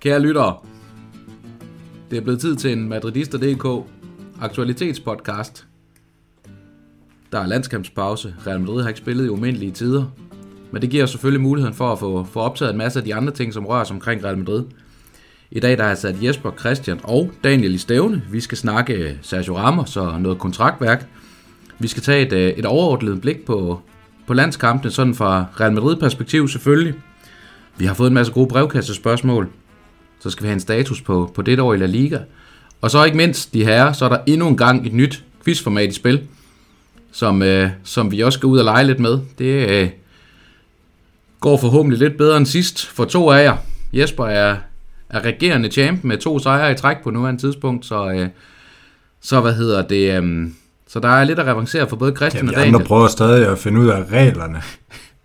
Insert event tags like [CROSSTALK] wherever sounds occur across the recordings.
Kære lyttere, det er blevet tid til en Madridister.dk aktualitetspodcast. Der er landskampspause. Real Madrid har ikke spillet i umindelige tider. Men det giver selvfølgelig muligheden for at få, få optaget en masse af de andre ting, som rører sig omkring Real Madrid. I dag der er jeg sat Jesper, Christian og Daniel i stævne. Vi skal snakke øh, Sergio Ramos og noget kontraktværk. Vi skal tage et, øh, et overordnet blik på, på landskampene, sådan fra Real Madrid-perspektiv selvfølgelig. Vi har fået en masse gode brevkassespørgsmål. Så skal vi have en status på, på dette år i La Liga. Og så ikke mindst, de her, så er der endnu en gang et nyt quizformat i spil, som, øh, som vi også skal ud og lege lidt med. Det øh, går forhåbentlig lidt bedre end sidst for to af jer. Jesper er, er regerende champ med to sejre i træk på nuværende tidspunkt, så, øh, så hvad hedder det... Øh, så der er lidt at revancere for både Christian ja, og Daniel. andre prøver stadig at finde ud af reglerne.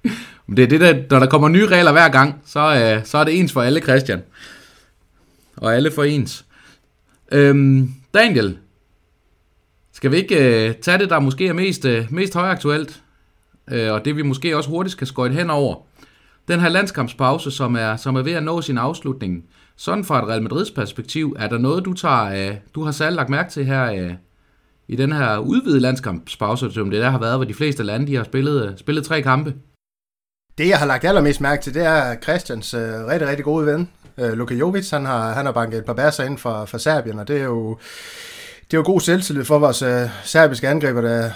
[LAUGHS] Men det er det, der, når der kommer nye regler hver gang, så, øh, så er det ens for alle, Christian. Og alle for ens. Øhm, Daniel, skal vi ikke øh, tage det, der måske er mest, øh, mest højaktuelt, øh, og det vi måske også hurtigt skal skøjte hen over. Den her landskampspause, som er, som er ved at nå sin afslutning. Sådan fra et Real Madrids perspektiv, er der noget, du tager, øh, du har særligt lagt mærke til her øh, i den her udvidede landskampspause, som det der har været, hvor de fleste lande de har spillet, øh, spillet tre kampe? Det, jeg har lagt allermest mærke til, det er Christians øh, rigtig, rigtig gode ven, øh, Luka Jovic. Han har, han har banket et par bærser ind fra, fra Serbien, og det er jo, det er jo god selvtillid for vores øh, serbiske angriber, der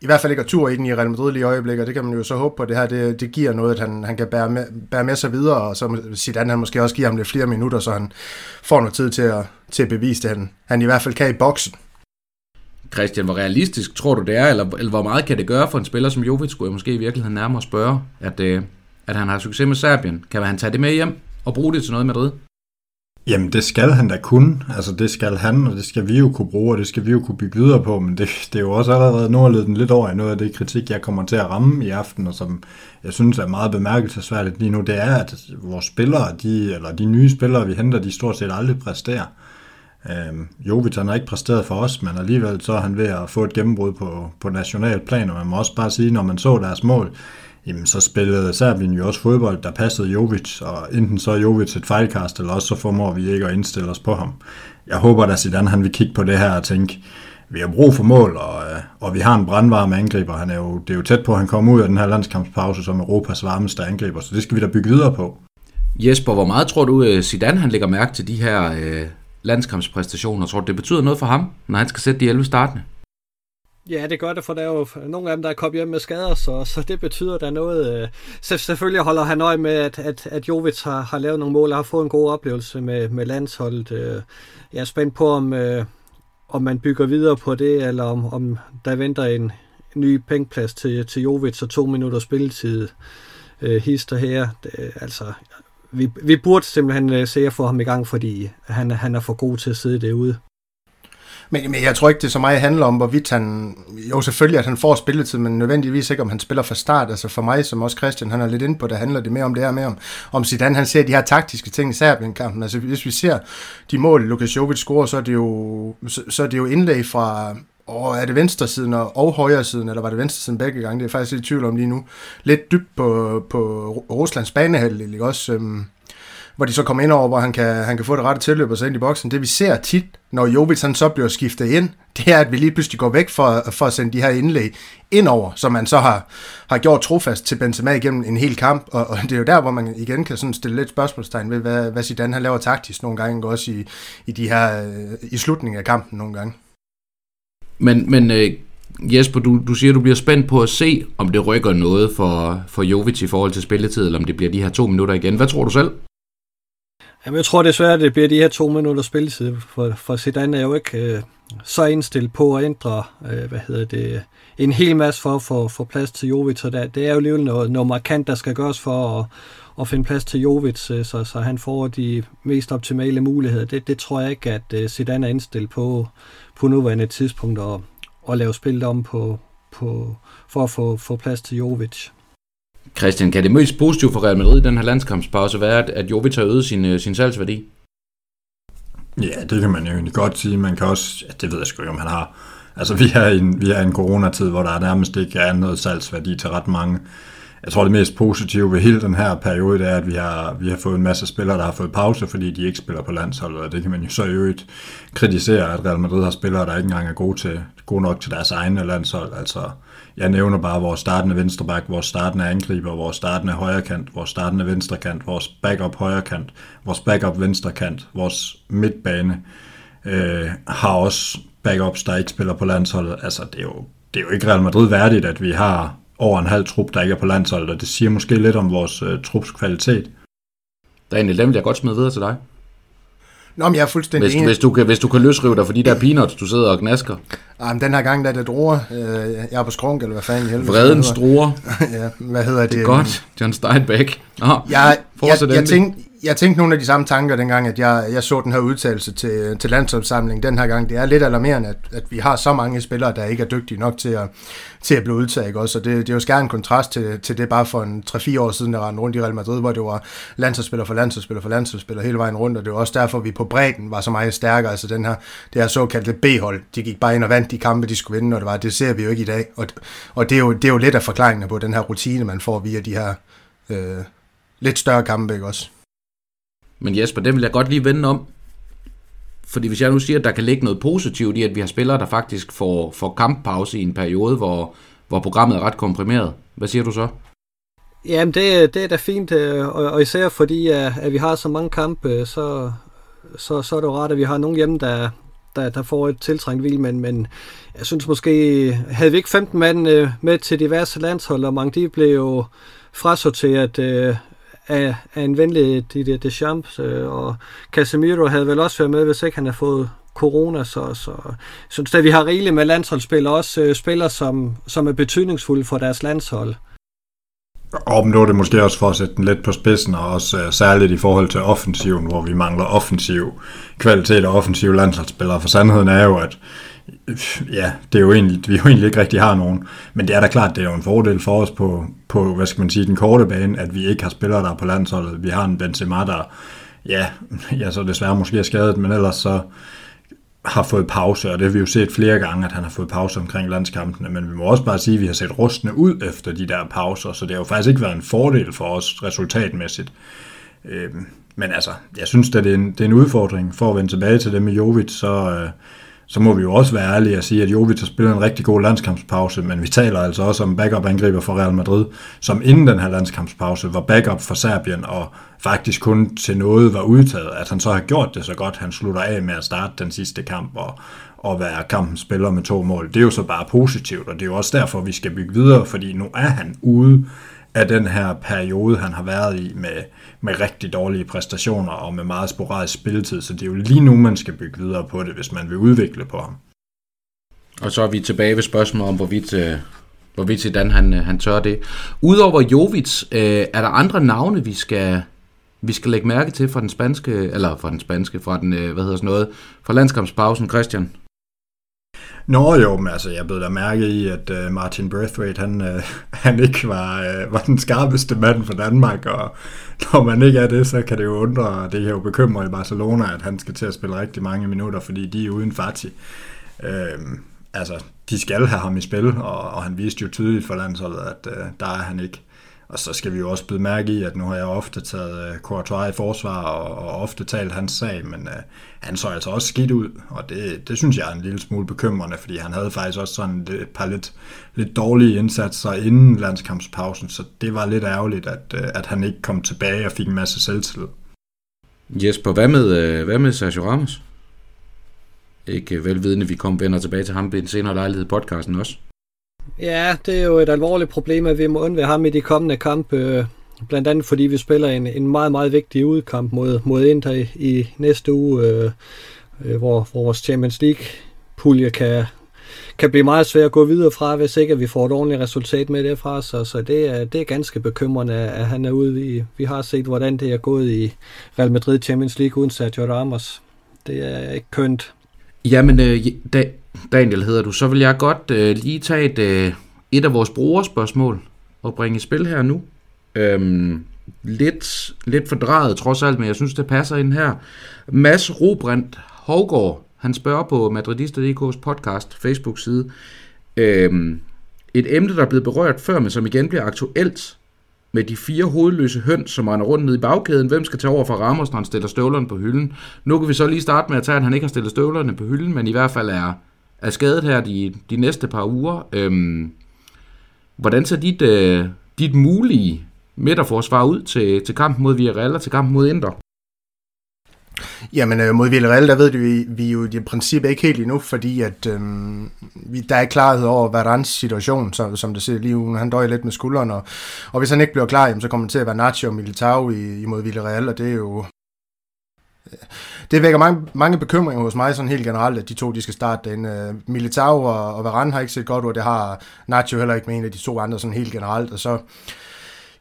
i hvert fald ikke har tur i den i Real Madrid lige i øjeblikket, og det kan man jo så håbe på, at det her det, det giver noget, at han, han kan bære med, bære med sig videre, og så Zidane han måske også giver ham lidt flere minutter, så han får noget tid til at, til at bevise det, han, han i hvert fald kan i boksen. Christian, hvor realistisk tror du det er, eller, eller hvor meget kan det gøre for en spiller som Jovic, skulle jeg måske i virkeligheden nærmere spørge, at, øh, at han har succes med Serbien? Kan han tage det med hjem og bruge det til noget i Madrid? Jamen, det skal han da kunne, Altså, det skal han, og det skal vi jo kunne bruge, og det skal vi jo kunne bygge videre på, men det, det er jo også allerede nu at den lidt over i noget af det kritik, jeg kommer til at ramme i aften, og som jeg synes er meget bemærkelsesværdigt lige nu, det er, at vores spillere, de, eller de nye spillere, vi henter, de stort set aldrig præsterer. Øhm, Jovic han har ikke præsteret for os, men alligevel så er han ved at få et gennembrud på, på national plan, og man må også bare sige, når man så deres mål, jamen så spillede Serbien jo også fodbold, der passede Jovic, og enten så er Jovic et fejlkast, eller også så formår vi ikke at indstille os på ham. Jeg håber at Zidane han vil kigge på det her og tænke, vi har brug for mål, og, øh, og vi har en brandvarme angriber. Han er jo, det er jo tæt på, at han kommer ud af den her landskampspause som Europas varmeste angriber, så det skal vi da bygge videre på. Jesper, hvor meget tror du, øh, Zidane han lægger mærke til de her øh, landskampspræstationer? Tror du, det betyder noget for ham, når han skal sætte de 11 startende? Ja, det gør det, for der er jo nogle af dem, der er kommet hjem med skader, så, så det betyder der noget. Øh, så selvfølgelig holder han øje med, at, at, at Jovic har, har lavet nogle mål og har fået en god oplevelse med, med landsholdet. Øh, jeg er spændt på, om, øh, om man bygger videre på det, eller om, om der venter en ny pengplads til, til Jovic og to minutter spilletid hister her. Det, altså, vi, vi burde simpelthen se at få ham i gang, fordi han, han er for god til at sidde derude. Men, men jeg tror ikke, det så meget handler om, hvorvidt han... Jo, selvfølgelig, at han får spilletid, men nødvendigvis ikke, om han spiller fra start. Altså for mig, som også Christian, han er lidt inde på, der handler det mere om det her med, om, om Zidane, han ser de her taktiske ting i Serbien-kampen. Altså hvis vi ser de mål, Lukas Jovic scorer, så er det jo, så, så er det jo indlæg fra, og er det venstre siden og højre siden, eller var det venstre siden begge gange? Det er faktisk lidt i tvivl om lige nu. Lidt dybt på, på Ruslands banehalvdel, ikke også? Øhm, hvor de så kommer ind over, hvor han kan, han kan få det rette tilløb og så ind i boksen. Det vi ser tit, når Jovic han så bliver skiftet ind, det er, at vi lige pludselig går væk for, for at sende de her indlæg ind over, som man så har, har gjort trofast til Benzema igennem en hel kamp, og, og det er jo der, hvor man igen kan sådan stille lidt spørgsmålstegn ved, hvad, hvad Zidane han laver taktisk nogle gange, også i, i, de her, øh, i slutningen af kampen nogle gange. Men, men øh, Jesper, du, du siger, du bliver spændt på at se, om det rykker noget for, for Jovic i forhold til spilletid, eller om det bliver de her to minutter igen. Hvad tror du selv? Jamen, jeg tror desværre, at det bliver de her to minutter spilletid, for, for Zidane er jo ikke øh, så indstillet på at ændre, øh, hvad hedder det, en hel masse for at få, for plads til Jovic, og der, det er jo alligevel noget, noget markant, der skal gøres for at, at finde plads til Jovic, øh, så, så han får de mest optimale muligheder. Det, det tror jeg ikke, at øh, Zidane er indstillet på, på nuværende tidspunkt at, at lave spillet om på, på, for at få, få plads til Jovic. Christian, kan det mest positive for Real Madrid i den her landskampspause være, at Jovic har øget sin, øh, sin salgsværdi? Ja, det kan man jo egentlig godt sige. Man kan også, ja, det ved jeg sgu ikke, om han har. Altså, vi er i en, vi er i en coronatid, hvor der nærmest ikke er noget salgsværdi til ret mange. Jeg tror, det mest positive ved hele den her periode, det er, at vi har, vi har fået en masse spillere, der har fået pause, fordi de ikke spiller på landsholdet, og det kan man jo så i øvrigt kritisere, at Real Madrid har spillere, der ikke engang er gode, til, gode nok til deres egne landshold. Altså, jeg nævner bare vores startende venstreback, vores startende angriber, vores startende højrekant, vores startende venstrekant, vores backup højrekant, vores backup venstrekant, vores midtbane øh, har også backups, der ikke spiller på landsholdet. Altså, det er jo, det er jo ikke Real Madrid værdigt, at vi har over en halv trup, der ikke er på landsholdet, og det siger måske lidt om vores øh, trups kvalitet. Daniel, den vil jeg godt smide videre til dig. Nå, men jeg er fuldstændig Hvis, enig. hvis, du kan, hvis du kan løsrive dig for de der peanuts, du sidder og gnasker. Jamen, den her gang, der er det druer. Øh, jeg er på skrunk, eller hvad fanden i helvede. Vredens druer. [LAUGHS] ja, hvad hedder det? Det er godt. John Steinbeck. Nå, Jeg, jeg, jeg, endelig. tænkte, jeg tænkte nogle af de samme tanker dengang, at jeg, jeg så den her udtalelse til, til landsopsamlingen den her gang. Det er lidt alarmerende, at, at vi har så mange spillere, der ikke er dygtige nok til at, til at blive udtaget. ikke Også. Og det, det er jo skær en kontrast til, til det bare for en 3-4 år siden, der rendte rundt i Real Madrid, hvor det var landsholdsspiller for landsholdsspiller for landsholdsspiller hele vejen rundt. Og det var også derfor, vi på bredden var så meget stærkere. Altså den her, det her såkaldte B-hold, de gik bare ind og vandt de kampe, de skulle vinde, når det var. Det ser vi jo ikke i dag. Og, og det, er jo, det er jo lidt af forklaringen på den her rutine, man får via de her øh, lidt større kampe, ikke også? Men Jesper, den vil jeg godt lige vende om. Fordi hvis jeg nu siger, at der kan ligge noget positivt i, at vi har spillere, der faktisk får, får kamppause i en periode, hvor, hvor programmet er ret komprimeret. Hvad siger du så? Jamen, det, det er da fint, øh, og, og især fordi, at, at vi har så mange kampe, øh, så, så, så er det jo rart, at vi har nogen hjemme, der, der, der får et tiltrængt hvil, men, men jeg synes måske, havde vi ikke 15 mand med til diverse landshold, og mange de blev jo frasorteret øh, af, af en venlig Didier Deschamps, øh, og Casemiro havde vel også været med, hvis ikke han havde fået corona, så, så jeg synes at vi har rigeligt med landsholdsspillere, også øh, spillere, som, som er betydningsfulde for deres landshold. Og nu er det måske også for at sætte den lidt på spidsen, og også øh, særligt i forhold til offensiven, hvor vi mangler offensiv kvalitet og offensiv landsholdsspillere. For sandheden er jo, at ja, det er jo egentlig, vi jo egentlig ikke rigtig har nogen. Men det er da klart, det er jo en fordel for os på, på hvad skal man sige, den korte bane, at vi ikke har spillere, der er på landsholdet. Vi har en Benzema, der ja, [LAUGHS] ja, så desværre måske er skadet, men ellers så har fået pause, og det har vi jo set flere gange, at han har fået pause omkring landskampene, men vi må også bare sige, at vi har set rustne ud efter de der pauser, så det har jo faktisk ikke været en fordel for os resultatmæssigt. Øh, men altså, jeg synes, at det er, en, det er en udfordring for at vende tilbage til det med Jovic, så, øh, så må vi jo også være ærlige og sige, at Jovic har spillet en rigtig god landskampspause, men vi taler altså også om backup-angriber for Real Madrid, som inden den her landskampspause var backup for Serbien, og faktisk kun til noget var udtaget. At han så har gjort det så godt, han slutter af med at starte den sidste kamp og, og være kampens spiller med to mål. Det er jo så bare positivt, og det er jo også derfor, vi skal bygge videre, fordi nu er han ude af den her periode, han har været i med, med rigtig dårlige præstationer og med meget sporadisk spilletid, så det er jo lige nu, man skal bygge videre på det, hvis man vil udvikle på ham. Og så er vi tilbage ved spørgsmålet om, hvorvidt, øh, hvorvidt Zidane han, øh, han tør det. Udover Jovic, øh, er der andre navne, vi skal, vi skal lægge mærke til fra den spanske, eller fra den spanske, fra den, øh, hvad hedder sådan noget, fra landskampspausen, Christian? Nå jo, men altså, jeg blev da mærke i, at uh, Martin Braithwaite, han, uh, [LAUGHS] han ikke var, uh, var den skarpeste mand for Danmark, og [LAUGHS] når man ikke er det, så kan det jo undre, og det kan jo bekymre i Barcelona, at han skal til at spille rigtig mange minutter, fordi de er uden Fati. Uh, altså, de skal have ham i spil, og, og han viste jo tydeligt for landsholdet, at uh, der er han ikke. Og så skal vi jo også blive mærke i, at nu har jeg ofte taget øh, Courtois i forsvar og, og ofte talt hans sag, men øh, han så altså også skidt ud, og det, det synes jeg er en lille smule bekymrende, fordi han havde faktisk også sådan et par lidt, lidt dårlige indsatser inden landskampspausen, så det var lidt ærgerligt, at, uh, at han ikke kom tilbage og fik en masse selvtillid. Jesper, hvad med, øh, hvad med Sergio Ramos? Ikke velvidende, vi kommer vender tilbage til ham ved en senere lejlighed i podcasten også. Ja, det er jo et alvorligt problem, at vi må undvære ham i de kommende kampe. Øh, blandt andet fordi vi spiller en, en meget, meget vigtig udkamp mod, mod Inter i, i næste uge, øh, øh, hvor, hvor vores Champions League-pulje kan, kan blive meget svært at gå videre fra, hvis ikke vi får et ordentligt resultat med derfra. Så, så det, er, det er ganske bekymrende, at han er ude. Vi, vi har set, hvordan det er gået i Real Madrid Champions League uden Sergio Ramos. Det er ikke kønt. Jamen, øh, da, Daniel hedder du, så vil jeg godt øh, lige tage et, øh, et af vores brugerspørgsmål og bringe i spil her nu. Øhm, lidt, lidt fordrejet trods alt, men jeg synes, det passer ind her. Mads Robrandt Hovgaard, han spørger på Madridista.dk's podcast Facebook-side, øhm, et emne, der er blevet berørt før, men som igen bliver aktuelt, med de fire hovedløse høns, som render rundt ned i bagkæden. Hvem skal tage over for Ramos, når han stiller støvlerne på hylden? Nu kan vi så lige starte med at tage, at han ikke har stillet støvlerne på hylden, men i hvert fald er, er skadet her de, de næste par uger. Øhm, hvordan ser dit, øh, dit mulige midterforsvar ud til, til kampen mod Villarreal og til kampen mod Inter? Jamen øh, mod Villarreal, der ved vi, vi jo i princippet ikke helt endnu, fordi at øh, vi, der er ikke klarhed over Varans situation, så, som det ser lige nu. Han døjer lidt med skulderen, og, og hvis han ikke bliver klar, jamen, så kommer det til at være Nacho og Militao i, imod Villarreal, og det er jo... Det vækker mange, mange bekymringer hos mig sådan helt generelt, at de to de skal starte den. Uh, Militao og, og Varane har ikke set godt ud, det har Nacho heller ikke med en af de to andre sådan helt generelt, og så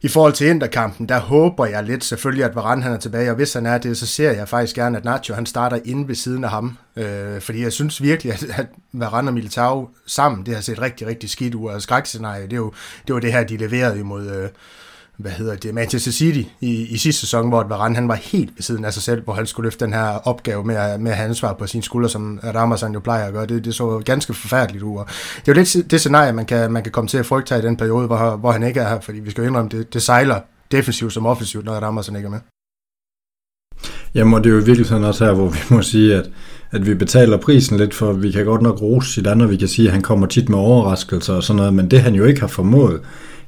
i forhold til Interkampen, der håber jeg lidt selvfølgelig, at Varane han er tilbage, og hvis han er det, så ser jeg faktisk gerne, at Nacho han starter inde ved siden af ham. Øh, fordi jeg synes virkelig, at, at Varane og Militao sammen, det har set rigtig, rigtig skidt ud, og skrækscenarie, det er jo det, var det her, de leverede imod... Øh, hvad hedder det, Manchester City i, i sidste sæson, hvor Varane han var helt ved siden af sig selv, hvor han skulle løfte den her opgave med at, med at have ansvar på sine skuldre, som Ramazan jo plejer at gøre. Det, det så ganske forfærdeligt ud. Og det er jo lidt det scenarie, man kan, man kan komme til at frygte i den periode, hvor, hvor han ikke er her, fordi vi skal jo indrømme, det, det sejler defensivt som offensivt, når Ramazan ikke er med. Jamen, og det er jo virkelig sådan også her, hvor vi må sige, at, at vi betaler prisen lidt, for vi kan godt nok rose sit andet, vi kan sige, at han kommer tit med overraskelser og sådan noget, men det han jo ikke har formået,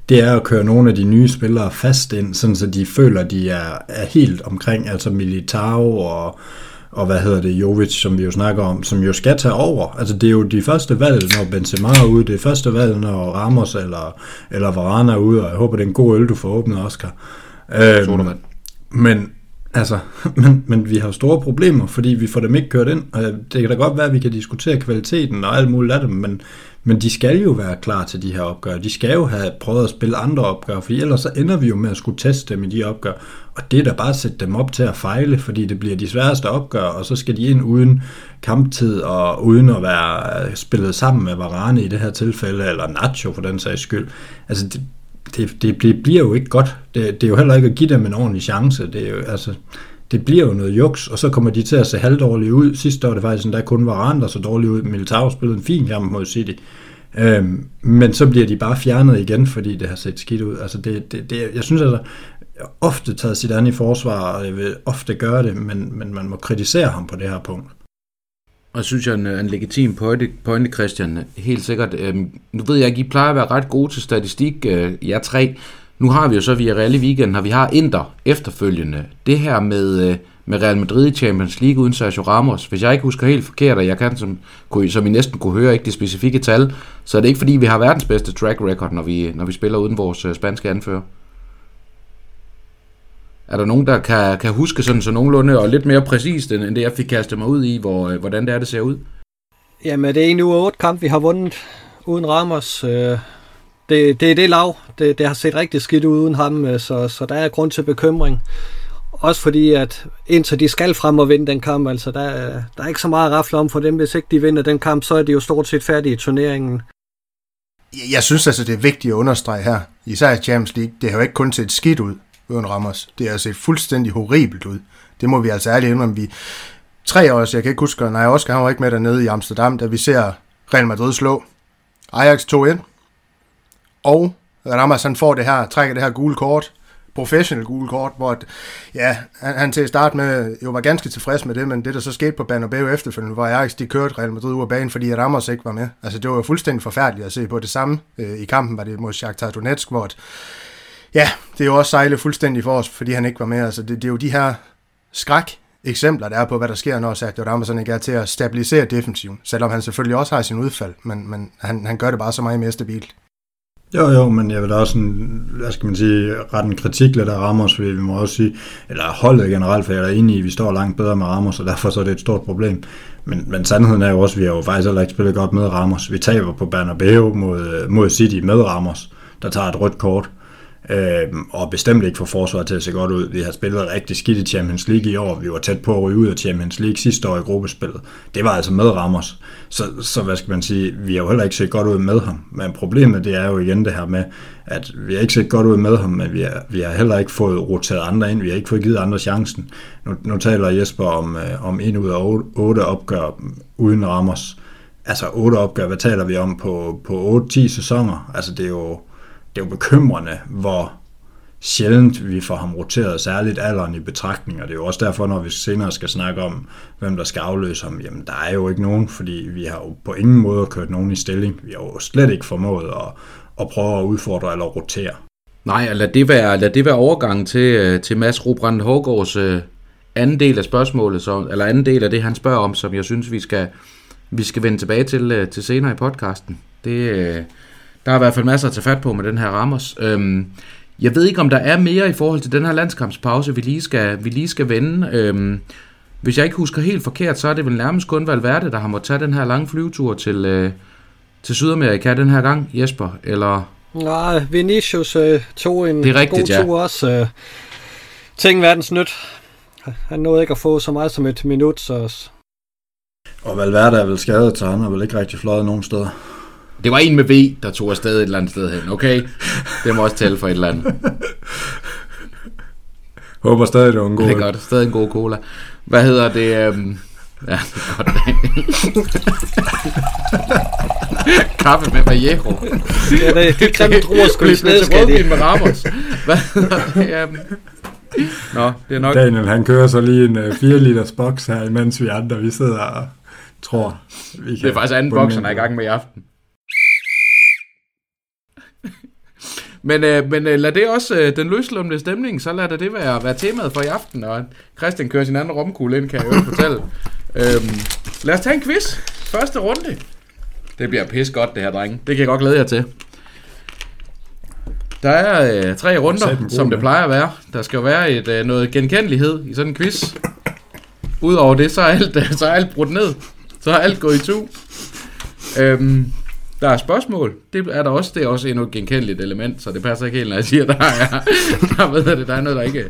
det er at køre nogle af de nye spillere fast ind, sådan så de føler, at de er, er helt omkring, altså Militao og, og hvad hedder det, Jovic, som vi jo snakker om, som jo skal tage over. Altså det er jo de første valg, når Benzema er ude, det er første valg, når Ramos eller, eller Varane er ude, og jeg håber, det er en god øl, du får åbnet, Oscar. Øhm, men, altså, [LAUGHS] men, men vi har store problemer, fordi vi får dem ikke kørt ind. Og det kan da godt være, at vi kan diskutere kvaliteten og alt muligt af dem, men, men de skal jo være klar til de her opgør. De skal jo have prøvet at spille andre opgør, for ellers så ender vi jo med at skulle teste dem i de opgør. Og det er da bare at sætte dem op til at fejle, fordi det bliver de sværeste opgør, og så skal de ind uden kamptid og uden at være øh, spillet sammen med Varane i det her tilfælde, eller Nacho for den sags skyld. Altså det, det, det, bliver jo ikke godt. Det, det er jo heller ikke at give dem en ordentlig chance. Det er jo, altså, det bliver jo noget juks, og så kommer de til at se halvdårlige ud. Sidste år det faktisk der kun var andre så dårlige ud. Militao spillede en fin kamp mod City. Øhm, men så bliver de bare fjernet igen, fordi det har set skidt ud. Altså det, det, det, jeg synes altså, jeg har ofte taget sit andet i forsvar, og jeg vil ofte gøre det, men, men man må kritisere ham på det her punkt. Og synes jeg er en, en legitim pointe, pointe, Christian. Helt sikkert. Øhm, nu ved jeg ikke, I plejer at være ret gode til statistik, øh, jer tre. Nu har vi jo så via Real i weekenden, og vi har Inter efterfølgende. Det her med, øh, med Real Madrid i Champions League uden Sergio Ramos, hvis jeg ikke husker helt forkert, og jeg kan, som, som I næsten kunne høre, ikke det specifikke tal, så er det ikke fordi, vi har verdens bedste track record, når vi, når vi spiller uden vores øh, spanske anfører. Er der nogen, der kan, kan huske sådan så nogenlunde og lidt mere præcist, end det jeg fik kastet mig ud i, hvor, øh, hvordan det er, det ser ud? Jamen, det er en uge otte kamp, vi har vundet uden Ramos. Øh, det, det er det lav. Det, det har set rigtig skidt ud uden ham, øh, så, så der er grund til bekymring. Også fordi, at indtil de skal frem og vinde den kamp, altså der, der er ikke så meget at rafle om for dem. Hvis ikke de vinder den kamp, så er de jo stort set færdige i turneringen. Jeg synes altså, det er vigtigt at understrege her, især i Champions League, det har jo ikke kun set skidt ud uden Ramos. Det har set fuldstændig horribelt ud. Det må vi altså ærligt indrømme. Vi, tre år, jeg kan ikke huske, nej, Oscar han var ikke med dernede i Amsterdam, da vi ser Real Madrid slå Ajax 2-1, og Ramos han får det her, trækker det her gule kort, professional gule kort, hvor ja, han, han til at starte med jo var ganske tilfreds med det, men det der så skete på Bernabeu efterfølgende, hvor Ajax de kørte Real Madrid ud af banen, fordi Ramos ikke var med. Altså det var fuldstændig forfærdeligt at se på det samme. Øh, I kampen var det mod Shakhtar Donetsk, hvor ja, det er jo også sejlet fuldstændig for os, fordi han ikke var med. Altså det, det er jo de her skræk eksempler, der er på, hvad der sker, når Sergio Ramos ikke er til at stabilisere defensiven, selvom han selvfølgelig også har sin udfald, men, men han, han gør det bare så meget mere stabilt. Jo, jo, men jeg vil da også, en, hvad skal man sige, ret en kritik lidt af Ramos, fordi vi må også sige, eller holdet generelt, for jeg er enig i, at vi står langt bedre med Ramos, og derfor så er det et stort problem. Men, men sandheden er jo også, at vi har jo faktisk heller ikke spillet godt med Ramos. Vi taber på Bernabeu mod, mod City med Ramos, der tager et rødt kort. Øh, og bestemt ikke for forsvaret til at se godt ud. Vi har spillet rigtig skidt i Champions League i år. Vi var tæt på at ryge ud af Champions League sidste år i gruppespillet. Det var altså med Ramos. Så, så hvad skal man sige, vi har jo heller ikke set godt ud med ham. Men problemet det er jo igen det her med, at vi har ikke set godt ud med ham, men vi har, vi har heller ikke fået roteret andre ind. Vi har ikke fået givet andre chancen. Nu, nu taler Jesper om, øh, om en ud af otte opgør uden Ramos. Altså otte opgør, hvad taler vi om på, på 8-10 sæsoner? Altså det er jo det er jo bekymrende, hvor sjældent vi får ham roteret, særligt alderen i betragtning, og det er jo også derfor, når vi senere skal snakke om, hvem der skal afløse ham, jamen der er jo ikke nogen, fordi vi har jo på ingen måde kørt nogen i stilling. Vi har jo slet ikke formået at, at prøve at udfordre eller rotere. Nej, lad det være, lad det være overgangen til, øh, til Mads Rubrand Hårgaards øh, anden del af spørgsmålet, så, eller anden del af det, han spørger om, som jeg synes, vi skal, vi skal vende tilbage til, øh, til senere i podcasten. Det, der er i hvert fald masser at tage fat på med den her Ramos. Øhm, jeg ved ikke, om der er mere i forhold til den her landskampspause, vi lige skal, vi lige skal vende. Øhm, hvis jeg ikke husker helt forkert, så er det vel nærmest kun Valverde, der har måttet tage den her lange flyvetur til, øh, til Sydamerika den her gang, Jesper, eller... Nej, Vinicius øh, tog en det er rigtigt, god ja. tur også. Øh, ting verdens nyt. Han nåede ikke at få så meget som et minut, så... Og Valverde er vel skadet, så han har vel ikke rigtig fløjet nogen steder. Det var en med V, der tog afsted et eller andet sted hen, okay? Det må også tælle for et eller andet. Håber stadig, det var en god Det er godt, stadig en god cola. Hvad hedder det? Um... Ja, det er godt. Kaffe med Vallejo. Ja, det, det grimme druer skulle Lidt ned, til skal de. rødvin med Ramos. Hvad hedder det? Um... Nå, det er nok... Daniel, han kører så lige en uh, 4 liters boks her, imens vi andre, vi sidder og tror, vi kan... Det er faktisk anden boks, han er i gang med i aften. Men, øh, men øh, lad det også, øh, den løslumne stemning, så lad det være, være temaet for i aften, og Christian kører sin anden romkugle ind, kan jeg jo fortælle. [LAUGHS] øhm, lad os tage en quiz. Første runde. Det bliver pis godt, det her, drenge. Det kan jeg godt glæde jer til. Der er øh, tre runder, som det plejer at være. Der skal jo være et, øh, noget genkendelighed i sådan en quiz. Udover det, så er alt, så er alt brudt ned. Så er alt gået i tu. Øhm, der er spørgsmål. Det er der også. Det er også endnu et genkendeligt element, så det passer ikke helt, når jeg siger, der er, der, ved det, der er noget, der ikke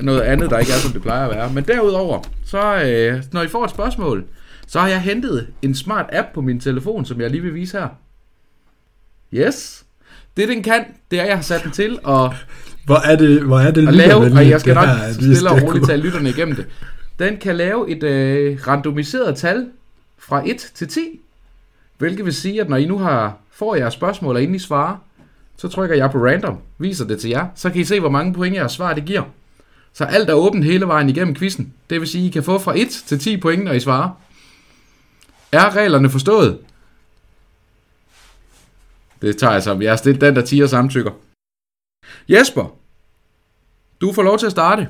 noget andet, der ikke er, som det plejer at være. Men derudover, så øh, når I får et spørgsmål, så har jeg hentet en smart app på min telefon, som jeg lige vil vise her. Yes. Det den kan, det er, at jeg har sat den til og Hvor er det, hvor er det at lave, og jeg skal nok her, stille og roligt tage lytterne igennem det. Den kan lave et øh, randomiseret tal fra 1 til 10, hvilket vil sige, at når I nu har får jeres spørgsmål, og inden I svarer, så trykker jeg på random, viser det til jer, så kan I se, hvor mange point jeres svar det giver. Så alt er åbent hele vejen igennem quizzen. Det vil sige, at I kan få fra 1 til 10 point, når I svarer. Er reglerne forstået? Det tager jeg som. Jeg er stillet den, der 10 samtykker. Jesper, du får lov til at starte.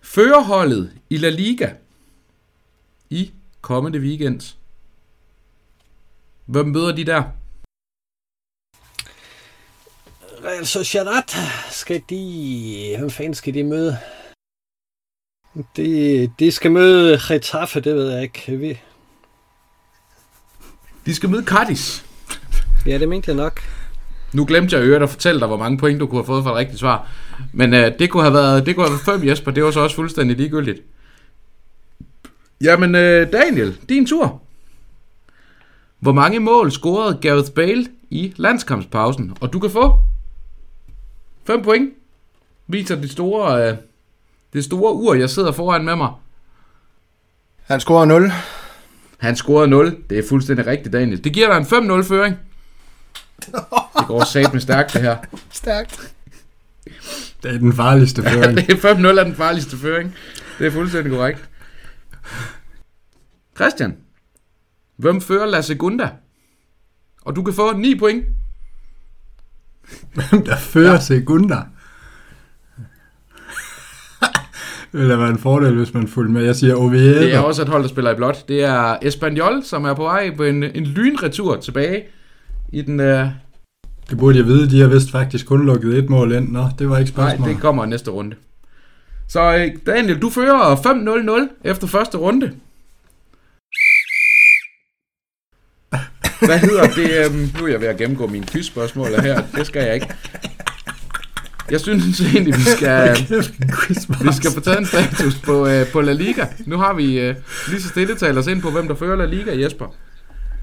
Førerholdet i La Liga i kommende weekend. Hvem møder de der? Real Sociedad skal de... Hvem fanden skal de møde? De, de skal møde Getafe, det ved jeg ikke. Vi, De skal møde Cardis. ja, det mente jeg nok. Nu glemte jeg øvrigt at fortælle dig, hvor mange point du kunne have fået for et rigtigt svar. Men øh, det kunne have været det kunne have været fem, Jesper. Det var så også fuldstændig ligegyldigt. Jamen, øh, Daniel, din tur. Hvor mange mål scorede Gareth Bale i landskampspausen? Og du kan få 5 point. Viser det store, øh, det store ur, jeg sidder foran med mig. Han scorer 0. Han scorede 0. Det er fuldstændig rigtigt, Daniel. Det giver dig en 5-0 føring. Det går sat med stærkt, det her. Stærkt. Det er den farligste føring. det er 5-0 er den farligste føring. Det er fuldstændig korrekt. Christian. Hvem fører La Segunda? Og du kan få 9 point. Hvem der fører ja. sekunder? det ville være en fordel, hvis man fulgte med. Jeg siger Oviedo. Det er også et hold, der spiller i blåt. Det er Espanyol, som er på vej på en, en lynretur tilbage i den... Øh, Det burde jeg vide. De har vist faktisk kun lukket et mål ind. Nå, det var ikke nej, spørgsmål. det kommer i næste runde. Så øh, Daniel, du fører 5-0-0 efter første runde. Hvad hedder det? Øhm, nu er jeg ved at gennemgå mine quizspørgsmål her. Det skal jeg ikke. Jeg synes egentlig, vi skal, [LAUGHS] vi skal få taget en status på, uh, på La Liga. Nu har vi uh, lige så stille talt os ind på, hvem der fører La Liga, Jesper.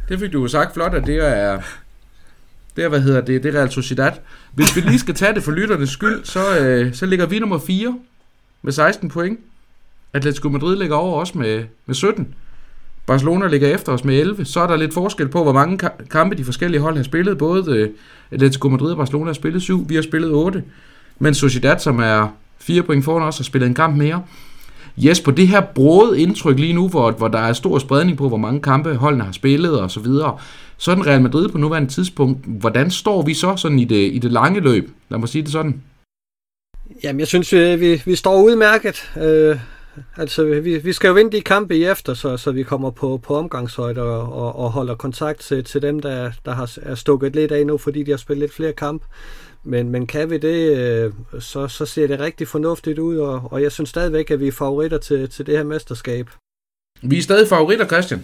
Det fik du jo sagt flot, at det er, det er, hvad hedder det, det er Real Sociedad. Hvis vi lige skal tage det for lytternes skyld, så, uh, så ligger vi nummer 4 med 16 point. Atletico Madrid ligger over os med, med 17. Barcelona ligger efter os med 11. Så er der lidt forskel på, hvor mange kampe de forskellige hold har spillet. Både øh, Atletico Madrid og Barcelona har spillet 7, vi har spillet 8. Men Sociedad, som er 4 point foran os, har spillet en kamp mere. Jesper, det her brode indtryk lige nu, hvor, hvor der er stor spredning på, hvor mange kampe holdene har spillet og så videre. Sådan Real Madrid på nuværende tidspunkt, hvordan står vi så sådan i det, i det lange løb? Lad mig sige det sådan. Jamen, jeg synes, øh, vi, vi står udmærket. Øh, altså, vi, vi skal jo vinde de kampe i efter, så, så vi kommer på, på omgangshøjde og, og, og holder kontakt til, til dem, der, der har er stukket lidt af nu, fordi de har spillet lidt flere kampe. Men, men kan vi det, øh, så, så ser det rigtig fornuftigt ud, og, og jeg synes stadigvæk, at vi er favoritter til, til det her mesterskab. Vi er stadig favoritter, Christian.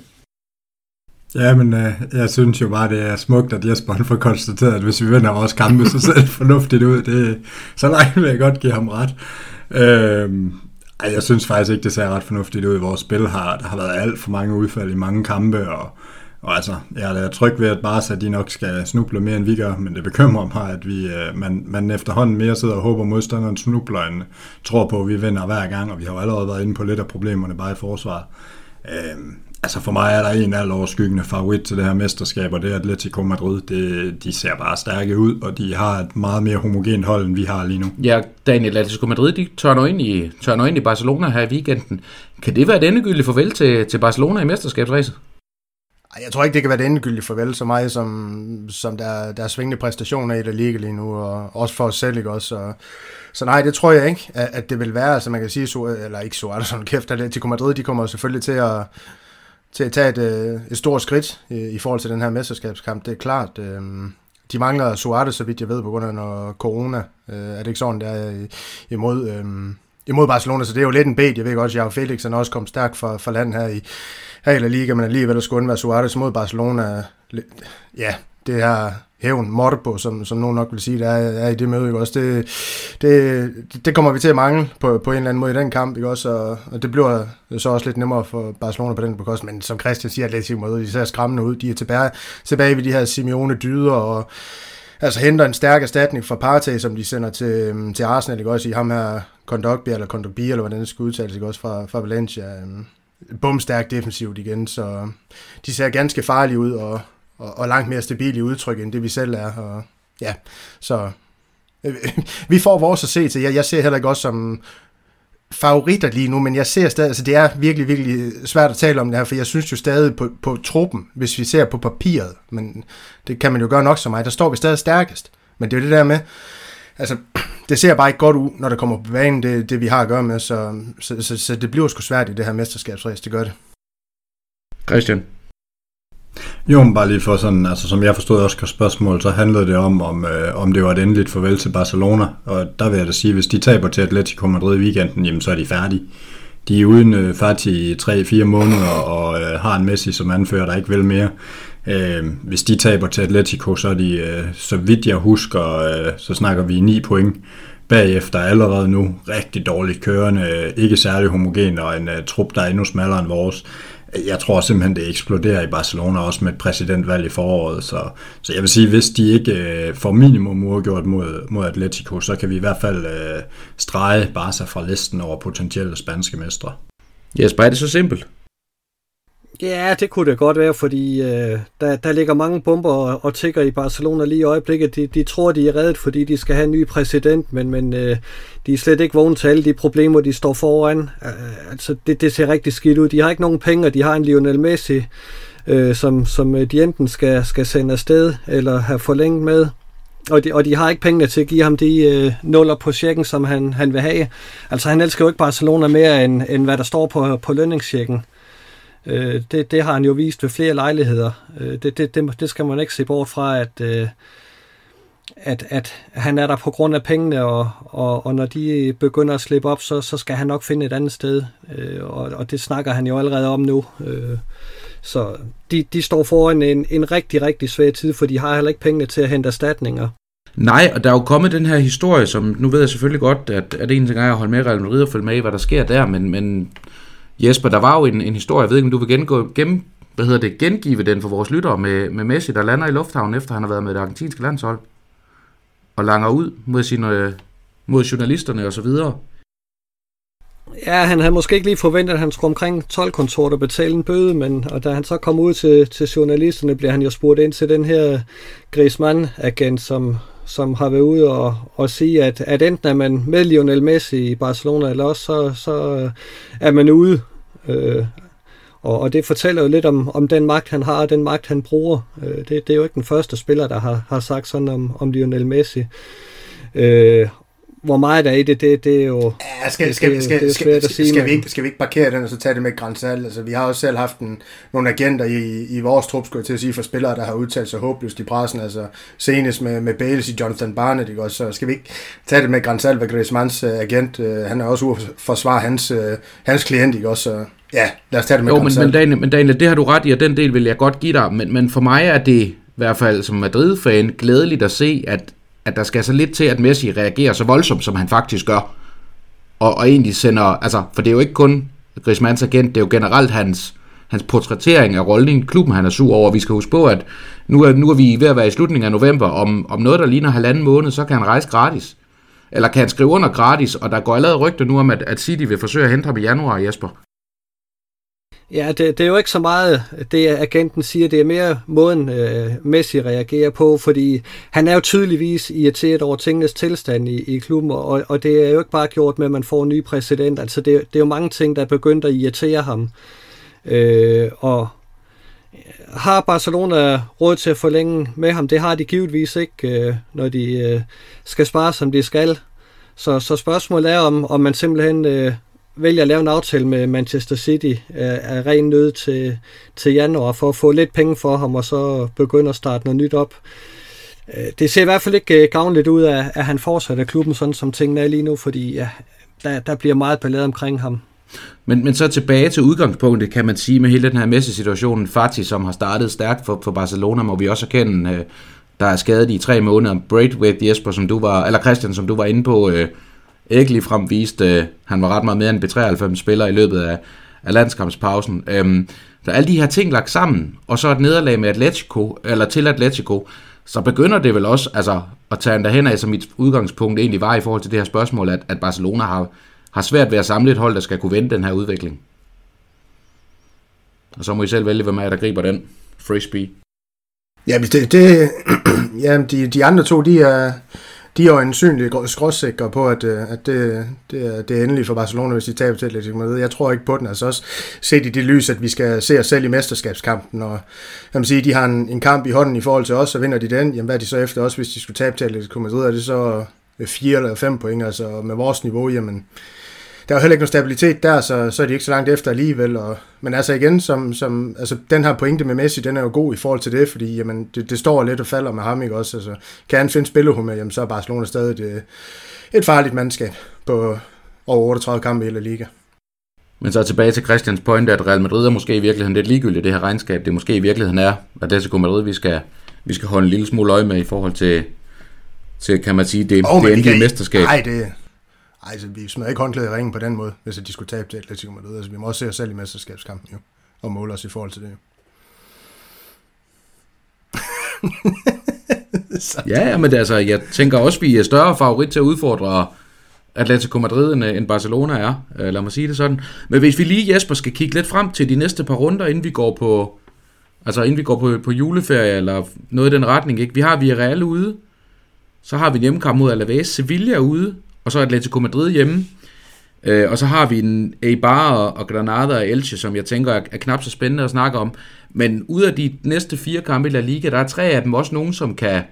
Ja, men øh, jeg synes jo bare, det er smukt, at Jesper får konstateret, at hvis vi vinder vores kampe, så ser det fornuftigt ud. Det, så langt vil jeg godt give ham ret. Øh, jeg synes faktisk ikke, det ser ret fornuftigt ud. Vores spil har, der har været alt for mange udfald i mange kampe, og og altså, jeg er tryg ved, at Barca de nok skal snuble mere end vi gør, men det bekymrer mig, at vi, øh, man, man efterhånden mere sidder og håber, modstanderen snubler, end tror på, at vi vinder hver gang, og vi har jo allerede været inde på lidt af problemerne bare i forsvaret. Øh, altså for mig er der en alt overskyggende favorit til det her mesterskab, og det er Atletico Madrid. Det, de ser bare stærke ud, og de har et meget mere homogent hold, end vi har lige nu. Ja, Daniel, Atletico Madrid, de tørner ind i, tørner ind i Barcelona her i weekenden. Kan det være et endegyldigt farvel til, til Barcelona i mesterskabsræset? Jeg tror ikke, det kan være det endegyldige farvel så meget, som, som der, der er svingende præstationer i det Liga lige nu, og også for os selv, ikke også? Og, så nej, det tror jeg ikke, at, at det vil være, altså man kan sige, så, eller ikke så, er der sådan kæft, Atletico Madrid, de kommer selvfølgelig til at, til at tage et, øh, et stort skridt i, i forhold til den her mesterskabskamp, det er klart. Øh, de mangler Suarez, så vidt jeg ved, på grund af noget corona. Øh, er det ikke sådan, der er øh, imod, øh, imod Barcelona, så det er jo lidt en bed. Jeg ved godt, at Jao Felix han også kom stærkt for, for land her i, her i La Liga, men alligevel skulle undvære Suarez mod Barcelona. Ja, det her hævn, Morbo, som, som nogen nok vil sige, der er, er i det møde, ikke også? Det, det, det kommer vi til at mangle på, på en eller anden måde i den kamp, ikke også? Og, og det bliver så også lidt nemmere for Barcelona på den bekost, men som Christian siger, Atletico Madrid, de ser skræmmende ud. De er tilbage, tilbage ved de her Simeone dyder, og altså henter en stærk erstatning fra Partey, som de sender til, til Arsenal, ikke også? I ham her Kondogbia, eller Kondogbia, eller hvordan det skal udtales, ikke også? Fra, fra Valencia bumstærkt defensivt igen, så de ser ganske farlige ud og, og, og langt mere stabile i udtryk, end det vi selv er. Og, ja, så øh, [LAUGHS] vi får vores at se til. Jeg, jeg ser heller ikke også som favoritter lige nu, men jeg ser stadig, altså det er virkelig, virkelig svært at tale om det her, for jeg synes jo stadig på, på truppen, hvis vi ser på papiret, men det kan man jo gøre nok som mig, der står vi stadig stærkest. Men det er jo det der med, altså, [CLEARS THROAT] det ser bare ikke godt ud, når det kommer på banen, det, det vi har at gøre med, så, så, så, så det bliver sgu svært i det her mesterskabsræs, det gør det. Christian? Jo, men bare lige for sådan, altså som jeg forstod Oscars spørgsmål, så handlede det om, om, øh, om det var et endeligt farvel til Barcelona, og der vil jeg da sige, hvis de taber til Atletico Madrid i weekenden, jamen så er de færdige. De er uden øh, Fati i 3-4 måneder og øh, har en Messi som anfører, der ikke vil mere. Øh, hvis de taber til Atletico, så er de, øh, så vidt jeg husker, øh, så snakker vi 9 point bagefter allerede nu rigtig dårligt kørende, øh, ikke særlig homogen og en øh, trup, der er endnu smallere end vores. Jeg tror simpelthen, det eksploderer i Barcelona også med et præsidentvalg i foråret. Så, så jeg vil sige, hvis de ikke øh, får minimum uafgjort mod, mod Atletico, så kan vi i hvert fald øh, strege Barca fra listen over potentielle spanske mestre. Jesper, er det så simpelt? Ja, det kunne det godt være, fordi øh, der, der ligger mange bomber og, og tigger i Barcelona lige i øjeblikket. De, de tror, de er reddet, fordi de skal have en ny præsident, men, men øh, de er slet ikke vågne til alle de problemer, de står foran. Øh, altså, det, det ser rigtig skidt ud. De har ikke nogen penge, og de har en Lionel Messi, øh, som, som øh, de enten skal, skal sende afsted eller have forlænget med. Og de, og de har ikke pengene til at give ham de øh, nuller på checken, som han, han vil have. Altså han elsker jo ikke Barcelona mere, end, end hvad der står på, på lønningschecken. Øh, det, det har han jo vist ved flere lejligheder. Øh, det, det, det, det skal man ikke se bort fra, at, øh, at, at han er der på grund af pengene, og, og, og når de begynder at slippe op, så, så skal han nok finde et andet sted. Øh, og, og det snakker han jo allerede om nu. Øh, Så de, de står foran en, en rigtig, rigtig svær tid, for de har heller ikke pengene til at hente erstatninger. Nej, og der er jo kommet den her historie, som nu ved jeg selvfølgelig godt, at, at en ting er at holde med Real Madrid og følge med i, hvad der sker der, men, men Jesper, der var jo en, en historie, jeg ved ikke, om du vil gengå, gen, hvad hedder det, gengive den for vores lyttere med, med Messi, der lander i lufthavnen, efter han har været med det argentinske landshold, og langer ud mod, sine, mod journalisterne og så videre. Ja, han havde måske ikke lige forventet, at han skulle omkring 12 kontor og betale en bøde, men og da han så kom ud til, til journalisterne, bliver han jo spurgt ind til den her Griezmann-agent, som, som har været ude og, og sige, at, at enten er man med Lionel Messi i Barcelona, eller også så, så øh, er man ude. Øh, og, og det fortæller jo lidt om, om den magt, han har, og den magt, han bruger. Øh, det, det er jo ikke den første spiller, der har, har sagt sådan om, om Lionel Messi. Øh, hvor meget der er i det, det, det er jo ja, skal, skal, det, skal, det er skal, at sige. Skal vi, ikke, skal vi ikke parkere den og så tage det med grænsal? Altså, vi har også selv haft en, nogle agenter i, i vores trup, skulle jeg til at sige, for spillere, der har udtalt sig håbløst i pressen. Altså, senest med, med Bales i Jonathan Barnett, ikke også? Så skal vi ikke tage det med grænsal, hvad Griezmanns uh, agent, uh, han er også ude for forsvare hans, uh, hans klient, ikke også? Så, ja, lad os tage det med jo, men, men, Daniel, men Daniel, det har du ret i, og den del vil jeg godt give dig, men, men for mig er det i hvert fald som Madrid-fan glædeligt at se, at at der skal så lidt til, at Messi reagerer så voldsomt, som han faktisk gør. Og, og egentlig sender, altså, for det er jo ikke kun Griezmanns agent, det er jo generelt hans, hans portrættering af rollen i klubben, han er sur over. Vi skal huske på, at nu er, nu er vi ved at være i slutningen af november. Om, om noget, der ligner halvanden måned, så kan han rejse gratis. Eller kan han skrive under gratis, og der går allerede rygter nu om, at, at City vil forsøge at hente ham i januar, Jesper. Ja, det, det er jo ikke så meget det, agenten siger. Det er mere måden, øh, Messi reagerer på, fordi han er jo tydeligvis irriteret over tingenes tilstand i, i klubben, og, og det er jo ikke bare gjort med, at man får en ny præsident. Altså, det, det er jo mange ting, der er begyndt at irritere ham. Øh, og har Barcelona råd til at forlænge med ham? Det har de givetvis ikke, øh, når de øh, skal spare, som de skal. Så, så spørgsmålet er, om, om man simpelthen... Øh, vælger at lave en aftale med Manchester City øh, af, ren nød til, til januar for at få lidt penge for ham og så begynde at starte noget nyt op. Øh, det ser i hvert fald ikke øh, gavnligt ud at han fortsætter klubben sådan som tingene er lige nu, fordi ja, der, der bliver meget ballade omkring ham. Men, men så tilbage til udgangspunktet, kan man sige, med hele den her Messi-situation. Fati, som har startet stærkt for, for Barcelona, må vi også erkende, øh, der er skadet i tre måneder. Braithwaite, Jesper, som du var, eller Christian, som du var inde på, øh, ikke ligefrem viste, øh, han var ret meget mere end B93-spiller i løbet af, af landskampspausen. Øhm, så alle de her ting lagt sammen, og så et nederlag med Atletico, eller til Atletico, så begynder det vel også altså, at tage en derhen af, som mit udgangspunkt egentlig var i forhold til det her spørgsmål, at, at Barcelona har, har svært ved at samle et hold, der skal kunne vende den her udvikling. Og så må I selv vælge, hvem er der griber den. Frisbee. Ja, det, det, [CLEARS THROAT] ja de, de andre to, de er, de er jo ansynligt skråsikre på, at, øh, at det, det, er, det er endelig for Barcelona, hvis de taber til Atletico Madrid. Jeg tror ikke på den. Altså også set i det lys, at vi skal se os selv i mesterskabskampen, og jeg vil sige, de har en, en kamp i hånden i forhold til os, og vinder de den, jamen hvad er de så efter os, hvis de skulle tabe til Atletico Madrid? Er det så øh, fire eller fem point, altså med vores niveau, jamen der er jo heller ikke nogen stabilitet der, så, så er de ikke så langt efter alligevel. Og, men altså igen, som, som, altså, den her pointe med Messi, den er jo god i forhold til det, fordi jamen, det, det står lidt og falder med ham, ikke også? Altså, kan han finde spillehumør, jamen, så er Barcelona stadig et, et farligt mandskab på over 38 kampe i hele liga. Men så tilbage til Christians pointe, at Real Madrid er måske i virkeligheden lidt ligegyldigt det her regnskab. Det måske i virkeligheden er Atletico Madrid, vi skal, vi skal holde en lille smule øje med i forhold til, til kan man sige, det, oh, det endelige mesterskab. Nej, det, ej, altså, vi smider ikke håndklædet i ringen på den måde, hvis de skulle tabe til Atletico Madrid. Altså, vi må også se os selv i mesterskabskampen jo, og måle os i forhold til det jo. [LAUGHS] ja, men altså, jeg tænker også, vi er større favorit til at udfordre Atletico Madrid, end øh, Barcelona er. Øh, lad mig sige det sådan. Men hvis vi lige, Jesper, skal kigge lidt frem til de næste par runder, inden vi går på, altså inden vi går på, på juleferie, eller noget i den retning, ikke? Vi har Villarreal ude, så har vi en hjemmekamp mod Alaves, Sevilla ude, og så Atletico Madrid hjemme. Øh, og så har vi en Eibar og Granada og Elche, som jeg tænker er, er knap så spændende at snakke om. Men ud af de næste fire kampe i La Liga, der er tre af dem også nogen, som kan,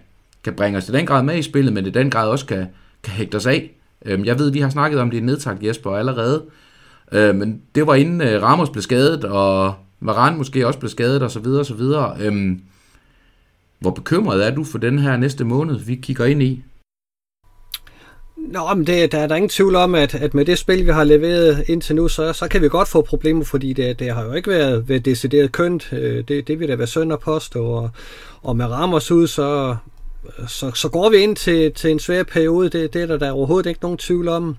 kan bringe os til den grad med i spillet, men i den grad også kan, kan hægte os af. Øh, jeg ved, vi har snakket om det i nedtagt, Jesper, allerede. Øh, men det var inden øh, Ramos blev skadet, og Varane måske også blev skadet, og så videre, og så videre. Øh, hvor bekymret er du for den her næste måned, vi kigger ind i? Nå, men det, der er der ingen tvivl om, at, at med det spil, vi har leveret indtil nu, så, så kan vi godt få problemer, fordi det, det har jo ikke været, været decideret kønt. Øh, det, det vil da være synd at påstå, og, og med Ramos ud, så, så, så går vi ind til, til en svær periode. Det, det er der, der er overhovedet ikke nogen tvivl om.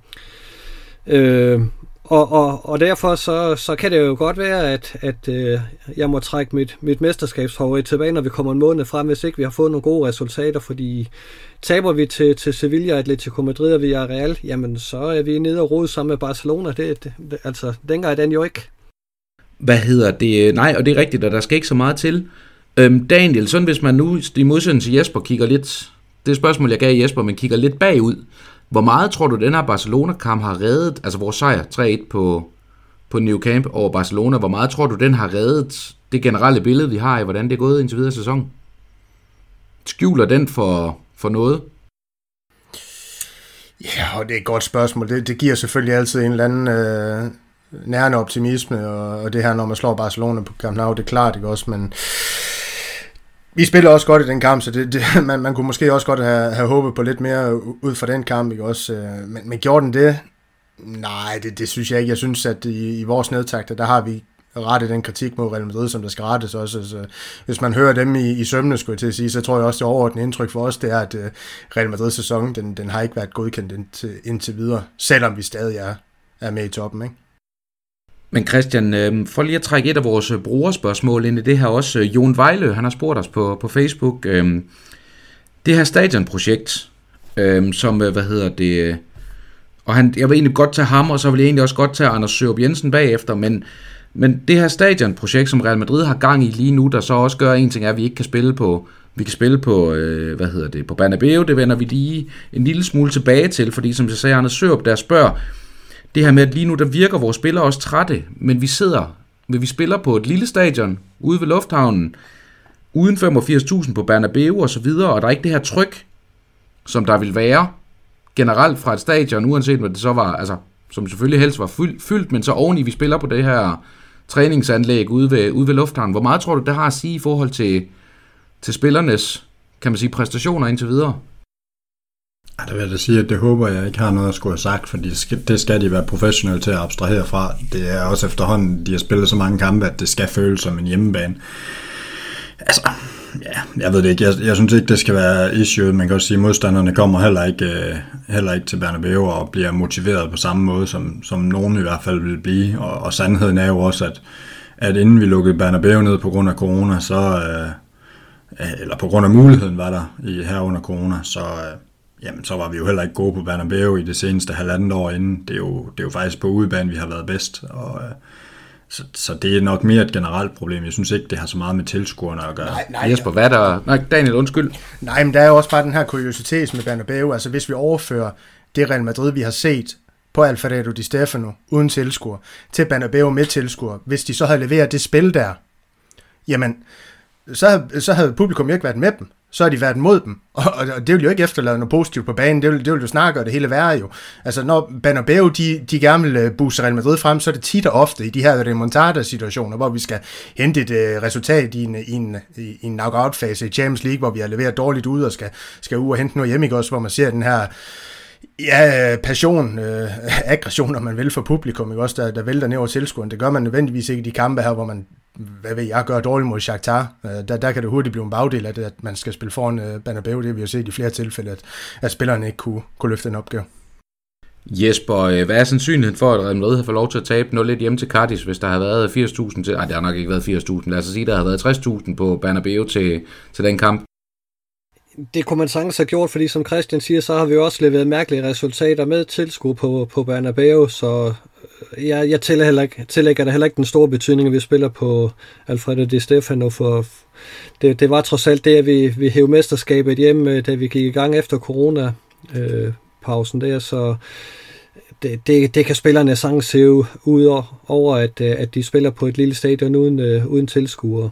Øh, og, og, og derfor så, så kan det jo godt være, at, at øh, jeg må trække mit, mit mesterskabsfavorit tilbage, når vi kommer en måned frem, hvis ikke vi har fået nogle gode resultater, fordi taber vi til, til Sevilla, Atletico Madrid og Villarreal, jamen så er vi nede og rode sammen med Barcelona. Det, det, altså, dengang er den jo ikke. Hvad hedder det? Nej, og det er rigtigt, at der skal ikke så meget til. Øhm, Daniel, sådan hvis man nu i modsætning til Jesper kigger lidt, det er spørgsmål, jeg gav Jesper, men kigger lidt bagud, hvor meget tror du, den her Barcelona-kamp har reddet, altså vores sejr 3-1 på, på New Camp over Barcelona, hvor meget tror du, den har reddet det generelle billede, vi har af, hvordan det er gået indtil videre sæson? Skjuler den for, for noget? Ja, og det er et godt spørgsmål. Det, det giver selvfølgelig altid en eller anden øh, nærende optimisme, og, og det her, når man slår Barcelona på Camp Nou, det er klart, ikke også, men vi spiller også godt i den kamp, så det, det, [LAUGHS] man, man kunne måske også godt have, have håbet på lidt mere ud fra den kamp, ikke også? Øh, men, men gjorde den det? Nej, det, det synes jeg ikke. Jeg synes, at i, i vores nedtagter, der har vi rettet den kritik mod Real Madrid, som der skal rettes også. Så hvis man hører dem i, i sømne, skulle jeg til at sige, så tror jeg også, det overordnede indtryk for os, det er, at uh, Real Madrid sæson, den, den har ikke været godkendt indtil, indtil videre, selvom vi stadig er, er med i toppen, ikke? Men Christian, øh, for lige at trække et af vores brugerspørgsmål ind i det her også. Øh, Jon Vejle, han har spurgt os på, på Facebook. Øh, det her stadionprojekt, øhm, øh, som, hvad hedder det... Øh, og han, jeg vil egentlig godt tage ham, og så vil jeg egentlig også godt tage Anders Sørup Jensen bagefter, men, men det her stadionprojekt, som Real Madrid har gang i lige nu, der så også gør en ting, er, at vi ikke kan spille på, vi kan spille på, øh, hvad hedder det, på Banabeo, det vender vi lige en lille smule tilbage til, fordi som jeg sagde, Anders Sørup, der spørger, det her med, at lige nu der virker vores spillere også trætte, men vi sidder, men vi spiller på et lille stadion ude ved lufthavnen, uden 85.000 på Bernabeu og så videre, og der er ikke det her tryk, som der vil være generelt fra et stadion, uanset hvad det så var, altså, som selvfølgelig helst var fyldt, fyldt men så oveni vi spiller på det her træningsanlæg ude ved, ude ved lufthavnen. Hvor meget tror du, det har at sige i forhold til, til spillernes, kan man sige, præstationer indtil videre? Ja, det vil jeg da sige, at det håber jeg ikke har noget at skulle have sagt, fordi det skal de være professionelle til at abstrahere fra. Det er også efterhånden, de har spillet så mange kampe, at det skal føles som en hjemmebane. Altså, ja, jeg ved det ikke. Jeg, jeg synes ikke, det skal være issue. Man kan også sige, at modstanderne kommer heller ikke, øh, heller ikke til Bernabeu og bliver motiveret på samme måde, som, som nogen i hvert fald vil blive. Og, og sandheden er jo også, at, at inden vi lukkede Bernabeu ned på grund af corona, så, øh, eller på grund af muligheden var der i, her under corona, så, Øh, jamen så var vi jo heller ikke gode på Bernabeu i det seneste halvandet år inden. Det er jo, det er jo faktisk på udebane, vi har været bedst. Og, øh, så, så det er nok mere et generelt problem. Jeg synes ikke, det har så meget med tilskuerne at gøre. Nej, nej, Jesper, hvad der... Nej, Daniel, undskyld. Nej, men der er jo også bare den her kuriositet med Bernabeu. Altså hvis vi overfører det Real Madrid, vi har set på Alfredo Di Stefano uden tilskuer, til Bernabeu med tilskuer, hvis de så havde leveret det spil der, jamen, så, så havde publikum ikke været med dem så har de været mod dem. [LAUGHS] Og, og, og det vil jo ikke efterlade noget positivt på banen, det vil, det vil jo snart gøre det hele værre jo. Altså når Bernabeu, de, de gerne vil øh, booste Real Madrid frem, så er det tit og ofte i de her remontada-situationer, hvor vi skal hente et uh, resultat i en, i en, i en knockout-fase i Champions League, hvor vi har leveret dårligt ud og skal, skal ud og hente noget hjemme, ikke også, hvor man ser den her ja, passion, øh, [LAUGHS] aggression, om man vil, for publikum, ikke? også der, der vælter ned over tilskueren. Det gør man nødvendigvis ikke i de kampe her, hvor man hvad ved jeg, gør dårligt mod Shakhtar. Øh, der, der kan det hurtigt blive en bagdel af det, at man skal spille foran uh, Banabeu. Det har vi jo set i flere tilfælde, at, at spillerne ikke kunne, kunne løfte en opgave. Jesper, øh, hvad er sandsynligheden for, at Real Madrid har fået lov til at tabe 0-1 hjemme til Cardis, hvis der har været 80.000 til... Nej, det har nok ikke været 80.000. Lad os sige, der har været 60.000 på Bernabeu til, til den kamp. Det kunne man sagtens have gjort, fordi som Christian siger, så har vi også leveret mærkelige resultater med tilskud på, på Bernabeu, så jeg, jeg tillægger, heller ikke, tillægger der heller ikke den store betydning, at vi spiller på Alfredo Di Stefano, for det, det var trods alt det, at vi, vi hævde mesterskabet hjem, øh, da vi gik i gang efter corona-pausen der, så det, det, det kan spillerne sagtens se ud over, at, øh, at de spiller på et lille stadion uden, øh, uden tilskuere.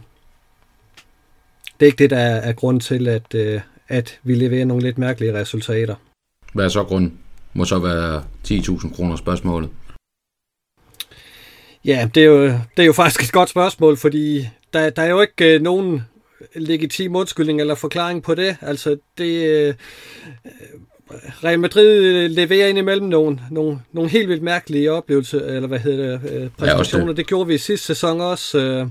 Det er ikke det, der er, er grund til, at, øh, at vi leverer nogle lidt mærkelige resultater. Hvad er så grund? Må så være 10.000 kroner spørgsmålet. Ja, det er, jo, det er jo faktisk et godt spørgsmål, fordi der, der er jo ikke øh, nogen legitim undskyldning eller forklaring på det. Altså, det... Øh, Real Madrid leverer indimellem nogle, nogle, nogle helt vildt mærkelige oplevelser, eller hvad hedder det, præstationer. Ja, det. det gjorde vi i sidste sæson også. Øh,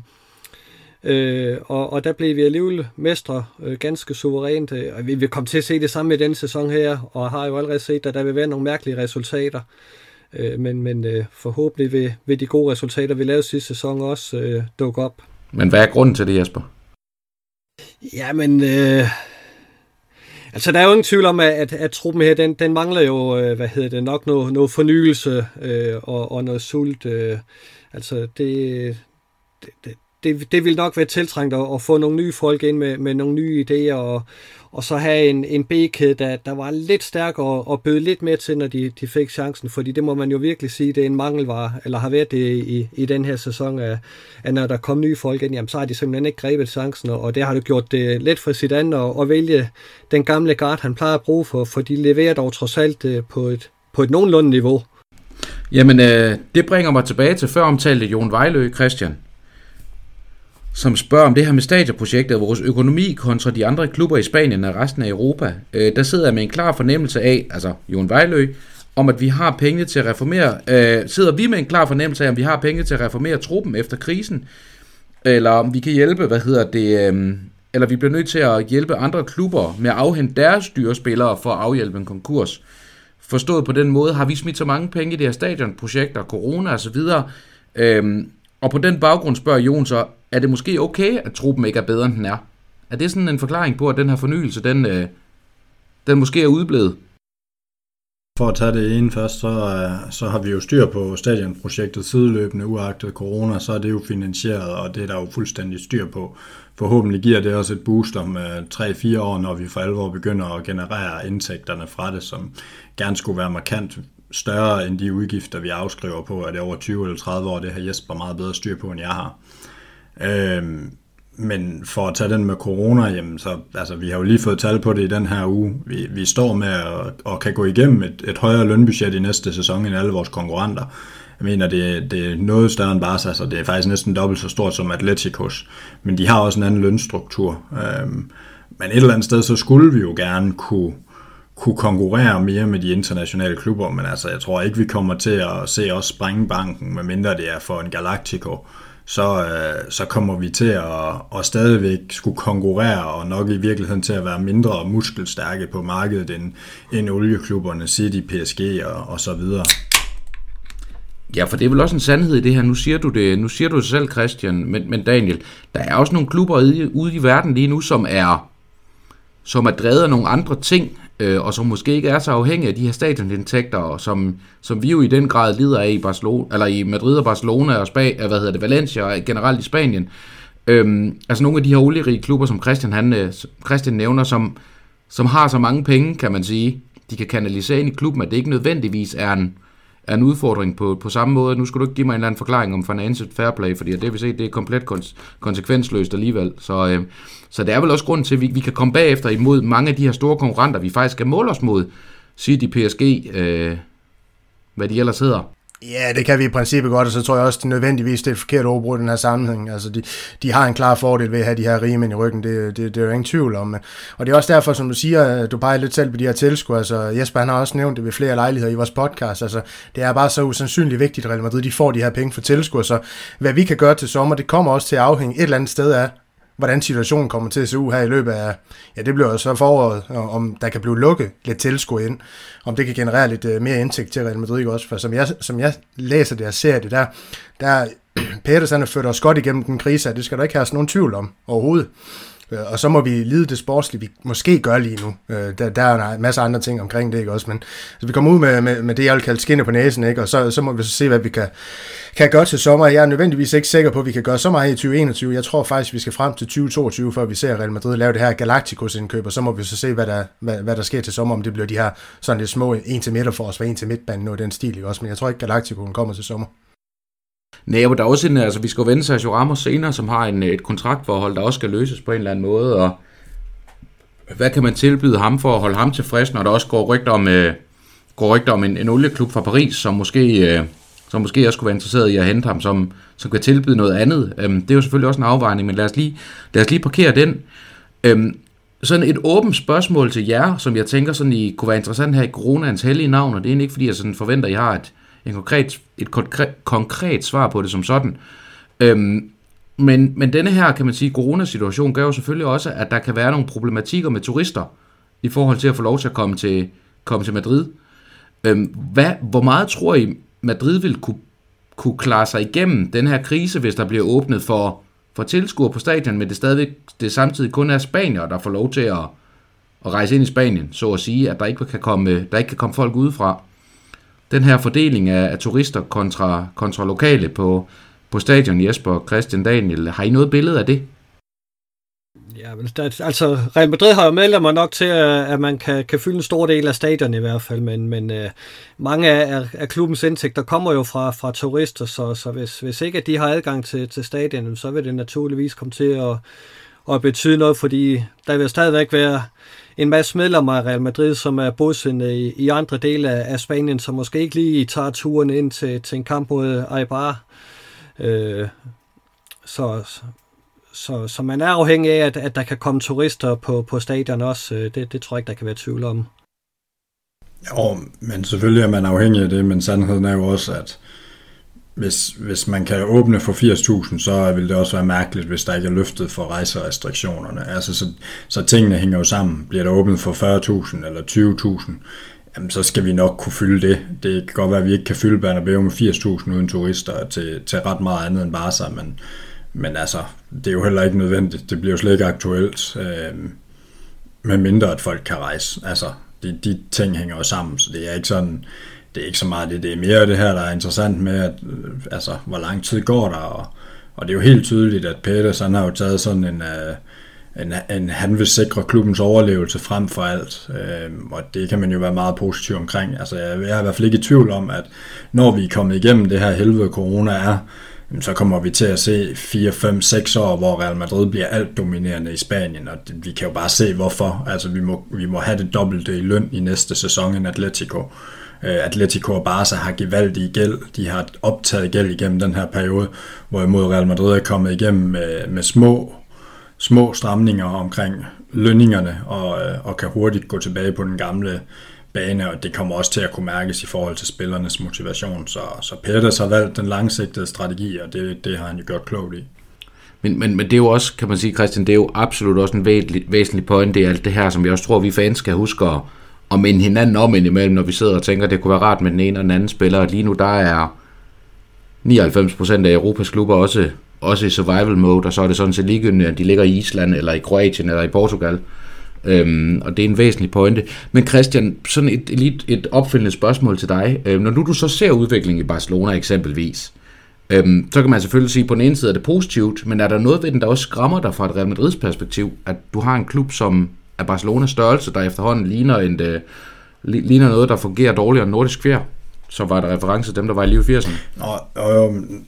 Øh, og, og der blev vi alligevel mestre øh, ganske suverænt. Og vi vil komme til at se det samme i denne sæson her, og har jo allerede set, at der vil være nogle mærkelige resultater. Øh, men men øh, forhåbentlig vil, vil de gode resultater, vi lavede sidste sæson, også øh, dukke op. Men hvad er grunden til det, Jesper? Jamen, øh, altså der er jo ingen tvivl om, at, at, at truppen her, den, den mangler jo, øh, hvad hedder det, nok noget, noget fornyelse øh, og, og noget sult. Øh, altså det, det, det, det, vil nok være tiltrængt at, at få nogle nye folk ind med, med nogle nye idéer, og, og så have en, en B-kæde, der, der var lidt stærkere og, og bød lidt mere til, når de, de fik chancen, fordi det må man jo virkelig sige, det er en mangelvare, eller har været det i, i den her sæson, at, at når der kom nye folk ind, jamen, så har de simpelthen ikke grebet chancen, og det har du gjort det let for sit andet at, at vælge den gamle guard, han plejer at bruge for, for de leverer dog trods alt øh, på et, på et nogenlunde niveau. Jamen, øh, det bringer mig tilbage til før omtalte Jon Vejlø, Christian som spørger om det her med stadionprojektet, og vores økonomi kontra de andre klubber i Spanien og resten af Europa. Øh, der sidder jeg med en klar fornemmelse af, altså Jon Vejlø, om at vi har penge til at reformere, øh, sidder vi med en klar fornemmelse af, om vi har penge til at reformere truppen efter krisen, eller om vi kan hjælpe, hvad hedder det, øh, eller vi bliver nødt til at hjælpe andre klubber med at afhente deres styrespillere for at afhjælpe en konkurs. Forstået på den måde, har vi smidt så mange penge i det her stadionprojekter, corona osv., øh, og på den baggrund spørger Jon så, er det måske okay, at truppen ikke er bedre, end den er? Er det sådan en forklaring på, at den her fornyelse, den, øh, den måske er udblevet? For at tage det ene først, så, øh, så har vi jo styr på stadionprojektet sideløbende, uagtet corona, så er det jo finansieret, og det er der jo fuldstændig styr på. Forhåbentlig giver det også et boost om øh, 3-4 år, når vi for alvor begynder at generere indtægterne fra det, som gerne skulle være markant større end de udgifter, vi afskriver på, at det over 20 eller 30 år, det har Jesper meget bedre styr på, end jeg har. Øhm, men for at tage den med corona, jamen så, altså, vi har jo lige fået tal på det i den her uge. Vi, vi står med at, og kan gå igennem et, et højere lønbudget i næste sæson end alle vores konkurrenter. Jeg mener, det, det er noget større end Barca, så det er faktisk næsten dobbelt så stort som Atleticos. Men de har også en anden lønstruktur. Øhm, men et eller andet sted, så skulle vi jo gerne kunne, kunne konkurrere mere med de internationale klubber, men altså, jeg tror ikke, vi kommer til at se os sprænge banken, medmindre det er for en Galactico så, øh, så kommer vi til at, at stadigvæk skulle konkurrere, og nok i virkeligheden til at være mindre muskelstærke på markedet end, end olieklubberne City, PSG og, og så videre. Ja, for det er vel også en sandhed i det her. Nu siger du det, nu siger du det selv, Christian, men, men Daniel, der er også nogle klubber ude, ude i verden lige nu, som er, som er drevet af nogle andre ting, øh, og som måske ikke er så afhængige af de her stadionindtægter, som, som vi jo i den grad lider af i, Barcelona, eller i Madrid og Barcelona og Spa, øh, hvad hedder det, Valencia og generelt i Spanien. Øhm, altså nogle af de her olierige klubber, som Christian, han, øh, Christian nævner, som, som har så mange penge, kan man sige, de kan kanalisere ind i klubben, at det ikke nødvendigvis er en, er en udfordring på, på samme måde. Nu skal du ikke give mig en eller anden forklaring om financial fair play, fordi det vi ser, det er komplet konsekvensløst alligevel. Så, øh, så det er vel også grund til, at vi, vi kan komme bagefter imod mange af de her store konkurrenter, vi faktisk skal måle os mod. City, PSG, øh, hvad de ellers hedder. Ja, det kan vi i princippet godt, og så tror jeg også, det nødvendigvis det er et forkert overbrud i den her sammenhæng. Altså, de, de har en klar fordel ved at have de her rige i ryggen, det, det, det er jo ingen tvivl om. Og det er også derfor, som du siger, du peger lidt selv på de her tilskuere. Altså, Jesper han har også nævnt det ved flere lejligheder i vores podcast. Altså, det er bare så usandsynligt vigtigt, at Real Madrid de får de her penge for tilskuere. Så hvad vi kan gøre til sommer, det kommer også til at afhænge et eller andet sted af, hvordan situationen kommer til at se ud her i løbet af, ja det bliver så foråret, om der kan blive lukket lidt tilskud ind, om det kan generere lidt øh, mere indtægt til Real Madrid også, for som jeg, som jeg læser det og ser det, der, der [CLEARS THROAT] Peters han har ført os godt igennem den krise, det skal der ikke have nogen tvivl om overhovedet. Øh, og så må vi lide det sportslige, vi måske gør lige nu. Øh, der, der er en masse andre ting omkring det, ikke også? Men så vi kommer ud med, med, med det, jeg vil kalde skinne på næsen, ikke? Og så, så må vi så se, hvad vi kan, kan gøre til sommer. Jeg er nødvendigvis ikke sikker på, at vi kan gøre så meget i 2021. Jeg tror faktisk, vi skal frem til 2022, før vi ser Real Madrid lave det her Galacticos-indkøb, og så må vi så se, hvad der, hvad, hvad der sker til sommer, om det bliver de her sådan lidt små en til midter for os, og en til midtbanen, noget den stil, ikke også? Men jeg tror ikke, Galacticoen kommer til sommer. Nej, men der er også en, altså vi skal jo vende Sergio Ramos senere, som har en, øh, et kontraktforhold, der også skal løses på en eller anden måde, og hvad kan man tilbyde ham for at holde ham tilfreds, når der også går rygter om, øh, går rygter om en, en olieklub fra Paris, som måske, øh, som måske også kunne være interesseret i at hente ham, som, som kan tilbyde noget andet. Øhm, det er jo selvfølgelig også en afvejning, men lad os lige, lad os lige parkere den. Øhm, sådan et åbent spørgsmål til jer, som jeg tænker sådan I kunne være interessant her i coronaens hellige navn, og det er ikke fordi, jeg sådan forventer, at I har et, en konkret, et konkret, konkret svar på det som sådan. Øhm, men, men denne her, kan man sige, coronasituation gør jo selvfølgelig også, at der kan være nogle problematikker med turister i forhold til at få lov til at komme til, komme til Madrid. Øhm, hvad, hvor meget tror I, Madrid vil kunne, kunne klare sig igennem den her krise, hvis der bliver åbnet for, for tilskuere på stadion, men det stadigvæk det samtidig kun er spanier, der får lov til at, at rejse ind i Spanien, så at sige, at der ikke kan komme, der ikke kan komme folk udefra. Den her fordeling af, af turister kontra, kontra lokale på, på stadion, Jesper, Christian, Daniel, har I noget billede af det? Ja, men der, altså Real Madrid har jo medlemmer nok til, øh, at man kan, kan fylde en stor del af stadion i hvert fald, men, men uh, mange af, af klubbens indtægter kommer jo fra, fra turister, så, så hvis, hvis ikke de har adgang til, til stadion, så vil det naturligvis komme til at, at betyde noget, fordi der vil stadigvæk være en masse medlemmer af Real Madrid, som er bosiddende i, i andre dele af, af Spanien, som måske ikke lige tager turen ind til, til en kamp mod Eibar. Øh, så, så, så man er afhængig af, at, at der kan komme turister på, på stadion også. Øh, det, det tror jeg ikke, der kan være tvivl om. Jo, men selvfølgelig er man afhængig af det, men sandheden er jo også, at hvis, hvis man kan åbne for 80.000, så vil det også være mærkeligt, hvis der ikke er løftet for rejserestriktionerne. Altså, så, så tingene hænger jo sammen. Bliver der åbnet for 40.000 eller 20.000, jamen, så skal vi nok kunne fylde det. Det kan godt være, at vi ikke kan fylde Bernabeu med 80.000 uden turister til, til ret meget andet end Barca, men, men altså, det er jo heller ikke nødvendigt. Det bliver jo slet ikke aktuelt, øh, med mindre at folk kan rejse. Altså, de, de ting hænger jo sammen, så det er ikke sådan, det er ikke så meget det, det er mere det her, der er interessant med, at, øh, altså, hvor lang tid går der, og, og det er jo helt tydeligt, at Peters, han har jo taget sådan en, uh, en, en han vil sikre klubbens overlevelse frem for alt, øh, og det kan man jo være meget positiv omkring. Altså, jeg, jeg er i hvert fald ikke i tvivl om, at når vi er kommet igennem det her helvede corona er, så kommer vi til at se 4, 5, 6 år, hvor Real Madrid bliver alt dominerende i Spanien, og det, vi kan jo bare se hvorfor. Altså vi må, vi må have det dobbelte i løn i næste sæson end Atletico. Øh, Øh, Atletico og Barca har gevaldig gæld. De har optaget gæld igennem den her periode, hvorimod Real Madrid er kommet igennem med, med små, små stramninger omkring lønningerne og, øh, og kan hurtigt gå tilbage på den gamle bane, og det kommer også til at kunne mærkes i forhold til spillernes motivation. Så, så Peters har valgt den langsigtede strategi, og det, det har han jo gjort klogt i. Men, men, men det er jo også, kan man sige, Christian, det er jo absolut også en væsentlig, væsentlig pointe i alt det her, som jeg også tror, vi fans skal huske at, at minde hinanden om indimellem, når vi sidder og tænker, at det kunne være rart med den ene og den anden spiller. Lige nu, der er 99% af Europas klubber også, også i survival mode, og så er det sådan set ligegyldigt, at de ligger i Island, eller i Kroatien, eller i Portugal. Øhm, og det er en væsentlig pointe. Men Christian, sådan et, et, et opfølgende spørgsmål til dig. Øhm, når nu du så ser udviklingen i Barcelona eksempelvis, øhm, så kan man selvfølgelig sige, at på den ene side er det positivt, men er der noget ved den, der også skræmmer dig fra et Real Madrids perspektiv, at du har en klub, som af Barcelonas størrelse, der efterhånden ligner, en, det, øh, ligner noget, der fungerer dårligere end nordisk fjer? Så var der reference til dem, der var i live 80'erne. Nå, jo, øhm,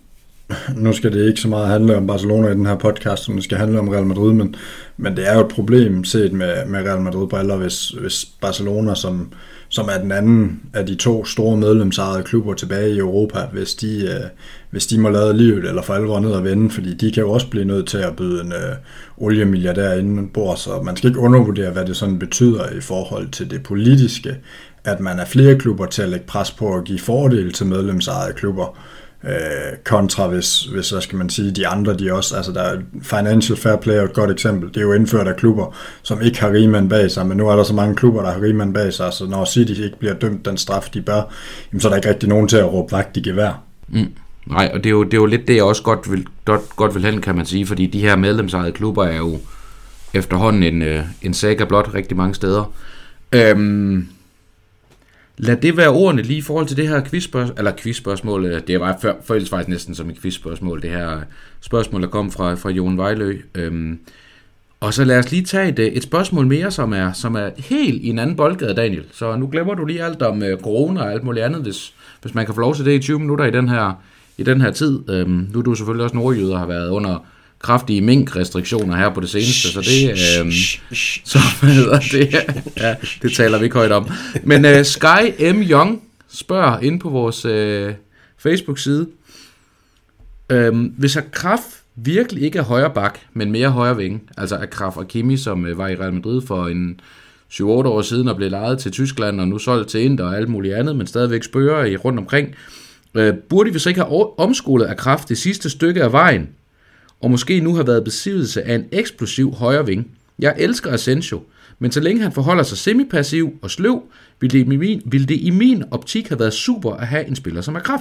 nu skal det ikke så meget handle om Barcelona i den her podcast, som det skal handle om Real Madrid, men, men det er jo et problem set med, med Real Madrid-briller, hvis, hvis Barcelona, som, som er den anden af de to store medlemsejede klubber tilbage i Europa, hvis de, øh, hvis de må lade livet eller for alvor ned og vende, fordi de kan jo også blive nødt til at byde en øh, oliemilliardær inden bord, så man skal ikke undervurdere, hvad det sådan betyder i forhold til det politiske, at man er flere klubber til at lægge pres på at give fordele til medlemsejede klubber, øh, kontra hvis, hvis, hvad skal man sige, de andre, de også, altså der er Financial Fair Play er et godt eksempel, det er jo indført af klubber, som ikke har Riemann bag sig, men nu er der så mange klubber, der har Riemann bag sig, så når City ikke bliver dømt den straf, de bør, jamen, så er der ikke rigtig nogen til at råbe vagt i gevær. Mm. Nej, og det er, jo, det er jo lidt det, jeg også godt vil, godt, godt vil hen, kan man sige, fordi de her medlemsejede klubber er jo efterhånden en, øh, en saga blot rigtig mange steder. Øhm, Lad det være ordene lige i forhold til det her quizspørgsmål, eller quizspørgsmål, øh, det var før, føles faktisk næsten som et quizspørgsmål, det her spørgsmål, der kom fra, fra Jon Vejlø. Øhm, og så lad os lige tage et, øh, et spørgsmål mere, som er, som er helt i en anden boldgade, Daniel. Så nu glemmer du lige alt om øh, corona og alt muligt andet, hvis, hvis man kan få lov til det i 20 minutter i den her, i den her tid. Øhm, nu er du selvfølgelig også nordjyder har været under kraftige mink-restriktioner her på det seneste, så det, øh, så hedder det, ja, det taler vi ikke højt om. Men øh, Sky M. Young spørger ind på vores øh, Facebook-side, øh, hvis, kraft, virkelig ikke er højre bak, men mere højre vinge, altså Akraf Kimi, som øh, var i Real Madrid for en 7-8 år siden og blev lejet til Tyskland og nu solgt til Inter og alt muligt andet, men stadigvæk spørger i rundt omkring. Øh, burde vi så ikke have omskolet Akraf det sidste stykke af vejen, og måske nu har været besiddelse af en eksplosiv højre ving? Jeg elsker Asensio, men så længe han forholder sig semipassiv og sløv, vil det, i min, vil det i min optik have været super at have en spiller som Akraf.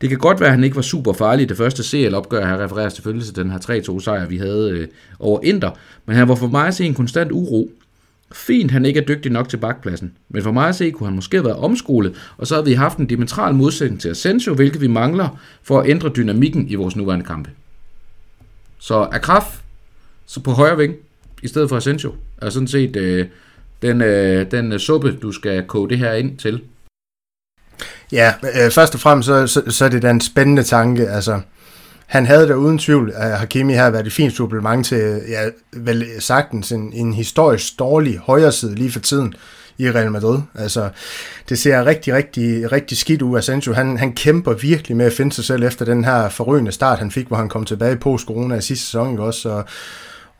Det kan godt være, at han ikke var super farlig i det første CL-opgør. Her refererer selvfølgelig til den her 3-2 sejr, vi havde øh, over Inter. Men han var for mig at se en konstant uro. Fint, han ikke er dygtig nok til bakpladsen. Men for mig at se, kunne han måske have været omskolet, og så havde vi haft en diametral modsætning til Asensio, hvilket vi mangler for at ændre dynamikken i vores nuværende kampe. Så Akraf, så på højre ving, i stedet for Asensio, er sådan set øh, den, øh, den øh, suppe, du skal koge det her ind til. Ja, øh, først og fremmest så, så, så er det da en spændende tanke. Altså, han havde da uden tvivl, at Hakimi har været et fint supplement til, ja, vel sagtens en, en historisk dårlig højre side lige for tiden i Real Madrid. Altså, det ser rigtig, rigtig, rigtig skidt ud. Asensio, han, han kæmper virkelig med at finde sig selv efter den her forrygende start, han fik, hvor han kom tilbage på corona i sidste sæson, ikke også? Og,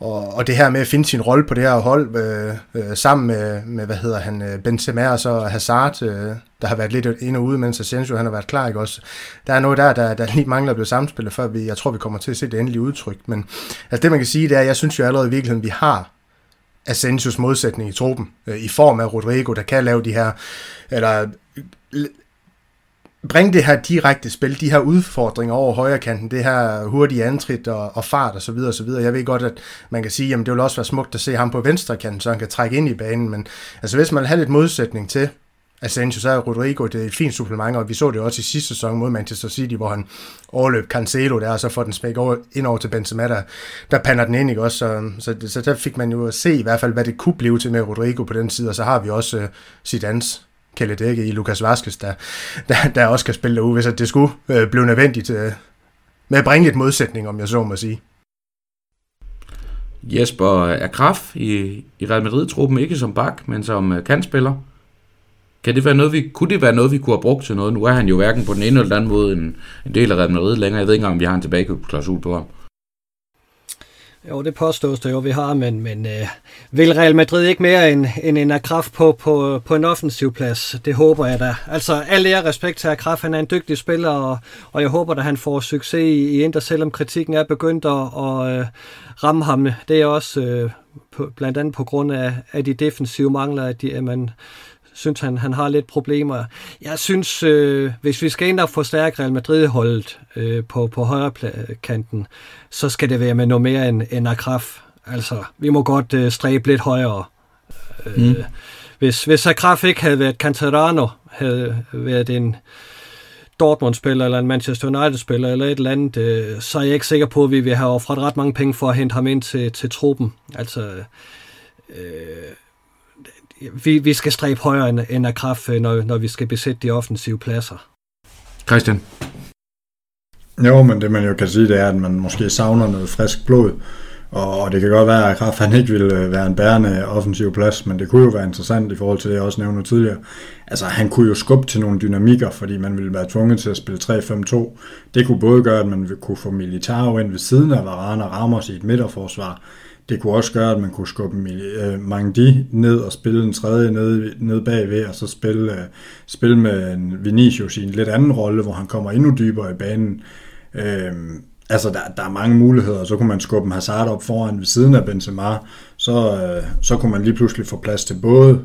og, og det her med at finde sin rolle på det her hold, øh, øh, sammen med, med, hvad hedder han, øh, Benzema og så Hazard, øh, der har været lidt ind og ude, mens Asensio han har været klar, ikke også? Der er noget der, der, der lige mangler at blive samspillet, før vi, jeg tror, vi kommer til at se det endelige udtryk. Men altså det, man kan sige, det er, jeg synes jo allerede i virkeligheden, vi har Asensios modsætning i truppen, øh, i form af Rodrigo, der kan lave de her, eller bringe det her direkte spil, de her udfordringer over højre kanten, det her hurtige antrit og, og fart og så videre og så videre. Jeg ved godt, at man kan sige, at det vil også være smukt at se ham på venstre kanten, så han kan trække ind i banen, men altså hvis man vil have lidt modsætning til Asensio, så er Rodrigo det er et fint supplement, og vi så det også i sidste sæson mod Manchester City, hvor han overløb Cancelo der, og så får den smæk over, ind over til Benzema, der, der pander den ind, ikke også? Så, så, så der fik man jo at se i hvert fald, hvad det kunne blive til med Rodrigo på den side, og så har vi også øh, uh, Zidane's Dække i Lukas Vaskes, der, der, der også kan spille derude, hvis det skulle øh, blive nødvendigt øh, med at bringe lidt modsætning, om jeg så må sige. Jesper er Kraf i, i Real Madrid-truppen, ikke som bak, men som øh, kantspiller. Kan det være noget, vi, kunne det være noget, vi kunne have brugt til noget? Nu er han jo hverken på den ene eller den anden måde en, en del af Real Madrid længere. Jeg ved ikke engang, om vi har en tilbageklausul på ham. Jo, det påstås det jo, vi har, men, men øh, vil Real Madrid ikke mere end, end en kraft på, på, på en offensiv plads? Det håber jeg da. Altså, al ære respekt til Akraf, han er en dygtig spiller, og, og jeg håber at han får succes i, i Inter, selvom kritikken er begyndt at, at øh, ramme ham. Det er også øh, på, blandt andet på grund af, af de defensive mangler, at, de, at man synes, han, han har lidt problemer. Jeg synes, øh, hvis vi skal ind og forstærke Real Madrid-holdet øh, på, på højre kanten, så skal det være med noget mere end, end Akraf. Altså, vi må godt øh, stræbe lidt højere. Øh, mm. Hvis, hvis Akraf ikke havde været Cantarano, havde været en Dortmund-spiller, eller en Manchester United-spiller, eller et eller andet, øh, så er jeg ikke sikker på, at vi vil have offret ret mange penge for at hente ham ind til, til truppen. Altså, øh, vi, vi skal stræbe højere end, end af kraft, øh, når, når vi skal besætte de offensive pladser. Christian? Jo, men det man jo kan sige, det er, at man måske savner noget frisk blod. Og det kan godt være, at Kraft han ikke ville øh, være en bærende offensiv plads, men det kunne jo være interessant i forhold til det, jeg også nævnte tidligere. Altså, han kunne jo skubbe til nogle dynamikker, fordi man ville være tvunget til at spille 3-5-2. Det kunne både gøre, at man kunne få Militao ind ved siden af Varane og Ramos i et midterforsvar, det kunne også gøre, at man kunne skubbe øh, Mangdi ned og spille en tredje ned, ned bagved, og så spille, øh, spille med en Vinicius i en lidt anden rolle, hvor han kommer endnu dybere i banen. Øh, altså, der, der er mange muligheder, så kunne man skubbe en Hazard op foran ved siden af Benzema, så, øh, så kunne man lige pludselig få plads til både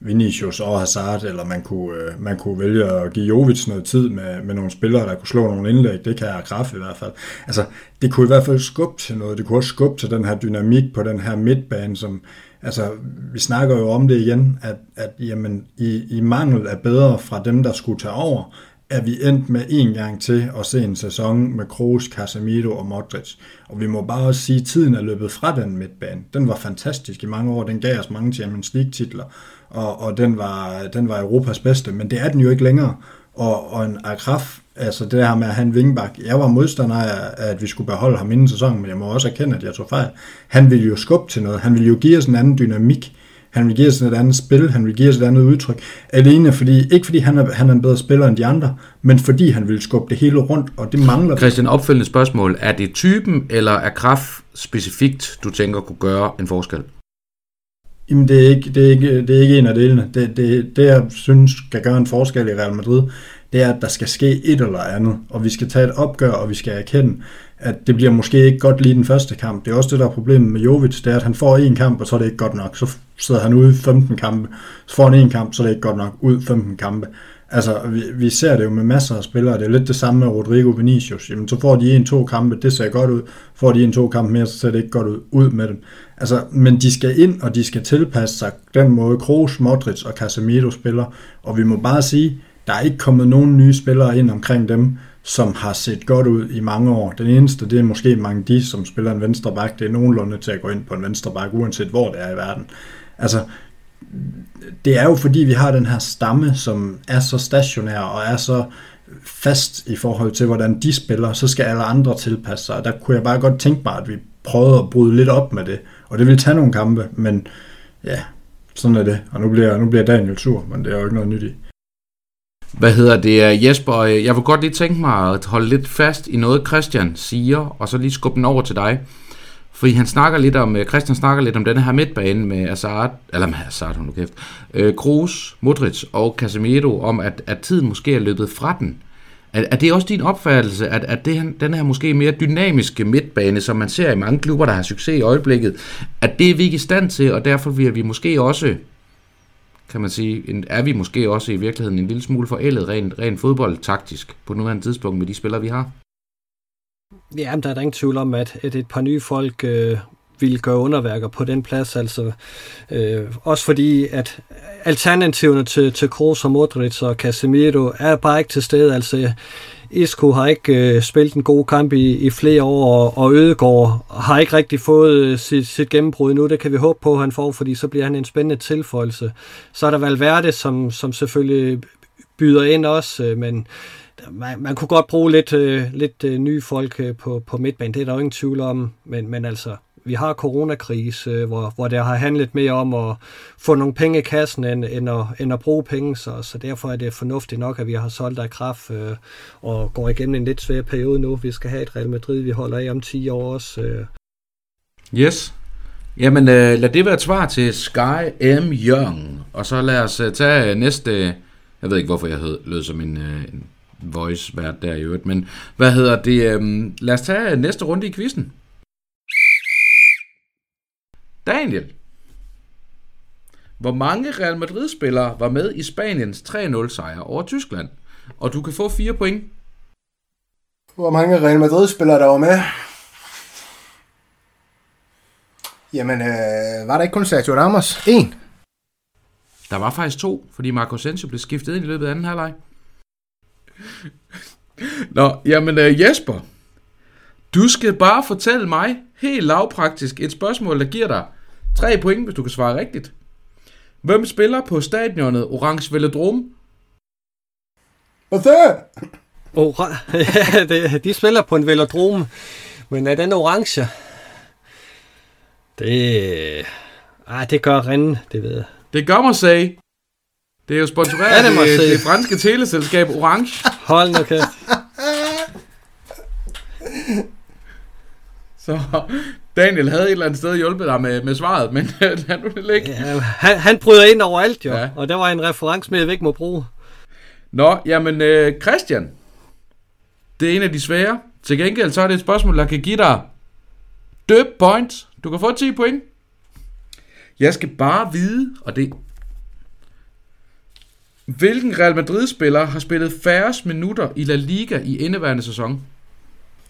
Vinicius og Hazard, eller man kunne, øh, man kunne vælge at give Jovic noget tid med, med nogle spillere, der kunne slå nogle indlæg. Det kan jeg kraft i hvert fald. Altså, det kunne i hvert fald skubbe til noget. Det kunne også skubbe til den her dynamik på den her midtbane, som, altså, vi snakker jo om det igen, at, at jamen, i, i mangel af bedre fra dem, der skulle tage over, er vi endt med en gang til at se en sæson med Kroos, Casemiro og Modric. Og vi må bare også sige, at tiden er løbet fra den midtbane. Den var fantastisk i mange år. Den gav os mange Champions League-titler, og, og den, var, den var Europas bedste. Men det er den jo ikke længere. Og, og en Akraf, altså det her med at have en vingbak. Jeg var modstander af, at vi skulle beholde ham inden sæsonen, men jeg må også erkende, at jeg tog fejl. Han ville jo skubbe til noget. Han ville jo give os en anden dynamik Han vil give os et andet spil, han vil give os et andet udtryk. Alene fordi, ikke fordi han er, han er en bedre spiller end de andre, men fordi han vil skubbe det hele rundt, og det mangler. Christian, opfølgende spørgsmål. Er det typen eller er kraft specifikt, du tænker kunne gøre en forskel? Jamen, det er ikke, det er ikke, det er ikke en af delene. Det, det, det, jeg synes skal gøre en forskel i Real Madrid, det er, at der skal ske et eller andet, og vi skal tage et opgør, og vi skal erkende, at det bliver måske ikke godt lige den første kamp. Det er også det, der er problemet med Jovic, det er, at han får en kamp, og så er det ikke godt nok. Så sidder han ude i 15 kampe. Så får han en kamp, så er det ikke godt nok. Ud 15 kampe. Altså, vi, vi ser det jo med masser af spillere. Det er lidt det samme med Rodrigo Vinicius. Jamen, så får de en-to kampe, det ser godt ud. Får de en-to kampe mere, så ser det ikke godt ud. Ud med dem. Altså, men de skal ind, og de skal tilpasse sig den måde, Kroos, Modric og Casemiro spiller. Og vi må bare sige, der er ikke kommet nogen nye spillere ind omkring dem, som har set godt ud i mange år. Den eneste, det er måske mange de, som spiller en venstre bak. Det er nogenlunde til at gå ind på en venstre bak, uanset hvor det er i verden. Altså, det er jo fordi, vi har den her stamme, som er så stationær og er så fast i forhold til, hvordan de spiller, så skal alle andre tilpasse sig. Der kunne jeg bare godt tænke mig, at vi prøvede at bryde lidt op med det. Og det vil tage nogle kampe, men ja, sådan er det. Og nu bliver, nu bliver Daniel sur, men det er jo ikke noget nyt i. Hvad hedder det, Jesper? Øh, jeg vil godt lige tænke mig at holde lidt fast i noget, Christian siger, og så lige skubbe den over til dig. Fordi han snakker lidt om, øh, Christian snakker lidt om den her midtbane med Hazard, eller med Hazard, hun kæft, øh, Kroos, Modric og Casemiro, om at, at tiden måske er løbet fra den. Er, er det også din opfattelse, at, at det, den her måske mere dynamiske midtbane, som man ser i mange klubber, der har succes i øjeblikket, at det er vi ikke i stand til, og derfor vil vi måske også kan man sige, er vi måske også i virkeligheden en lille smule forældet rent, rent fodboldtaktisk på nuværende tidspunkt med de spillere, vi har? Ja, der er der ingen tvivl om, at, at et par nye folk øh, vil gøre underværker på den plads. Altså, øh, også fordi, at alternativerne til, til Kroos og Modric og Casemiro er bare ikke til stede. Altså, Isco har ikke øh, spillet en god kamp i, i flere år, og, og Ødegaard har ikke rigtig fået øh, sit, sit gennembrud nu. Det kan vi håbe på, at han får, fordi så bliver han en spændende tilføjelse. Så er der Valverde, som, som selvfølgelig byder ind også, øh, men man, man kunne godt bruge lidt, øh, lidt øh, nye folk øh, på, på midtbanen. Det er der jo ingen tvivl om, men, men altså, vi har coronakrise, øh, hvor, hvor det har handlet mere om at få nogle penge i kassen, end, end, at, end at bruge penge, så, så derfor er det fornuftigt nok, at vi har solgt af kraft øh, og går igennem en lidt svær periode nu. Vi skal have et Real Madrid, vi holder af om 10 år også. Øh. Yes. Jamen, øh, lad det være et svar til Sky M. Young. Og så lad os øh, tage øh, næste... Jeg ved ikke, hvorfor jeg hed, lød som en, øh, en voice vært der i øvrigt, men hvad hedder det? Øh, lad os tage næste runde i quizzen. Daniel. Hvor mange Real Madrid-spillere var med i Spaniens 3-0 sejr over Tyskland? Og du kan få 4 point. Hvor mange Real Madrid-spillere der var med? Jamen, øh, var der ikke kun Sergio Ramos? En. Der var faktisk to, fordi Marco Asensio blev skiftet ind i løbet af anden halvleg. Nå, jamen uh, Jesper, du skal bare fortælle mig helt lavpraktisk et spørgsmål, der giver dig 3 point, hvis du kan svare rigtigt. Hvem spiller på stadionet Orange Velodrome? Hvad [LAUGHS] det? Ora- ja, de spiller på en velodrome, men er den orange? Det, ah, det gør Rennes, det ved jeg. Det gør Marseille. Det er jo sponsoreret det er af det, Marseille. det franske teleselskab Orange. Hold nu kæft. Så Daniel havde et eller andet sted hjulpet dig med, med svaret, men [LAUGHS] lad nu det ligge. Ja, han, han bryder ind overalt jo, Ja. ja. og der var en reference med, jeg ikke må bruge. Nå, jamen øh, Christian. Det er en af de svære. Til gengæld så er det et spørgsmål, der kan give dig døb points. Du kan få 10 point. Jeg skal bare vide, og det... Hvilken Real Madrid-spiller har spillet færrest minutter i La Liga i indeværende sæson?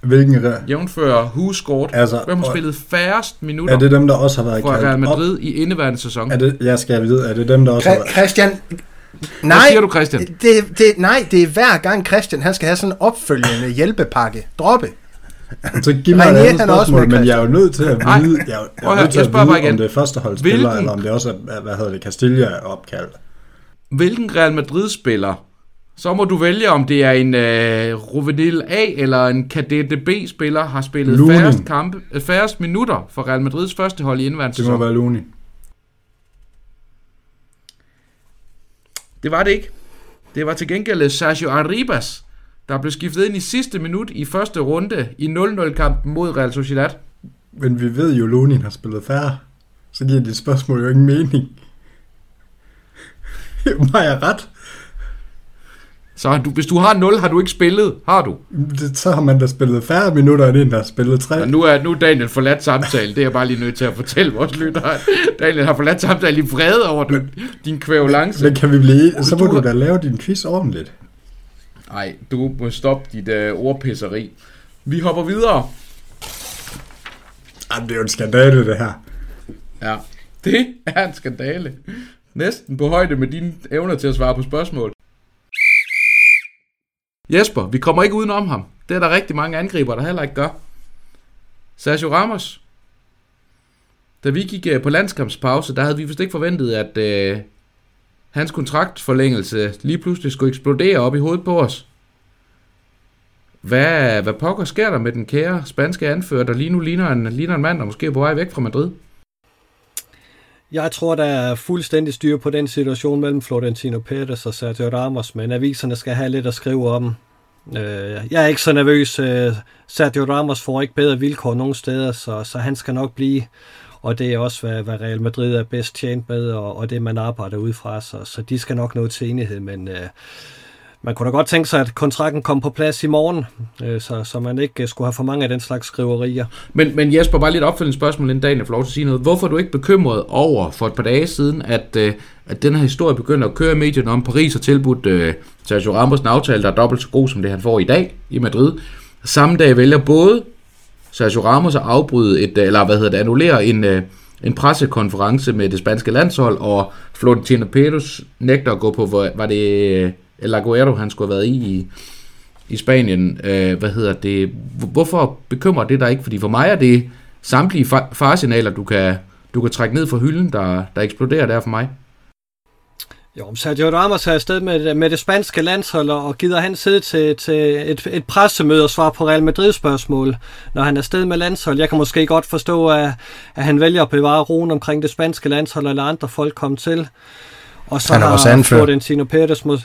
Hvilken re- Jævnfør who scored. Altså, Hvem har spillet færrest minutter Er det dem, der også har været for Real kaldt op? Madrid i indeværende sæson? Er det, jeg skal vide, er det dem, der også har Kri- været... Christian... Hvad Nej, siger du, Christian? det, det, nej, det er hver gang Christian, han skal have sådan en opfølgende hjælpepakke. Droppe. Så giv mig et andet spørgsmål, med, men jeg er jo nødt til at vide, jeg, er jeg er nødt til at vide, igen. om det er førsteholdsspillere, Hvilken- eller om det også er, hvad hedder det, Castilla opkald. Hvilken Real Madrid-spiller? Så må du vælge, om det er en øh, Ruvenil A eller en Cadette B-spiller, har spillet Lunin. færrest, kampe, øh, færrest minutter for Real Madrids første hold i indværende Det må være Luni. Det var det ikke. Det var til gengæld Sergio Arribas, der blev skiftet ind i sidste minut i første runde i 0-0-kampen mod Real Sociedad. Men vi ved jo, at Lunin har spillet færre. Så giver dit spørgsmål jo ingen mening. [LAUGHS] Har jeg ret? Så du, hvis du har 0, har du ikke spillet. Har du? Det, så har man da spillet færre minutter, end en, der har spillet 3. Og nu er, nu er Daniel forladt samtale. Det er jeg bare lige nødt til at fortælle vores lyttere. Daniel har forladt samtale i vrede over du, din kvævulance. Men kan vi blive... Så må du da lave din quiz ordentligt. Nej, du må stoppe dit øh, ordpisseri. Vi hopper videre. Jamen, det er jo en skandale, det her. Ja, det er en skandale. Næsten på højde med dine evner til at svare på spørgsmål. Jesper, vi kommer ikke udenom ham. Det er der rigtig mange angriber, der heller ikke gør. Sergio Ramos. Da vi gik øh, på landskampspause, der havde vi vist ikke forventet, at øh, hans kontraktforlængelse lige pludselig skulle eksplodere op i hovedet på os. Hvad, hvad pokker sker der med den kære spanske anfører, der lige nu ligner en, ligner en mand, der måske er på vej væk fra Madrid? Jeg tror, der er fuldstændig styr på den situation mellem Florentino Pérez og Sergio Ramos, men aviserne skal have lidt at skrive om. Øh, jeg er ikke så nervøs. Øh, Sergio Ramos får ikke bedre vilkår nogen steder, så, så han skal nok blive. Og det er også, hvad, hvad Real Madrid er bedst tjent med, og, og det man arbejder ud fra. Så, så de skal nok nå til enighed, men øh, man kunne da godt tænke sig, at kontrakten kom på plads i morgen, øh, så, så man ikke øh, skulle have for mange af den slags skriverier. Men, men Jesper, bare lidt opfølgende spørgsmål, inden dagen jeg får lov til at sige noget. Hvorfor er du ikke bekymret over for et par dage siden, at, øh, at den her historie begynder at køre i medierne om Paris har tilbudt øh, Sergio Ramos en aftale, der er dobbelt så god som det, han får i dag i Madrid. Samme dag vælger både Sergio Ramos at afbryde et, øh, eller hvad hedder det, annullere en, øh, en pressekonference med det spanske landshold, og Florentino Pérez nægter at gå på, hvor, var det øh, El Aguero, han skulle have været i i, i Spanien. Øh, hvad hedder det? Hvorfor bekymrer det dig ikke? Fordi for mig er det samtlige farsignaler, du kan, du kan trække ned fra hylden, der, der eksploderer der for mig. Jo, Sergio Ramos er afsted med, med det spanske landshold, og gider han sidde til, til et, et pressemøde og svare på Real Madrid-spørgsmål, når han er afsted med landshold. Jeg kan måske godt forstå, at, at han vælger at bevare roen omkring det spanske landshold, eller andre folk kom til. Og så han er har Florentino Pérez mod...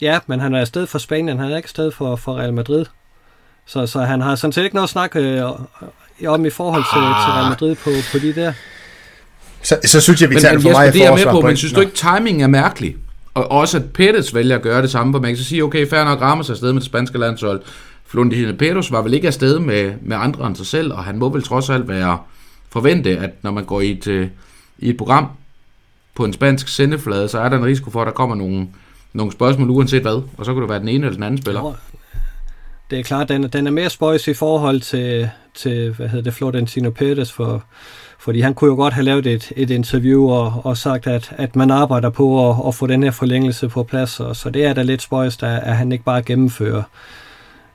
Ja, men han er afsted for Spanien, han er ikke afsted for, for Real Madrid. Så, så han har sådan set ikke noget at snakke øh, om i forhold til, ah. til Real Madrid på, på de der. Så, så synes jeg, vi tager men, det for meget det er med på, men synes du ikke, timing er mærkelig? Og også at Pettis vælger at gøre det samme, hvor man kan sige, okay, fair nok rammer sig afsted med det spanske landshold. Florentino Pettis var vel ikke afsted med, med andre end sig selv, og han må vel trods alt være forvente, at når man går i et, øh, i et program på en spansk sendeflade, så er der en risiko for, at der kommer nogle, nogle spørgsmål uanset hvad, og så kunne det være den ene eller den anden spiller. Det er klart, den, den er mere spøjs i forhold til, til hvad hedder det, Florentino Pérez, for, fordi han kunne jo godt have lavet et, et interview og, og sagt, at, at man arbejder på at, at få den her forlængelse på plads, og, så det er da lidt spøjs, der, at han ikke bare gennemfører.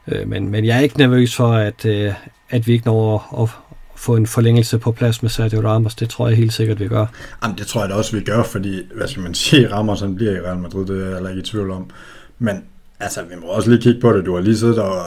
Øh, men, men jeg er ikke nervøs for, at, øh, at vi ikke når at, at få en forlængelse på plads med Sergio Ramos. Det tror jeg helt sikkert, vi gør. Jamen, det tror jeg da også, vi gør, fordi, hvad skal man sige, Ramos han bliver i Real Madrid, det er jeg heller ikke i tvivl om. Men Altså, vi må også lige kigge på det. Du har lige siddet og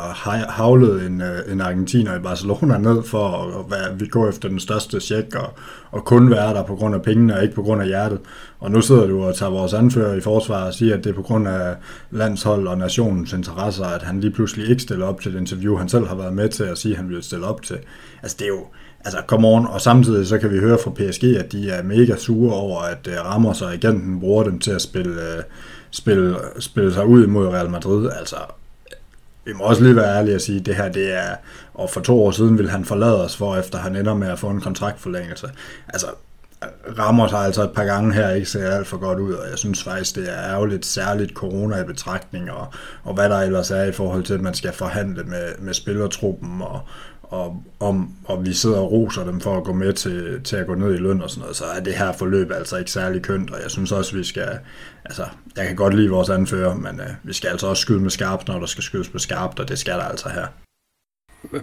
havlet en, øh, en argentiner i Barcelona ned for at være, vi går efter den største check og, og kun være der på grund af pengene og ikke på grund af hjertet. Og nu sidder du og tager vores anfører i forsvar og siger, at det er på grund af landshold og nationens interesser, at han lige pludselig ikke stiller op til et interview, han selv har været med til at sige, at han ville stille op til. Altså, det er jo, altså come on, og samtidig så kan vi høre fra PSG, at de er mega sure over, at øh, uh, Ramos og agenten bruger dem til at spille øh, spille, spille sig ud imod Real Madrid. Altså, vi må også lige være ærlige og sige, at det her det er, og for to år siden vil han forlade os, for efter han ender med at få en kontraktforlængelse. Altså, Ramos har altså et par gange her ikke set alt for godt ud, og jeg synes faktisk, det er ærgerligt, særligt corona i betragtning, og, og hvad der ellers er i forhold til, at man skal forhandle med, med spillertruppen, og, og, om, og vi sidder og roser dem for at gå med til, til at gå ned i løn og sådan noget, så er det her forløb altså ikke særlig kønt, og jeg synes også, vi skal, altså, jeg kan godt lide vores anfører, men øh, vi skal altså også skyde med skarpt, når der skal skydes med skarpt, og det skal der altså her.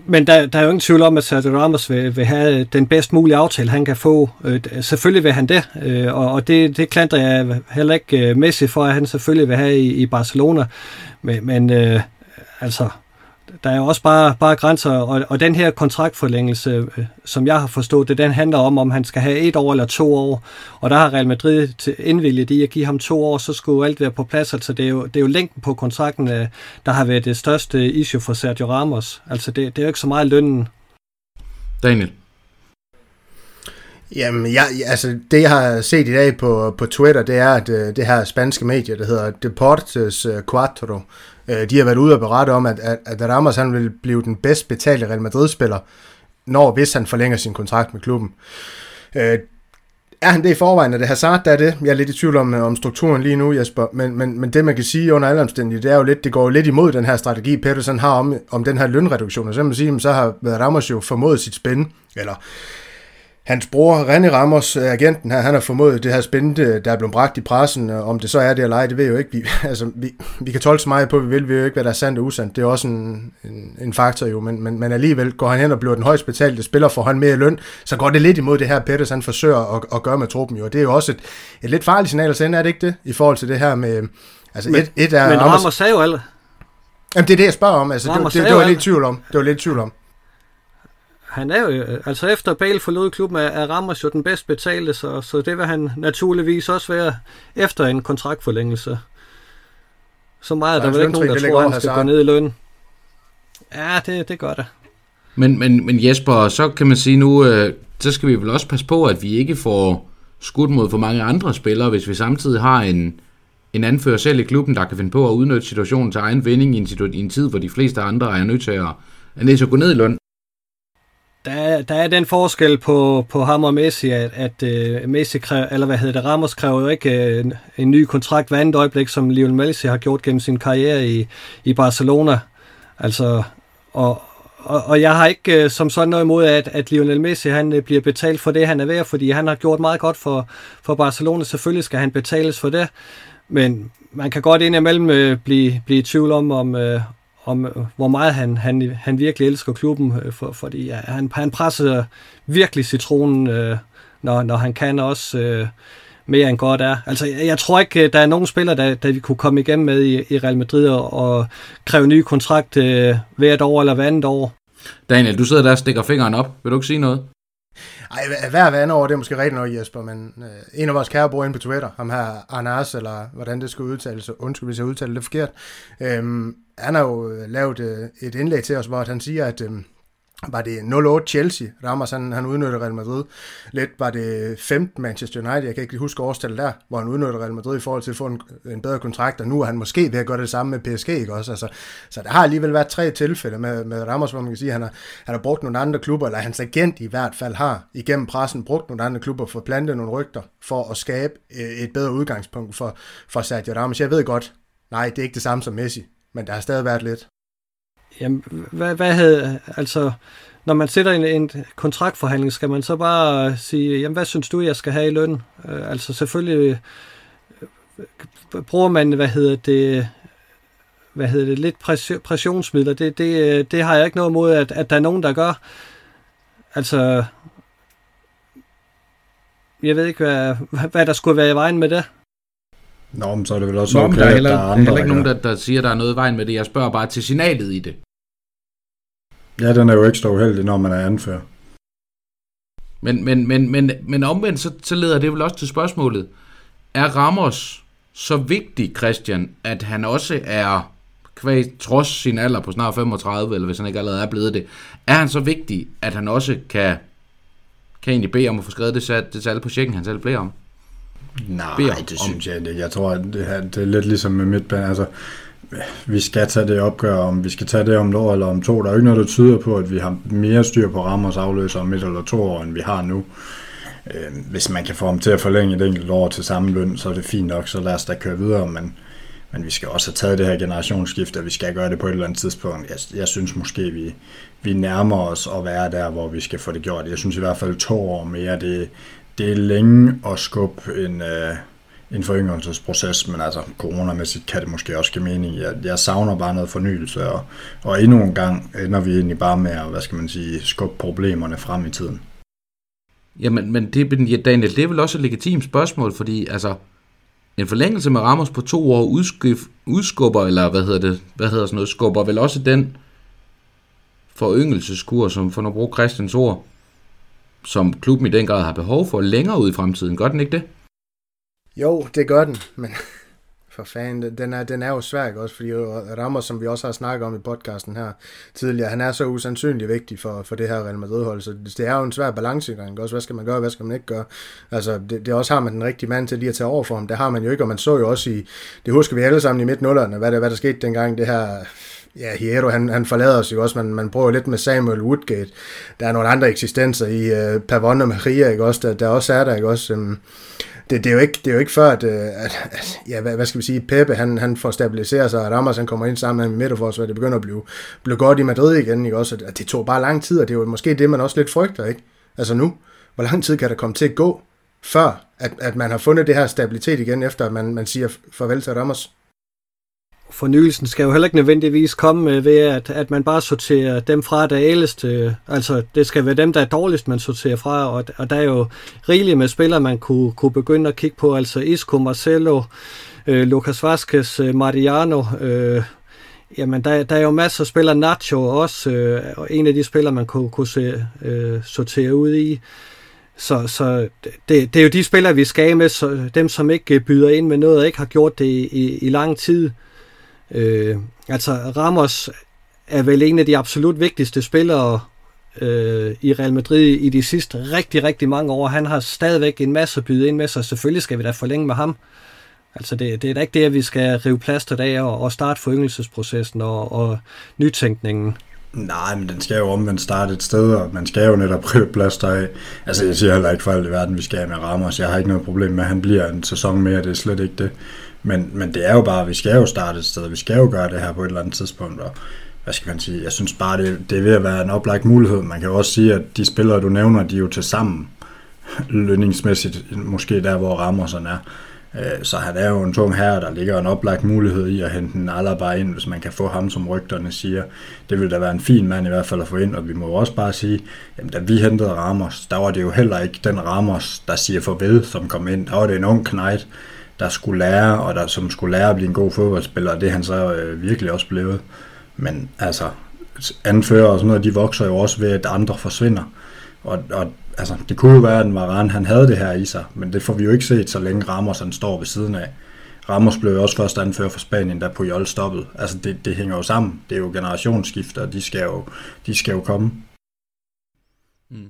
Men der, der er jo ingen tvivl om, at Sergio Ramos vil, vil have øh, den bedst mulige aftale, han kan få. Øh, selvfølgelig vil han det, øh, og, og det, det klandrer jeg heller ikke øh, Messi for, at han selvfølgelig vil have i, i Barcelona. Men, men øh, altså, der er jo også bare, bare grænser, og, og den her kontraktforlængelse, øh, som jeg har forstået det, den handler om, om han skal have et år eller to år, og der har Real Madrid indvilget i at give ham to år, så skulle alt være på plads, altså det er jo, det er jo længden på kontrakten, øh, der har været det største issue for Sergio Ramos, altså det, det er jo ikke så meget lønnen. Daniel? Jamen, jeg, altså, det jeg har set i dag på, på Twitter, det er, at øh, det her spanske medie, der hedder Deportes Cuatro, Øh, de har været ude og berette om, at, at, at Ramos han vil blive den bedst betalte Real Madrid-spiller, når hvis han forlænger sin kontrakt med klubben. Øh, er han det i forvejen? Er det Hazard, der er det? Jeg er lidt i tvivl om, øh, om strukturen lige nu, Jesper. Men, men, men det, man kan sige under alle omstændigheder, det er jo lidt, det går jo lidt imod den her strategi, Pedersen har om, om den her lønreduktion. Og så, man sige, så har Ramos jo formået sit spænd, eller Hans bror, René Ramos, øh, agenten her, han har formået det her spændende, der er blevet bragt i pressen. Om det så er det eller ej, det ved jeg jo ikke. Vi, [LAUGHS] altså, vi, vi kan tolke så meget på, vi vil, vi ved jo ikke, hvad der er sandt og usandt. Det er også en, en, en faktor jo, men, men, men alligevel går han hen og bliver den højst betalte spiller, for han mere løn, så går det lidt imod det her, Peters han forsøger at, at gøre med truppen jo. Det er jo også et, et lidt farligt signal at sende, er det ikke det? I forhold til det her med... Altså men, et, et er men Ramos, Ramos sagde jo alle. Jamen det er det, jeg spørger om. Altså, det, det, det, det, var jeg lidt tvivl om. Det var lidt tvivl om han er jo, altså efter Bale forlod klubben, er, er Ramos jo den bedst betalte, så, så det vil han naturligvis også være efter en kontraktforlængelse. Så meget, der er vel ikke nogen, der tror, han skal gå ned i løn. Ja, det, det gør det. Men, men, men Jesper, så kan man sige nu, øh, så skal vi vel også passe på, at vi ikke får skudt mod for mange andre spillere, hvis vi samtidig har en, en anfører selv i klubben, der kan finde på at udnytte situationen til egen vinding i en, i en tid, hvor de fleste andre er nødt til at, at gå ned i løn der, der er den forskel på, på ham og Messi, at, at uh, Messi kræver, eller hvad hedder det, Ramos kræver jo ikke en, en ny kontrakt hver andet øjeblik, som Lionel Messi har gjort gennem sin karriere i, i Barcelona. Altså, og, og, og jeg har ikke uh, som sådan noget imod, at, at Lionel Messi han uh, bliver betalt for det, han er værd, fordi han har gjort meget godt for, for Barcelona. Selvfølgelig skal han betales for det, men man kan godt indimellem uh, blive, blive i tvivl om, om, om øh, hvor meget han, han, han virkelig elsker klubben, øh, for, fordi ja, han, han presser virkelig citronen, øh, når, når han kan også øh, mere end godt er. Altså, jeg, jeg tror ikke, der er nogen spillere, der, der vi kunne komme igennem med i, i Real Madrid og, og kræve ny kontrakt øh, hvert år eller hver andet år. Daniel, du sidder der og stikker fingeren op. Vil du ikke sige noget? Ej, hver hver andet år, det er måske rigtig nok, Jesper, men øh, en af vores kære bruger inde på Twitter, ham her Arnas, eller hvordan det skal udtales, undskyld hvis jeg udtaler det forkert, øhm, han har jo øh, lavet øh, et indlæg til os, hvor han siger, at øhm, var det 0-8 Chelsea, Ramos han, han udnyttede Real Madrid. Lidt var det 15 Manchester United, jeg kan ikke huske årstallet der, hvor han udnyttede Real Madrid i forhold til at få en, en bedre kontrakt, og nu er han måske ved at gøre det samme med PSG, ikke også? Altså, så der har alligevel været tre tilfælde med, med Ramos, hvor man kan sige, at han har, han har brugt nogle andre klubber, eller hans agent i hvert fald har igennem pressen brugt nogle andre klubber for at plante nogle rygter, for at skabe øh, et bedre udgangspunkt for, for Sergio Ramos. Jeg ved godt, nej, det er ikke det samme som Messi, men der har stadig været lidt. Jamen, hvad, hvad havde, altså, når man sætter en, en kontraktforhandling, skal man så bare sige, jamen, hvad synes du, jeg skal have i løn? Øh, altså, selvfølgelig øh, bruger man, hvad hedder det, hvad hedder det, lidt pressionsmidler. Det, det, øh, det har jeg ikke noget imod, at, at der er nogen, der gør. Altså, jeg ved ikke, hvad, hvad der skulle være i vejen med det. Nå, men så er det vel også Nå, okay, der er heller, der er andre, heller ikke nogen, der, der siger, der er noget i vejen med det. Jeg spørger bare til signalet i det. Ja, den er jo ekstra uheldig, når man er anfører. Men, men, men, men, men omvendt, så, så leder det vel også til spørgsmålet. Er Ramos så vigtig, Christian, at han også er, kvæg, trods sin alder på snart 35, eller hvis han ikke allerede er blevet det, er han så vigtig, at han også kan, kan egentlig bede om at få skrevet det, det tal på checken, han selv bliver om? Nej, det synes jeg ikke. Jeg tror, at det, her, det er lidt ligesom med midtbanen. Altså, vi skal tage det opgør, om vi skal tage det om et år eller om to. Der er jo ikke noget, der tyder på, at vi har mere styr på Ramos afløser om et eller to år, end vi har nu. Øh, hvis man kan få ham til at forlænge et enkelt år til samme løn, så er det fint nok, så lad os da køre videre, men, men vi skal også have taget det her generationsskift, og vi skal gøre det på et eller andet tidspunkt. Jeg, jeg synes måske, vi, vi nærmer os at være der, hvor vi skal få det gjort. Jeg synes i hvert fald to år mere, det, det er længe at skubbe en, øh, en foryngelsesproces, men altså coronamæssigt kan det måske også give mening. Jeg, jeg savner bare noget fornyelse, og, og endnu en gang ender vi egentlig bare med at, hvad skal man sige, skubbe problemerne frem i tiden. Jamen, men det, Daniel, det er vel også et legitimt spørgsmål, fordi altså, en forlængelse med Ramos på to år udskif, udskubber, eller hvad hedder det, hvad hedder sådan noget, skubber vel også den foryngelseskur, som for at bruge Christians ord, som klubben i den grad har behov for længere ud i fremtiden. Gør den ikke det? Jo, det gør den, men [LAUGHS] for fanden, den er, den er jo svær, også? Fordi øh, Ramos, som vi også har snakket om i podcasten her tidligere, han er så usandsynlig vigtig for, for det her Real Madrid-hold, så det er jo en svær balancegang, også? Hvad skal man gøre, hvad skal man ikke gøre? Altså, det, det også har man den rigtige mand til lige at tage over for ham, det har man jo ikke, og man så jo også i, det husker vi alle sammen i midt-nullerne, hvad der, hvad der skete dengang, det her ja, Hierro, han, han forlader os jo også, man, man prøver lidt med Samuel Woodgate. Der er nogle andre eksistenser i øh, Pavon og Maria, ikke også, der, der også er der, ikke også. Um, det, det, er jo ikke, det er jo ikke før, at, øh, at, at ja, hvad, hvad, skal vi sige, Pepe, han, han får stabiliseret sig, og Ramos, han kommer ind sammen med midterforsvaret, det begynder at blive, blive godt i Madrid igen, ikke også? At det tog bare lang tid, og det er jo måske det, man også lidt frygter, ikke? Altså nu, hvor lang tid kan der komme til at gå, før at, at man har fundet det her stabilitet igen, efter at man, man siger farvel til Ramos? Fornyelsen skal jo heller ikke nødvendigvis komme øh, ved, at, at man bare sorterer dem fra, der er ældst. Altså, det skal være dem, der er dårligst, man sorterer fra, og, og der er jo rigeligt med spillere, man kunne, kunne begynde at kigge på. Altså Isco, Marcelo, øh, Lucas Vazquez, øh, Mariano, øh, Jamen, der, der er jo masser af spillere. Nacho også, øh, og en af de spillere, man kunne, kunne se, øh, sortere ud i. Så, så det, det er jo de spillere, vi skal med, så dem som ikke byder ind med noget, og ikke har gjort det i, i, i lang tid. Øh, altså Ramos er vel en af de absolut vigtigste spillere øh, i Real Madrid i de sidste rigtig, rigtig mange år. Han har stadigvæk en masse at byde ind med, sig. selvfølgelig skal vi da forlænge med ham. Altså det, det er da ikke det, at vi skal rive plaster af og, og starte foryngelsesprocessen og, og nytænkningen. Nej, men den skal jo omvendt starte et sted, og man skal jo netop rive plaster af. Altså jeg siger heller ikke for alt i verden, vi skal have med Ramos. Jeg har ikke noget problem med, at han bliver en sæson mere, det er slet ikke det. Men, men det er jo bare, vi skal jo starte et sted, vi skal jo gøre det her på et eller andet tidspunkt, og hvad skal man sige, jeg synes bare, det, det er ved at være en oplagt mulighed. Man kan jo også sige, at de spillere, du nævner, de er jo til sammen [LAUGHS] lønningsmæssigt, måske der, hvor Rammersen er. Øh, så han er jo en tung herre, der ligger en oplagt mulighed i at hente en Alaba ind, hvis man kan få ham, som rygterne siger. Det vil da være en fin mand i hvert fald at få ind, og vi må jo også bare sige, jamen da vi hentede Ramos, der var det jo heller ikke den Ramos, der siger farvel, som kom ind. Der var det en ung knight, der skulle lære, og der, som skulle lære at blive en god fodboldspiller, og det er han så øh, virkelig også blevet. Men altså, anfører og sådan noget, de vokser jo også ved, at andre forsvinder. Og, og altså, det kunne jo være, at Varane han havde det her i sig, men det får vi jo ikke set, så længe Ramos han står ved siden af. Ramos blev jo også først anfører for Spanien, da Puyol stoppede. Altså, det, det hænger jo sammen. Det er jo generationsskifter, og de skal jo, de skal jo komme. Mm.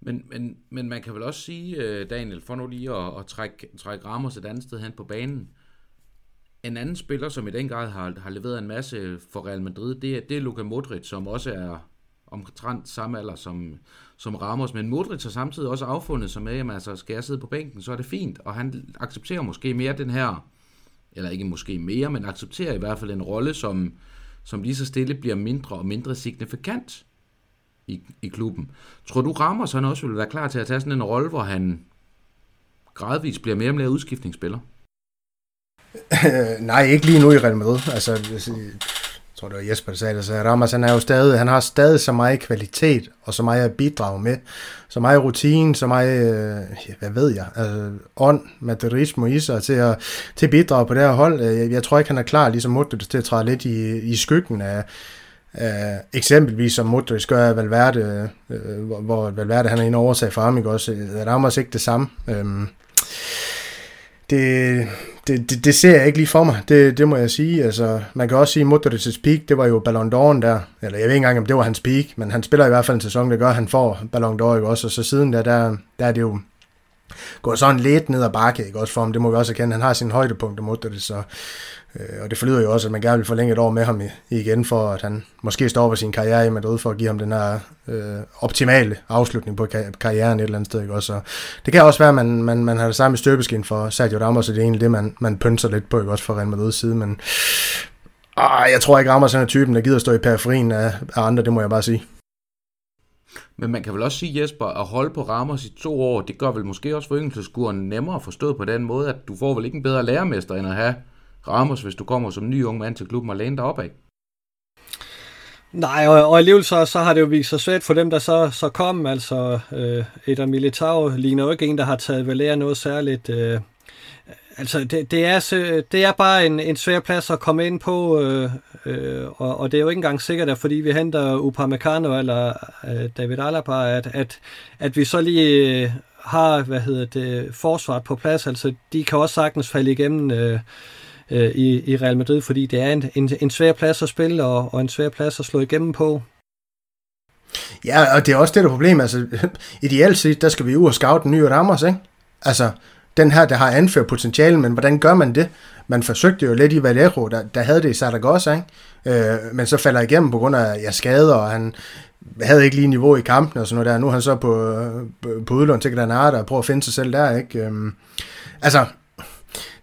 Men, men, men man kan vel også sige, øh, Daniel, for nu lige at, at trække, trække Ramos et andet sted hen på banen. En anden spiller, som i den grad har, har leveret en masse for Real Madrid, det er, det er Luka Modric, som også er omtrent samme alder som, som Ramos. Men Modric har samtidig også affundet sig med, at altså, skal jeg sidde på bænken, så er det fint. Og han accepterer måske mere den her, eller ikke måske mere, men accepterer i hvert fald en rolle, som, som lige så stille bliver mindre og mindre signifikant i, i klubben. Tror du, Ramos han også vil være klar til at tage sådan en rolle, hvor han gradvist bliver mere og mere udskiftningsspiller? [LAUGHS] Nej, ikke lige nu i Real Madrid. Altså, jeg tror det var Jesper, der sagde det, så Ramos, han, er jo stadig, han har stadig så meget kvalitet, og så meget at bidrage med, så meget rutine, så meget, øh, hvad ved jeg, altså, ånd, materialisme i sig til at, til at bidrage på det her hold. Øh, jeg, jeg tror ikke, han er klar, ligesom Modric, til at træde lidt i, i skyggen af, Uh, eksempelvis som Modric gør Valverde, uh, hvor, hvor Valverde han er en årsag for ham, ikke også? Øh, Ramos ikke det samme. Uh, det, det, det, det ser jeg ikke lige for mig, det, det må jeg sige. Altså, man kan også sige, at Modric's peak, det var jo Ballon d'Or der. Eller jeg ved ikke engang, om det var hans peak, men han spiller i hvert fald en sæson, der gør, at han får Ballon d'Or, ikke også? Og så siden der, der, der er det jo gået sådan lidt ned ad bakke, ikke også for ham. Det må vi også erkende. Han har sin højdepunkt, Modric, så Øh, og det forlyder jo også, at man gerne vil forlænge et år med ham igen, for at han måske stopper sin karriere i Madrid, for at give ham den her øh, optimale afslutning på karrieren et eller andet sted. Ikke? Også, så det kan også være, at man, man, man har det samme støbeskin for Sergio Ramos, og det er egentlig det, man, man pynser lidt på, ikke? også for Real Madrid side, men ah, jeg tror ikke, Ramos er typen, der gider stå i periferien af, af andre, det må jeg bare sige. Men man kan vel også sige, Jesper, at holde på Ramos i to år, det gør vel måske også for nemmere forstået på den måde, at du får vel ikke en bedre lærermester, end at have Ramos, hvis du kommer som ny ung mand til klubben og læne dig opad. Nej, og, og alligevel så, så har det jo vist sig svært for dem, der så, så kom. Altså, øh, Eder Militao ligner jo ikke en, der har taget Valera lære noget særligt. Øh, Altså, det, det, er, det er bare en, en svær plads at komme ind på, øh, øh, og, og det er jo ikke engang sikkert, at fordi vi henter Upamecano eller øh, David Alaba, at, at, at vi så lige øh, har, hvad hedder det, forsvaret på plads. Altså, de kan også sagtens falde igennem øh, øh, i, i Real Madrid, fordi det er en, en, en svær plads at spille, og, og en svær plads at slå igennem på. Ja, og det er også det, der er problemet. Altså, [LAUGHS] ideelt set, der skal vi ud og scoute en ny Ramos, ikke? Altså, den her, der har anført potentiale, men hvordan gør man det? Man forsøgte jo lidt i Valero, der, der havde det i Saragossa, ikke? Øh, men så falder igennem på grund af ja, skader, og han havde ikke lige niveau i kampen og sådan noget der. Nu er han så på, øh, på udlån til Granada og prøver at finde sig selv der, ikke? Øh, altså,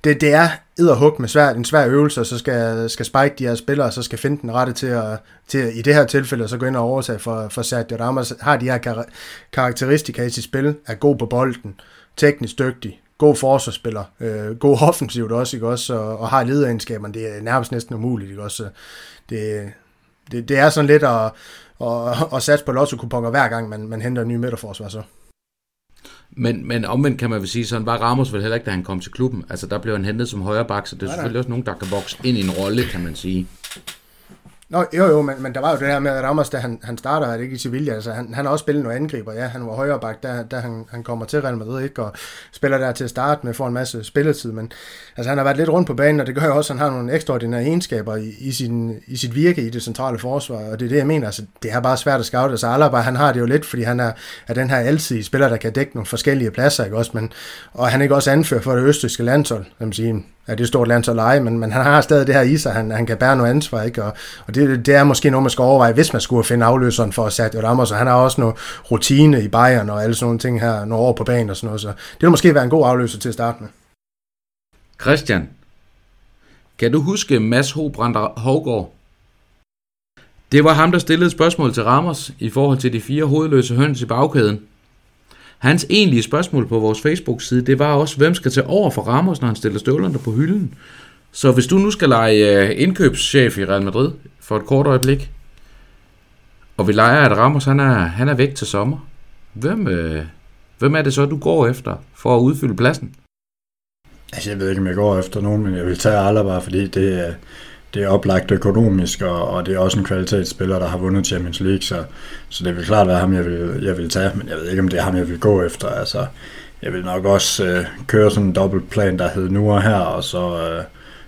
det, det er edderhug med svær, en svær øvelse, og så skal, skal spike de her spillere, og så skal finde den rette til at, til i det her tilfælde, så gå ind og overtage for, for Sergio Ramos, har de her kar- karakteristika i sit spil, er god på bolden, teknisk dygtig, god forsvarsspiller, øh, god offensivt også, ikke også, og, og har lederegenskaberne, det er nærmest næsten umuligt, ikke også, det, det, det er sådan lidt at, at, at satse på lotto-kuponer hver gang, man, man henter en ny midterforsvar så. Men, men omvendt kan man vel sige, sådan var Ramos vel heller ikke, da han kom til klubben. Altså der blev han hentet som højre bak, så det er nej, selvfølgelig nej. også nogen, der kan vokse ind i en rolle, kan man sige. Nå, jo jo, men, men der var jo det her med, at Ramos, da han, han starter, er det ikke i Sevilla, altså han, han har også spillet nogle angriber, ja, han var højre bak, da, da han, han kommer til Real Madrid, ikke, og spiller der til at starte med, får en masse spilletid, men altså han har været lidt rundt på banen, og det gør jo også, at han har nogle ekstraordinære egenskaber i, i, sin, i sit virke i det centrale forsvar, og det er det, jeg mener, altså det er bare svært at scoute, altså Alaba, han har det jo lidt, fordi han er, er den her altid spiller, der kan dække nogle forskellige pladser, ikke også, men, og han er ikke også anfører for det østrigske landshold, kan man sige, ja, det er stort land at lege, men, men han har stadig det her i sig, han, han kan bære noget ansvar, ikke? Og, og det, det, er måske noget, man skal overveje, hvis man skulle finde afløseren for Sergio Ramos, og han har også noget rutine i Bayern og alle sådan nogle ting her, nogle år på banen og sådan noget, så det vil måske være en god afløser til at starte med. Christian, kan du huske Mads Hobrander Hovgaard? Det var ham, der stillede spørgsmål til Ramos i forhold til de fire hovedløse høns i bagkæden. Hans egentlige spørgsmål på vores Facebook-side, det var også, hvem skal tage over for Ramos, når han stiller støvlerne på hylden? Så hvis du nu skal lege øh, indkøbschef i Real Madrid for et kort øjeblik, og vi leger, at Ramos han er, han er væk til sommer, hvem, øh, hvem er det så, du går efter for at udfylde pladsen? Altså, jeg ved ikke, om jeg går efter nogen, men jeg vil tage Alaba, fordi det er, det er oplagt økonomisk, og, og det er også en kvalitetsspiller, der har vundet Champions League, så, så det vil klart være ham, jeg vil, jeg vil tage, men jeg ved ikke, om det er ham, jeg vil gå efter. Altså, jeg vil nok også øh, køre sådan en dobbeltplan, der hedder nu og her, og så, øh,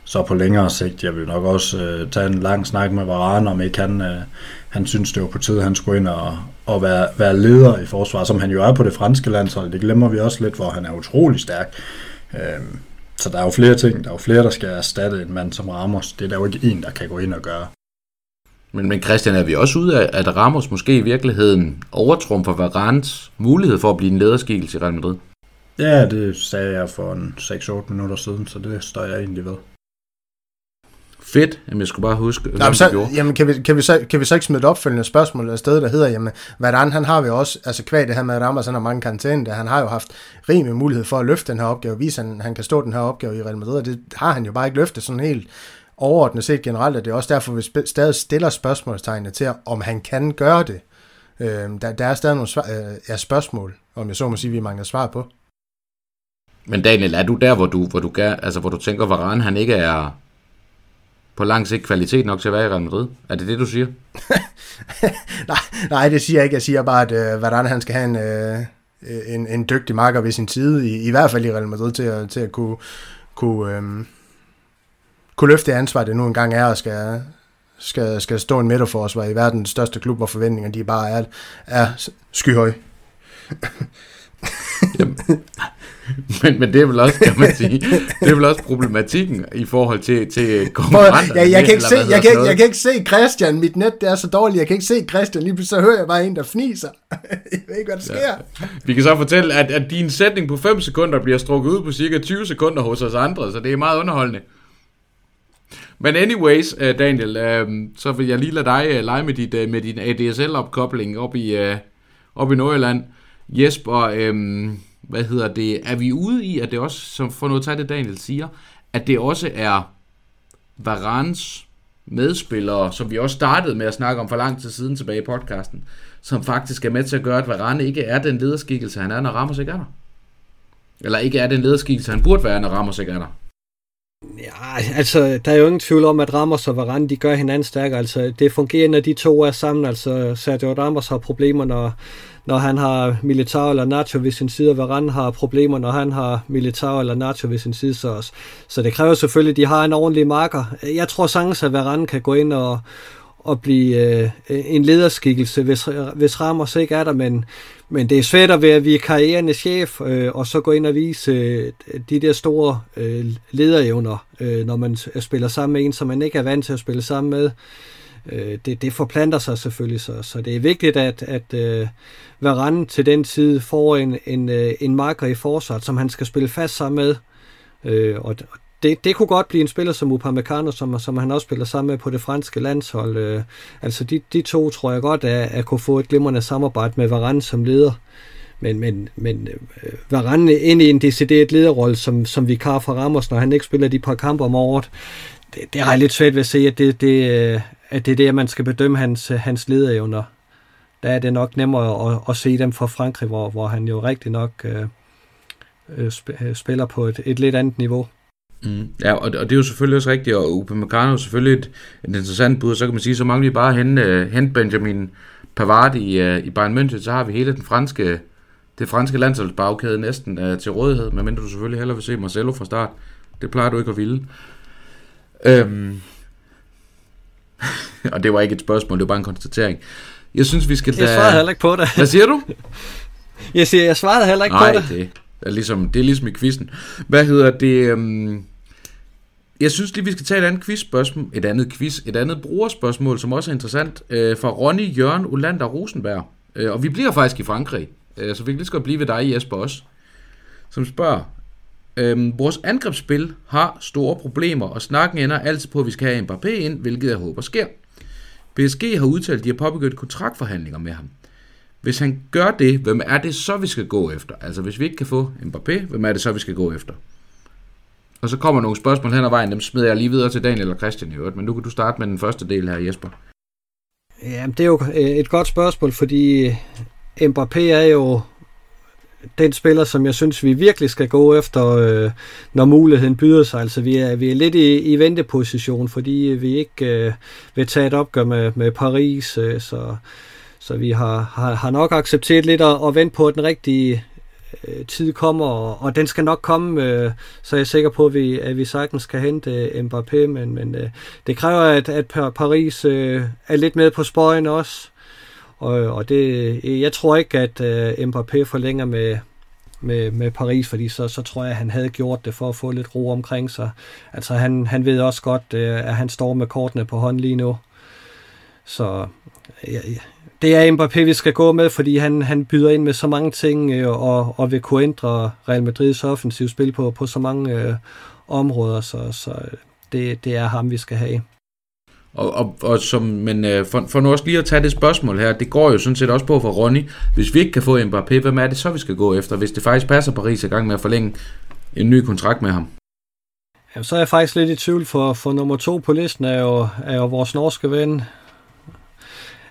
så på længere sigt, jeg vil nok også øh, tage en lang snak med Varane, om ikke han, øh, han synes, det var på tide, han skulle ind og, og være, være leder i forsvar, som han jo er på det franske landshold. Det glemmer vi også lidt, hvor han er utrolig stærk. Øh, så der er jo flere ting. Der er jo flere, der skal erstatte en mand som Ramos. Det er der jo ikke en, der kan gå ind og gøre. Men, men Christian, er vi også ude af, at Ramos måske i virkeligheden overtrumfer Varans mulighed for at blive en lederskikkelse i Real Madrid? Ja, det sagde jeg for en 6-8 minutter siden, så det står jeg egentlig ved. Fedt. Jamen, jeg skulle bare huske, hvad så, Jamen, kan vi, kan, vi så, kan vi så ikke smide et opfølgende spørgsmål af sted, der hedder, jamen, hvordan han har vi også, altså kvad det her med, at Ramos han har mange karantæne, han har jo haft rimelig mulighed for at løfte den her opgave, vise, at han, han kan stå den her opgave i Real Madrid, og det har han jo bare ikke løftet sådan helt overordnet set generelt, og det er også derfor, vi stadig stiller spørgsmålstegnene til, om han kan gøre det. Øh, der, der er stadig nogle svar, øh, ja, spørgsmål, om jeg så må sige, vi mangler svar på. Men Daniel, er du der, hvor du, hvor du, gør, altså, hvor du tænker, Varane han ikke er på lang sigt kvalitet nok til at være i Real Madrid? Er det det, du siger? [LAUGHS] nej, nej, det siger jeg ikke. Jeg siger bare, at uh, Varane han skal have en, uh, en, en dygtig marker ved sin side, i, i hvert fald i Real Madrid, til at, til at kunne, kunne, um, kunne løfte det ansvar, det nu engang er, og skal, skal, skal stå en midterforsvar i verdens største klub, hvor forventninger de bare er, er skyhøje. [LAUGHS] men, men det er vel også, kan man sige, det er vel også problematikken i forhold til, til konkurrenter. Ja, jeg, kan ikke se, jeg, kan jeg kan ikke se Christian, mit net det er så dårligt, jeg kan ikke se Christian, lige så hører jeg bare en, der fniser. [LAUGHS] jeg ved ikke, hvad der sker. Ja. Vi kan så fortælle, at, at din sætning på 5 sekunder bliver strukket ud på cirka 20 sekunder hos os andre, så det er meget underholdende. Men anyways, uh, Daniel, uh, så vil jeg lige lade dig uh, lege med, dit, med din ADSL-opkobling op i, op i Nordjylland. Jesper, um, hvad hedder det, er vi ude i, at det også, som for noget tage det Daniel siger, at det også er Varans medspillere, som vi også startede med at snakke om for lang tid siden tilbage i podcasten, som faktisk er med til at gøre, at Varane ikke er den lederskikkelse, han er, når Ramos ikke er der? Eller ikke er det en lederskikkelse, han burde være, når Ramos ikke er der? Ja, altså, der er jo ingen tvivl om, at Ramos og Varane, de gør hinanden stærkere. Altså, det fungerer, når de to er sammen. Altså, Sergio Ramos har problemer, når, når han har Militao eller Nacho ved sin side, og Varane har problemer, når han har Militao eller Nacho ved sin side. Så, så det kræver selvfølgelig, at de har en ordentlig marker. Jeg tror sagtens, at Varane kan gå ind og, og blive øh, en lederskikkelse, hvis, hvis Ramos ikke er der, men, men det er svært at være vikarierende chef, øh, og så gå ind og vise øh, de der store øh, lederevner, øh, når man spiller sammen med en, som man ikke er vant til at spille sammen med. Øh, det, det forplanter sig selvfølgelig, så, så det er vigtigt, at, at øh, Varane til den tid får en, en, øh, en marker i forsvaret, som han skal spille fast sammen med. Øh, og, det, det kunne godt blive en spiller som Upamecano, som, som han også spiller sammen med på det franske landshold. Øh, altså de, de to tror jeg godt, at, at kunne få et glimrende samarbejde med Varane som leder. Men, men, men øh, Varane ind i en decideret lederrolle som, som vikar fra Ramos, når han ikke spiller de par kampe om året, det, det har jeg lidt svært ved at se, at det, det, øh, at det er det, man skal bedømme hans, øh, hans lederevner. Der er det nok nemmere at, at se dem fra Frankrig, hvor, hvor han jo rigtig nok øh, øh spiller på et, et lidt andet niveau. Mm. Ja, og, og det er jo selvfølgelig også rigtigt, og Upamecano er selvfølgelig et, et interessant bud, så kan man sige, så mangler vi bare at hente, hente Benjamin Pavard i, i Bayern München, så har vi hele den franske, det franske landsholdsbagkæde næsten uh, til rådighed, medmindre du selvfølgelig hellere vil se Marcelo fra start. Det plejer du ikke at ville. Øhm, [LAUGHS] og det var ikke et spørgsmål, det var bare en konstatering. Jeg synes, vi skal tage... Jeg svarede heller ikke på det. Hvad siger du? [LAUGHS] Jeg siger, jeg svarede heller ikke Nej, på det. det er ligesom, det er ligesom i quizzen. Hvad hedder det? Um, jeg synes lige, vi skal tage et andet quizspørgsmål, et andet quiz, et andet brugerspørgsmål, som også er interessant, øh, fra Ronny Jørgen Ulander Rosenberg. Øh, og vi bliver faktisk i Frankrig, øh, så vi kan lige så godt blive ved dig, Jesper, også. Som spørger, Øhm, vores angrebsspil har store problemer, og snakken ender altid på, at vi skal have Mbappé ind, hvilket jeg håber sker. PSG har udtalt, at de har påbegyndt kontraktforhandlinger med ham. Hvis han gør det, hvem er det så, vi skal gå efter? Altså, hvis vi ikke kan få Mbappé, hvem er det så, vi skal gå efter? Og så kommer nogle spørgsmål hen ad vejen, dem smider jeg lige videre til Daniel og Christian i øvrigt, men nu kan du starte med den første del her, Jesper. Ja, det er jo øh, et godt spørgsmål, fordi Mbappé er jo den spiller, som jeg synes, vi virkelig skal gå efter, øh, når muligheden byder sig. Altså, vi er, vi er lidt i, i venteposition, fordi øh, vi ikke øh, vil tage et opgør med, med Paris, øh, så, så vi har, har, har nok accepteret lidt at, at vente på, at den rigtige øh, tid kommer, og, og den skal nok komme, øh, så er jeg sikker på, at vi, at vi sagtens kan hente øh, Mbappé, men, men øh, det kræver, at, at Paris øh, er lidt med på spøjen også, og, og det, jeg tror ikke, at øh, Mbappé forlænger med, med, med Paris, fordi så, så tror jeg, at han havde gjort det for at få lidt ro omkring sig. Altså han, han ved også godt, øh, at han står med kortene på hånden lige nu. Så ja, det er Mbappé, vi skal gå med, fordi han, han byder ind med så mange ting, øh, og, og vil kunne ændre Real Madrids offensiv spil på, på så mange øh, områder, så, så øh, det, det er ham, vi skal have. Og, og, og som, men øh, for, for nu også lige at tage det spørgsmål her, det går jo sådan set også på for Ronny. Hvis vi ikke kan få Mbappé, hvem er det så, vi skal gå efter, hvis det faktisk passer Paris i gang med at forlænge en ny kontrakt med ham? Ja, så er jeg faktisk lidt i tvivl, for, for nummer to på listen er jo, er jo vores norske ven,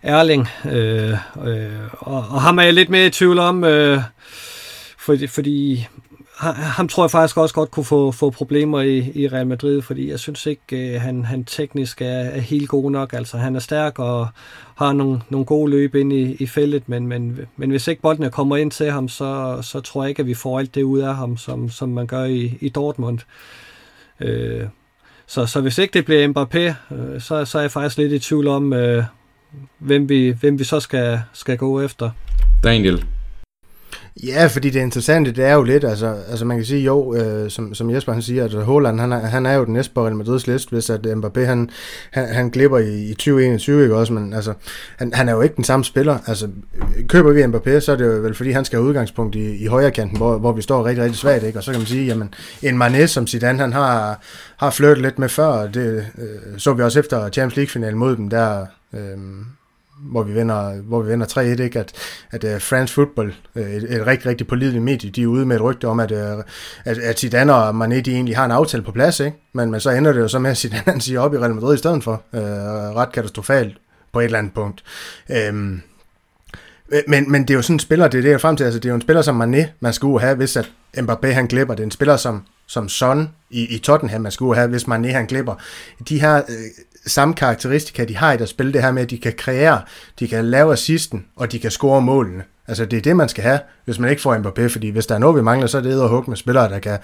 Erling, øh, øh, og, og ham er jeg lidt mere i tvivl om, øh, fordi, fordi ham tror jeg faktisk også godt kunne få, få problemer i, i Real Madrid, fordi jeg synes ikke, øh, han, han teknisk er, er helt god nok. Altså, han er stærk og har nogle, nogle gode løb ind i, i feltet, men, men, men hvis ikke bolden kommer ind til ham, så, så tror jeg ikke, at vi får alt det ud af ham, som, som man gør i, i Dortmund. Øh, så, så hvis ikke det bliver Mbappé, øh, så, så er jeg faktisk lidt i tvivl om, øh, hvem vi, hvem vi så skal, skal gå efter. Daniel? Ja, fordi det interessante, det er jo lidt, altså, altså man kan sige, jo, øh, som, som Jesper han siger, at Holland, han er, han er jo den næste på Real Madrids liste, hvis at Mbappé, han, han, han glipper i, i 2021, ikke også, men altså, han, han er jo ikke den samme spiller, altså, køber vi Mbappé, så er det jo vel, fordi han skal have udgangspunkt i, i højre kanten, hvor, hvor vi står rigtig, rigtig svagt, ikke, og så kan man sige, jamen, en Mané, som Zidane, han har, har flirtet lidt med før, det øh, så vi også efter Champions League-finalen mod dem, der, øh, hvor vi vinder, hvor vi vinder 3-1, ikke? at, at uh, France Football, øh, et, et rigtig, rigtig pålideligt medie, de er ude med et rygte om, at, uh, at, at Zidane og Mané, de egentlig har en aftale på plads, ikke? Men, men så ender det jo så med, at Zidane han siger op i Real Madrid i stedet for, uh, ret katastrofalt på et eller andet punkt. Um, Men, men det er jo sådan en spiller, det er det, jeg er frem til. Altså, det er jo en spiller som Mané, man skulle have, hvis at Mbappé han glipper. Det er en spiller som, som Son i, i Tottenham, man skulle have, hvis Mané han glipper. De her øh, samme karakteristika, de har i deres spil, det her med, at de kan kreere, de kan lave assisten, og de kan score målene. Altså det er det, man skal have, hvis man ikke får Mbappé, fordi hvis der er noget, vi mangler, så er det at hugge med spillere, der kan,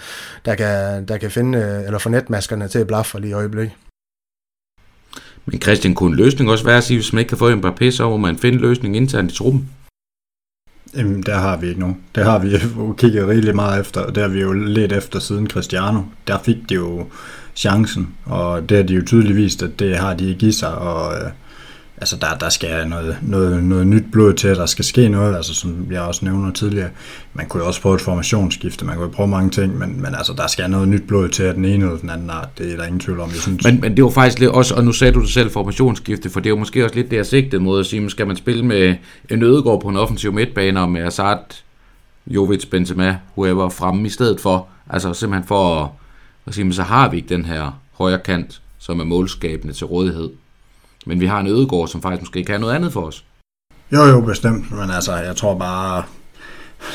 der kan, der kan finde, øh, eller få netmaskerne til at blaffe lige i øjeblikket. Men Christian, kunne en løsning også være at sige, hvis man ikke kan få Mbappé, så må man finde en løsning internt i truppen? Jamen, der har vi ikke nogen. Det har vi jo kigget rigeligt meget efter, og det har vi jo let efter siden Cristiano. Der fik de jo chancen, og det har de jo tydeligt vist, at det har de ikke i sig, og øh, altså der, der skal noget, noget, noget nyt blod til, at der skal ske noget, altså som jeg også nævner tidligere. Man kunne jo også prøve et formationsskifte, man kunne jo prøve mange ting, men, men altså der skal noget nyt blod til, at den ene eller den anden art, det er der ingen tvivl om, jeg synes. Men, men det var faktisk lidt også, og nu sagde du det selv, formationsskifte, for det er jo måske også lidt det, jeg sigtede mod at sige, skal man spille med en ødegård på en offensiv midtbane, og med Assad, Jovic, Benzema, whoever fremme i stedet for, altså simpelthen for at, at sige, så har vi ikke den her højre kant, som er målskabende til rådighed. Men vi har en ødegård, som faktisk måske kan noget andet for os. Jo, jo, bestemt. Men altså, jeg tror bare,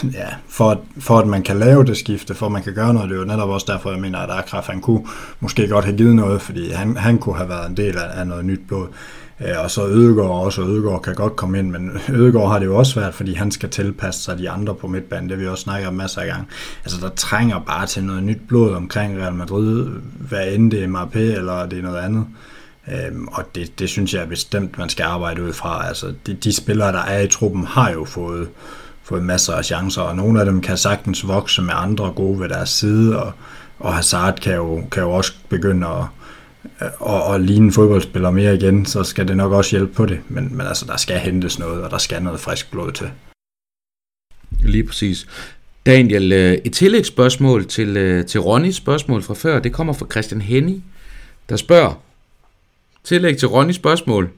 ja, for, at, for at man kan lave det skifte, for at man kan gøre noget, det er jo netop også derfor, jeg mener, at Akraf, han kunne måske godt have givet noget, fordi han, han kunne have været en del af, af noget nyt blod. Øh, og så Ødegård også, og Ødegård kan godt komme ind, men Ødegård har det jo også svært, fordi han skal tilpasse sig de andre på midtbanen, det vi også snakker om masser af gange. Altså der trænger bare til noget nyt blod omkring Real Madrid, hvad end det er MAP eller det er noget andet. Øhm, og det, det synes jeg bestemt, man skal arbejde ud fra. Altså, de, de spillere, der er i truppen, har jo fået, fået masser af chancer, og nogle af dem kan sagtens vokse med andre gode ved deres side, og, og Hazard kan jo, kan jo også begynde at, at, at ligne fodboldspiller mere igen, så skal det nok også hjælpe på det. Men, men altså, der skal hentes noget, og der skal noget frisk blod til. Lige præcis. Daniel, øh, et tillægsspørgsmål til, øh, til Ronnys spørgsmål fra før, det kommer fra Christian Henny, der spørger, Tillæg til Ronnys spørgsmål.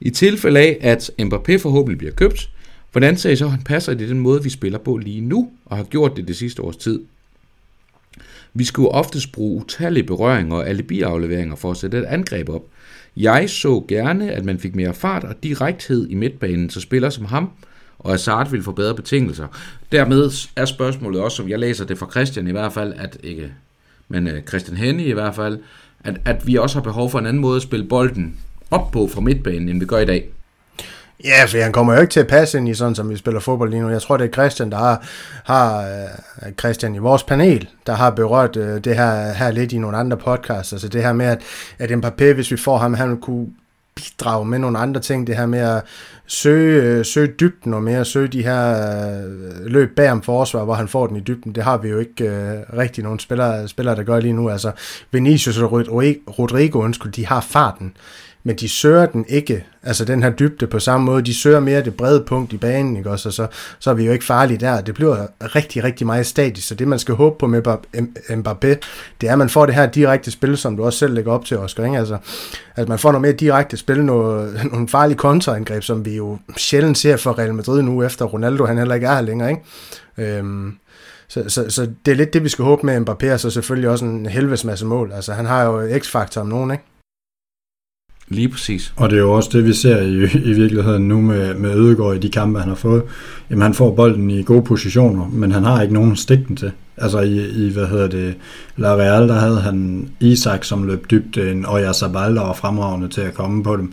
I tilfælde af, at Mbappé forhåbentlig bliver købt, hvordan ser I så, at han passer i den måde, vi spiller på lige nu, og har gjort det det sidste års tid? Vi skulle oftest bruge utallige berøringer og alibi-afleveringer for at sætte et angreb op. Jeg så gerne, at man fik mere fart og direkthed i midtbanen, så spillere som ham og Hazard ville få bedre betingelser. Dermed er spørgsmålet også, som jeg læser det fra Christian i hvert fald, at ikke, men øh, Christian Henny i hvert fald, at, at vi også har behov for en anden måde at spille bolden op på fra midtbanen, end vi gør i dag. Ja, for han kommer jo ikke til at passe ind i sådan, som vi spiller fodbold lige nu. Jeg tror, det er Christian, der har, har øh, Christian i vores panel, der har berørt øh, det her, her lidt i nogle andre podcasts. Altså det her med, at, at Mbappé, hvis vi får ham, han kunne bidrage med nogle andre ting. Det her med at søge, øh, søge dybden og mere søge de her øh, løb bag om forsvar, hvor han får den i dybden. Det har vi jo ikke øh, rigtig nogen spillere, spillere, der gør lige nu. Altså Vinicius og Rodrigo, undskyld, de har farten men de søger den ikke, altså den her dybde på samme måde, de søger mere det brede punkt i banen, ikke også, og så, så er vi jo ikke farlige der, det bliver rigtig, rigtig meget statisk, så det man skal håbe på med Mbappé, det er, at man får det her direkte spil, som du også selv lægger op til, Oscar, ikke? altså, at man får noget mere direkte spil, noget, nogle farlige kontraangreb, som vi jo sjældent ser for Real Madrid nu, efter Ronaldo, han heller ikke er her længere, ikke? Øhm, så, så, så det er lidt det, vi skal håbe med Mbappé, og så selvfølgelig også en helvedes masse mål. Altså, han har jo x-faktor om nogen, ikke? Lige præcis. Og det er jo også det, vi ser i, i virkeligheden nu med, med Ødegaard i de kampe, han har fået. Jamen, han får bolden i gode positioner, men han har ikke nogen stikken til. Altså i, i hvad hedder det, La Real, der havde han Isak, som løb dybt, øh, en Oyarzabal, der var fremragende til at komme på dem.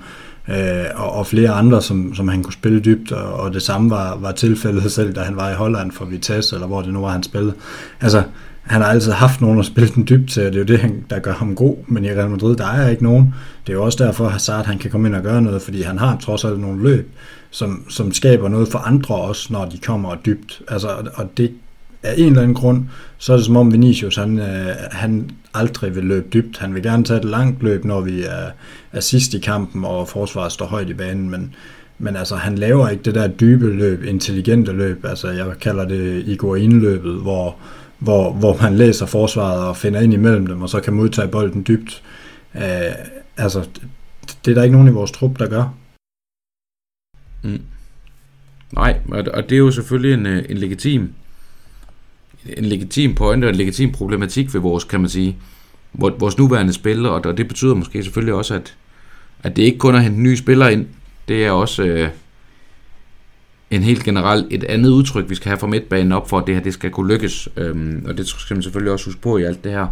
Øh, og, og flere andre, som, som han kunne spille dybt, og, og det samme var, var tilfældet selv, da han var i Holland for Vitesse, eller hvor det nu var, han spillede. Altså, han har altid haft nogen at spille den dybt til, og det er jo det, der gør ham god, men i Real Madrid, der er ikke nogen. Det er jo også derfor, at Hazard han kan komme ind og gøre noget, fordi han har trods alt nogle løb, som, som skaber noget for andre også, når de kommer dybt. Altså, og det af en eller anden grund, så er det som om Vinicius, han, øh, han aldrig vil løbe dybt. Han vil gerne tage et langt løb, når vi er, er sidst i kampen, og forsvaret står højt i banen, men, men altså, han laver ikke det der dybe løb, intelligente løb. Altså, jeg kalder det Igor indløbet, hvor, hvor, hvor man læser forsvaret og finder ind imellem dem, og så kan modtage bolden dybt. Øh, altså, det er der ikke nogen i vores trup, der gør. Mm. Nej, og det er jo selvfølgelig en, øh, en legitim en legitim point og en legitim problematik ved vores, kan man sige, vores nuværende spillere, og det betyder måske selvfølgelig også, at, at det ikke kun er at hente nye spillere ind, det er også, øh, en helt generelt et andet udtryk, vi skal have fra midtbanen op for, at det her det skal kunne lykkes. Øhm, og det skal man selvfølgelig også huske på i alt det her.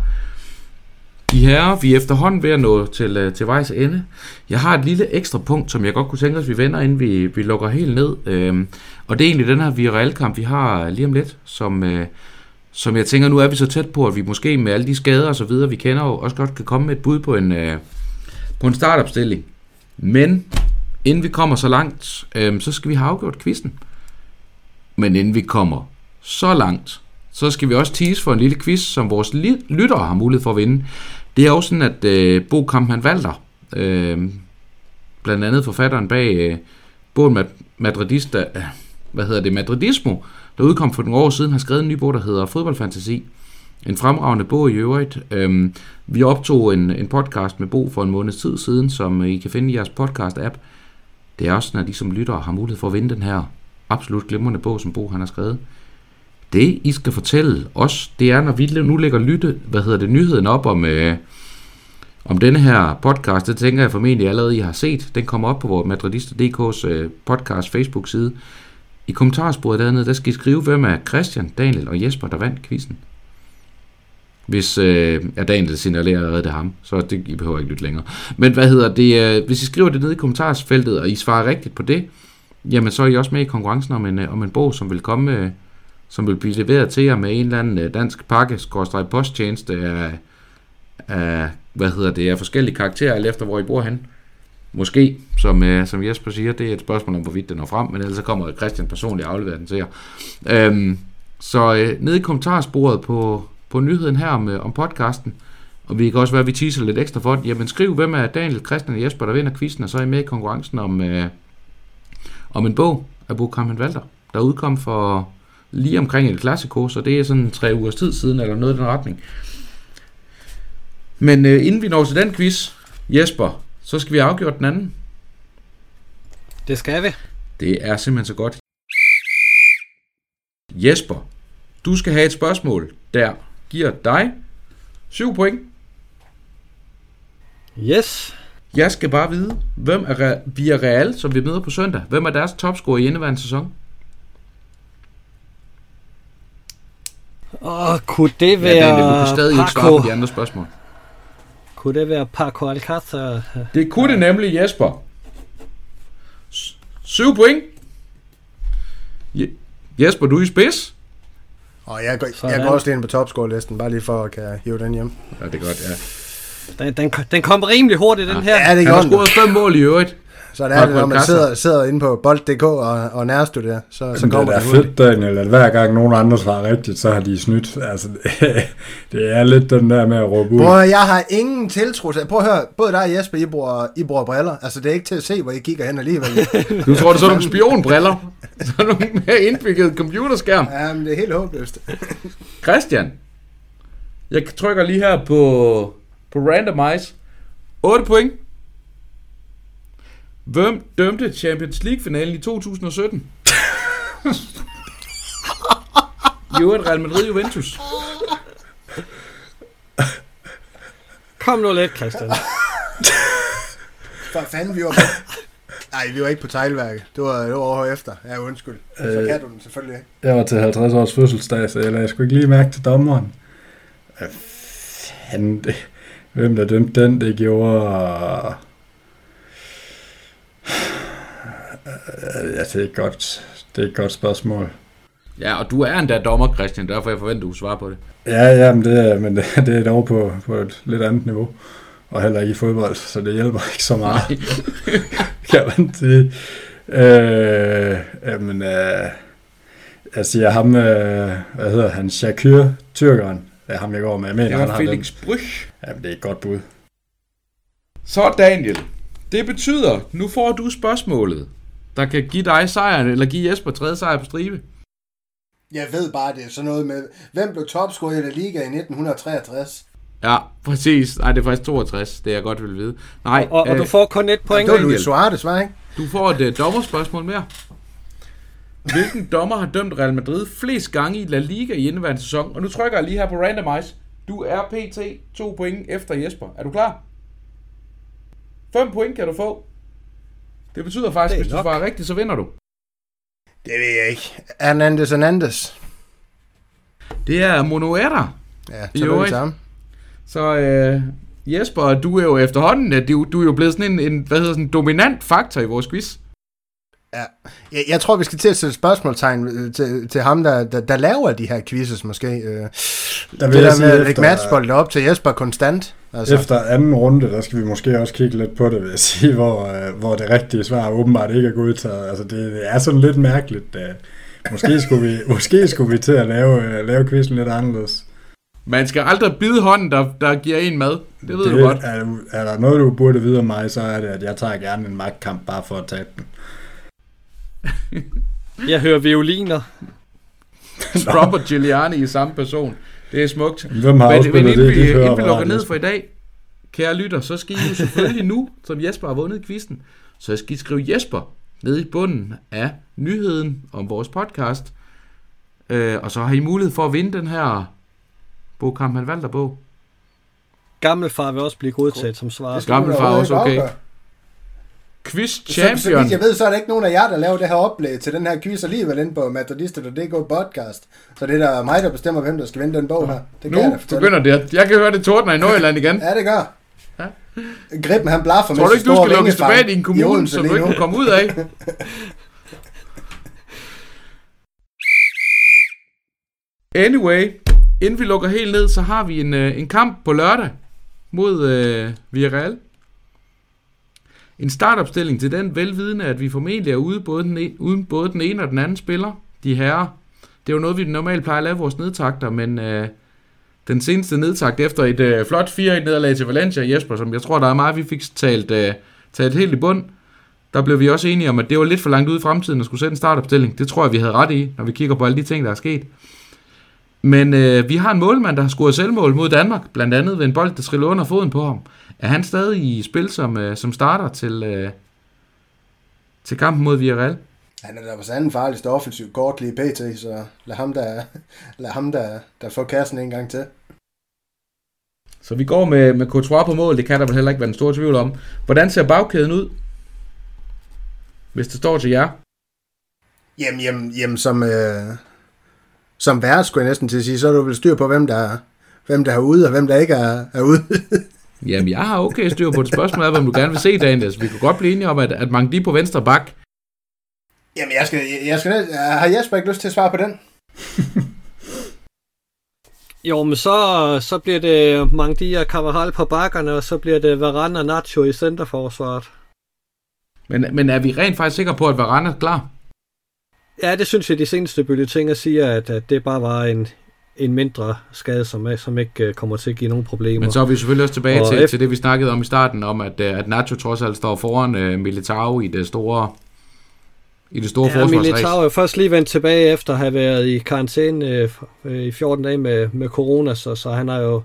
De herrer, vi er efterhånden ved at nå til, øh, til vejs ende. Jeg har et lille ekstra punkt, som jeg godt kunne tænke os, vi vender, inden vi, vi lukker helt ned. Øhm, og det er egentlig den her Villarreal-kamp, vi har lige om lidt, som, øh, som jeg tænker, nu er vi så tæt på, at vi måske med alle de skader og så videre, vi kender jo, også godt kan komme med et bud på en, øh, på en startopstilling. Men inden vi kommer så langt, øh, så skal vi have afgjort quizzen. Men inden vi kommer så langt, så skal vi også tease for en lille quiz, som vores lyttere har mulighed for at vinde. Det er jo sådan, at øh, Bo Kampmann Valder, øh, blandt andet forfatteren bag øh, bogen Madridista, øh, hvad hedder det, Madridismo, der udkom for nogle år siden, har skrevet en ny bog, der hedder Fodboldfantasi. En fremragende bog i øvrigt. Øhm, vi optog en, en podcast med Bo for en måneds tid siden, som I kan finde i jeres podcast-app. Det er også sådan, at som lyttere har mulighed for at vinde den her absolut glimrende bog, som Bo han har skrevet. Det, I skal fortælle os, det er, når vi nu lægger lytte, hvad hedder det, nyheden op om, øh, om denne her podcast, det tænker jeg formentlig allerede, I har set. Den kommer op på vores Madridista.dk's øh, podcast Facebook-side. I kommentarsporet dernede, der skal I skrive, hvem er Christian, Daniel og Jesper, der vandt quizzen. Hvis øh, ja, Daniel signalerer at redde ham, så det, I behøver ikke lytte længere. Men hvad hedder det, øh, hvis I skriver det ned i kommentarsfeltet, og I svarer rigtigt på det, jamen så er I også med i konkurrencen om en, øh, om en bog, som vil komme, øh, som vil blive leveret til jer med en eller anden øh, dansk pakke, skorstræk posttjeneste af, af, hvad hedder det, af forskellige karakterer, alt efter hvor I bor hen. Måske, som, øh, som Jesper siger, det er et spørgsmål om, hvorvidt den når frem, men ellers så kommer Christian personligt afleveret den til jer. Øhm, så øh, ned i kommentarsporet på, på nyheden her om, øh, om podcasten, og vi kan også være, at vi teaser lidt ekstra for det. Jamen skriv, hvem er Daniel, Christian og Jesper, der vinder quizzen, og så er I med i konkurrencen om, øh, om en bog af Bo Kampen Valter, der udkom for lige omkring et klassiko, så det er sådan tre ugers tid siden, eller noget i den retning. Men øh, inden vi når til den quiz, Jesper, så skal vi afgøre den anden. Det skal vi. Det er simpelthen så godt. Jesper, du skal have et spørgsmål, der giver dig 7 point. Yes. Jeg skal bare vide, hvem er via Real, som vi møder på søndag, hvem er deres topscorer i indeværende sæson? Åh, kunne det være ja, Daniel, du kan stadig Paco. ikke svare på de andre spørgsmål. Kunne det være Paco Alcázar? Det kunne det nemlig, Jesper. 7 point. Jesper, du er i spids. Og jeg går, jeg går også lige ind på topscore-listen, bare lige for at kan hive den hjem. Ja, det er godt, ja. Den, den, den kom rimelig hurtigt, den her. Ja, det Han har scoret fem mål i øvrigt. Så det er det, når man sidder, sidder inde på bold.dk og, og nærstuderer, så, så kommer det. Det er fedt, Daniel, at hver gang nogen andre svarer rigtigt, så har de snydt. Altså, det, [LAUGHS] det er lidt den der med at råbe ud. Bror, jeg har ingen tiltro til... Prøv at høre, både dig og Jesper, I bruger, I bruger briller. Altså, det er ikke til at se, hvor I kigger hen alligevel. du tror, det er sådan nogle spionbriller? [LAUGHS] sådan nogle mere indbyggede computerskærm? Ja, men det er helt håbløst. Christian, jeg trykker lige her på, på randomize. 8 point. Hvem dømte Champions League-finalen i 2017? jo, Real Madrid Juventus. Kom nu lidt, Christian. For fanden, vi var på... Nej, vi var ikke på teglværket. Det var, det var over efter. Ja, undskyld. Så øh, kan du den selvfølgelig ikke. Jeg var til 50 års fødselsdag, så jeg lagde sgu ikke lige mærke til dommeren. Fanden, det, hvem der dømte den, det gjorde... Ja, det er et godt, det er et godt spørgsmål. Ja, og du er endda dommer, Christian, derfor jeg forventer, du svarer på det. Ja, ja, men det er, men det, [LAUGHS] det er dog på, på et lidt andet niveau. Og heller ikke i fodbold, så det hjælper ikke så meget. kan man sige. Øh, jamen, øh, jeg siger ham, øh, hvad hedder han, Shakir, tyrkeren. Det er ham, jeg går med. Jeg mener, det var Felix Bryg. Jamen, det er et godt bud. Så Daniel, det betyder, nu får du spørgsmålet der kan give dig sejren, eller give Jesper tredje sejr på stribe? Jeg ved bare, det er sådan noget med, hvem blev topscorer i La Liga i 1963? Ja, præcis. Nej, det er faktisk 62, det jeg godt vil vide. Nej, og, og, og du øh, får kun et point. Det var Luis Suarez, var ikke? Du får et uh, dommerspørgsmål mere. Hvilken dommer har dømt Real Madrid flest gange i La Liga i indeværende sæson? Og nu trykker jeg lige her på randomize. Du er pt. 2 point efter Jesper. Er du klar? 5 point kan du få. Det betyder faktisk, det hvis nok. du svarer rigtigt, så vinder du. Det ved jeg ikke. Hernandez Hernandez. Det er Monoetter. Ja, øvrigt. til ham. Så øh, Jesper, du er jo efterhånden, at du, du er jo blevet sådan en, en hvad hedder sådan, en dominant faktor i vores quiz. Ja. Jeg, jeg tror, vi skal til at sætte spørgsmålstegn øh, til, til ham, der, der, der laver de her quizzes måske. Øh, Der det vil jeg der med at lægge efter, matchbolde op til Jesper konstant. Altså, efter anden runde, der skal vi måske også kigge lidt på det, vil jeg sige, hvor, øh, hvor det rigtige svar åbenbart ikke er godtaget. Altså, det, det er sådan lidt mærkeligt. øh. Måske skulle vi, [LAUGHS] måske skulle vi til at lave, øh, lave quizzen lidt anderledes. Man skal aldrig bide hånden, der, der giver en mad. Det ved det, du godt. Er, er der noget, du burde vide om mig, så er det, at jeg tager gerne en magtkamp bare for at tabe den. [LAUGHS] Jeg hører violiner. Trump og Giuliani i samme person. Det er smukt. Hvem har Men, men inden, det? vi, De inden vi lukker ned for i dag, kære lytter, så skal I jo selvfølgelig nu, som Jesper har vundet quizzen, så skal I skrive Jesper ned i bunden af nyheden om vores podcast. Øh, og så har I mulighed for at vinde den her bogkamp, han valgte bog. Gammelfar vil også blive godtaget som svar. det skal Gammel du da far overhovedet også okay. Quiz Så, så champion. vidt jeg ved, så er der ikke nogen af jer, der laver det her oplæg til den her quiz alligevel inde på Madridista.dk podcast. Så det er der mig, der bestemmer, hvem der skal vinde den bog her. Det jeg Nu fortælle. begynder det. Jeg kan høre det tordner i Nordjylland igen. Ja, det gør. Ja. Griben, han blaffer Tror du ikke, du skal lukkes tilbage i i kommune, så du ikke kan komme ud af? [LAUGHS] Anyway, inden vi lukker helt ned, så har vi en, øh, en kamp på lørdag mod øh, Villarreal. En startopstilling til den velvidende, at vi formentlig er ude både den, en, uden både den ene og den anden spiller, de herrer. Det er jo noget, vi normalt plejer at lave vores nedtakter, men øh, den seneste nedtakt efter et øh, flot 4-1-nederlag til Valencia, Jesper, som jeg tror, der er meget, vi fik talt, øh, talt helt i bund, der blev vi også enige om, at det var lidt for langt ude i fremtiden at skulle sætte en startopstilling. Det tror jeg, vi havde ret i, når vi kigger på alle de ting, der er sket. Men øh, vi har en målmand, der har scoret selvmål mod Danmark, blandt andet ved en bold, der triller under foden på ham. Er han stadig i spil som, øh, som starter til, øh, til kampen mod Villarreal? Han er der på sanden farligste offensiv kort lige pt, så lad ham der, [LAUGHS] lad ham der, der får kassen en gang til. Så vi går med, med Courtois på mål, det kan der vel heller ikke være en stor tvivl om. Hvordan ser bagkæden ud? Hvis det står til jer. Jamen, jamen, jamen som, øh, som vært, skulle jeg næsten til at sige, så er du vel styr på, hvem der, er- hvem der er ude, og hvem der ikke er, er ude. [LAUGHS] Jamen, jeg har okay styr på det spørgsmål, hvem du gerne vil se, Daniel. Vi kunne godt blive enige om, at, at Mangdi på venstre bak, jamen, jeg skal, jeg, jeg skal næsten, har Jesper ikke lyst til at svare på den? [LAUGHS] Jo, men så, så bliver det Mangdi og Carvajal på bakkerne, og så bliver det Varane og Nacho i centerforsvaret. men, men er vi rent faktisk sikre på, at Varane er klar? Ja, det synes jeg, de seneste bulletiner siger, at, at det bare var en, en mindre skade, som, som ikke øh, kommer til at give nogen problemer. Men så er vi selvfølgelig også tilbage Og til, efter- til det, vi snakkede om i starten, om at, øh, at Nacho trods alt står foran uh, Militao i det store, i det store Ja, forsvarsræs. Militao er jo først lige vendt tilbage efter at have været i karantæne øh, i 14 dage med, med corona, så, så han har jo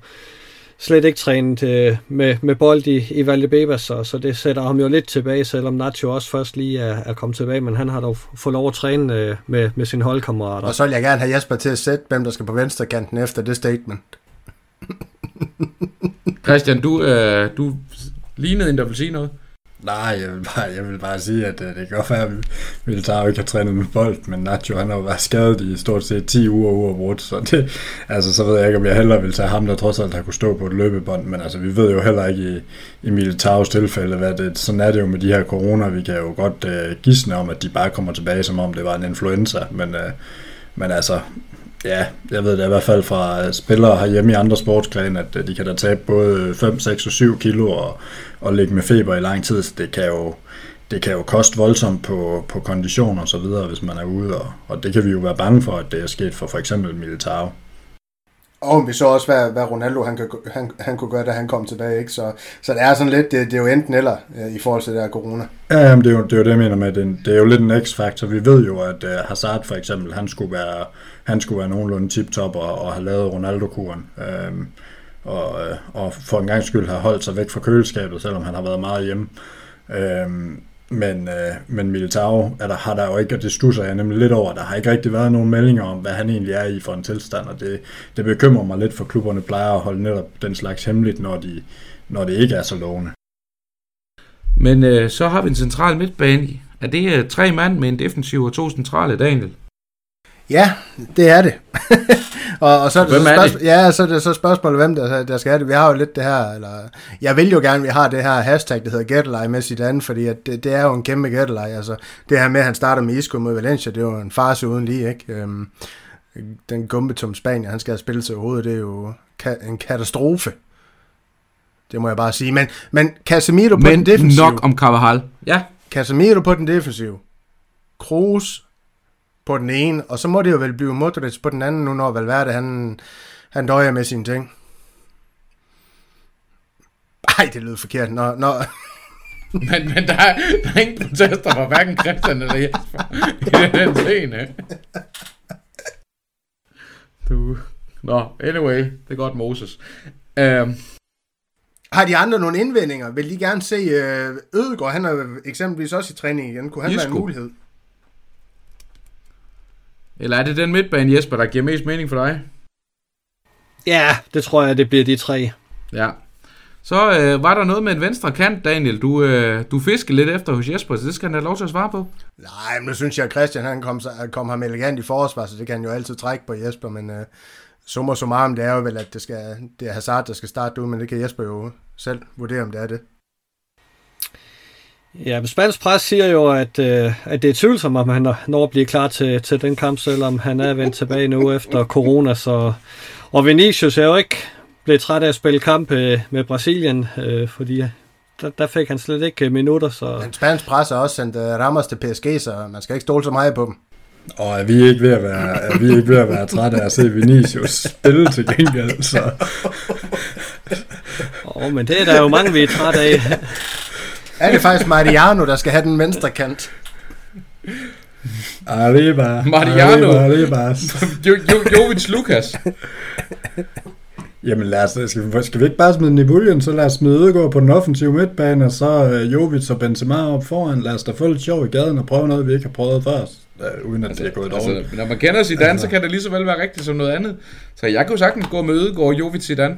slet ikke trænet øh, med, med bold i, i Valdebebas, så, så det sætter ham jo lidt tilbage, selvom Nacho også først lige er, er kommet tilbage, men han har dog fået lov at træne øh, med, med sine holdkammerater. Og så vil jeg gerne have Jesper til at sætte, hvem der skal på venstre kanten efter det statement. Christian, du, øh, du lignede en, der vil sige noget. Nej, jeg vil bare, jeg vil bare sige, at øh, det kan godt være, at Militao ikke har trænet med bold, men Nacho han har jo været skadet i stort set 10 uger uafbrudt, så det, altså, så ved jeg ikke, om jeg hellere vil tage ham, der trods alt har kunne stå på et løbebånd, men altså, vi ved jo heller ikke i, i Militaos tilfælde, hvad det, sådan er det jo med de her corona, vi kan jo godt øh, gisne om, at de bare kommer tilbage, som om det var en influenza, men, øh, men altså, Ja, jeg ved det i hvert fald fra spillere herhjemme i andre sportsgrene, at øh, de kan da tabe både 5, 6 og 7 kilo og, og ligge med feber i lang tid, så det kan jo, det kan jo koste voldsomt på, på kondition og så videre, hvis man er ude, og, og det kan vi jo være bange for, at det er sket for for eksempel Militao. Og vi så også, hvad, hvad Ronaldo han, kan, han, han kunne gøre, da han kom tilbage. Ikke? Så, så det er sådan lidt, det, det er jo enten eller øh, i forhold til det her corona. Ja, jamen, det, er jo, det er jo det, jeg mener med, det, det er jo lidt en x-faktor. Vi ved jo, at øh, Hazard for eksempel, han skulle være, han skulle være nogenlunde tip-top og, og have lavet Ronaldo-kuren. Øh, og, øh, og for en gang skyld har holdt sig væk fra køleskabet, selvom han har været meget hjemme. Øhm, men, øh, men Militao er der, har der jo ikke, og det stusser jeg nemlig lidt over, der har ikke rigtig været nogen meldinger om, hvad han egentlig er i for en tilstand, og det, det bekymrer mig lidt, for klubberne plejer at holde netop den slags hemmeligt, når, de, når det ikke er så lovende. Men øh, så har vi en central midtbane Er det øh, tre mand med en defensiv og to centrale, Daniel? Ja, det er det. [LAUGHS] og, og så er det, Hvem så er spørgsmål, Ja, så er det så spørgsmålet, hvem der, der skal have det. Vi har jo lidt det her, eller jeg vil jo gerne, at vi har det her hashtag, der hedder Gættelej med sit andet, fordi at det, det, er jo en kæmpe gættelej. Altså, det her med, at han starter med Isco mod Valencia, det er jo en farse uden lige, ikke? Øhm, den gumbetum Spanien, han skal have spillet til hovedet, det er jo ka- en katastrofe. Det må jeg bare sige. Men, men Casemiro på Men den defensive. nok om Carvajal. Ja, Casemiro på den defensive. Kroos på den ene, og så må det jo vel blive Modric på den anden, nu når Valverde han, han døjer med sine ting. Ej, det lyder forkert. Når, når, [LAUGHS] men, men der, er, der er ingen protester fra hverken Christian eller Jesper i den scene. Du... Nå, anyway, det er godt Moses. Um, har de andre nogle indvendinger? Vil de gerne se øh, Ødegaard? Han er eksempelvis også i træning igen. Kunne han være en Isco. mulighed? Eller er det den midtbane, Jesper, der giver mest mening for dig? Ja, det tror jeg, det bliver de tre. Ja. Så øh, var der noget med en venstre kant, Daniel. Du, øh, du fiskede lidt efter hos Jesper, så det skal han have lov til at svare på. Nej, men nu synes jeg, at Christian han kom, kom ham elegant i forsvar, så det kan han jo altid trække på Jesper, men øh, summa summarum, det er jo vel, at det, skal, det er Hazard, der skal starte ud, men det kan Jesper jo selv vurdere, om det er det. Ja, men spansk pres siger jo, at, øh, at det er tvivlsomt, om han når at blive klar til, til den kamp, selvom han er vendt tilbage nu efter corona. Så, og Vinicius er jo ikke blevet træt af at spille kamp øh, med Brasilien, øh, fordi der, der fik han slet ikke øh, minutter. Så Men spansk pres har også sendt uh, Ramos til PSG, så man skal ikke stole så meget på dem. Og er vi ikke ved at være, er vi ikke ved at være trætte af at se Vinicius spille til gengæld, så åh, men det er der jo mange, vi er træt af. Er det faktisk Mariano, der skal have den venstre kant? arriba, Mariano. arriba, arriba. Jo, jo, Jovic Lukas. Jamen lad os, skal, vi, skal vi ikke bare smide den i buljen, så lad os smide Ødegaard på den offensive midtbane, og så øh, Jovic og Benzema op foran. Lad os da få lidt sjov i gaden og prøve noget, vi ikke har prøvet før, øh, uden at det er gået dårligt. Altså, når man kender Zidane, så kan det lige så vel være rigtigt som noget andet. Så jeg kunne sagtens gå med Ødegaard, Jovic, Zidane.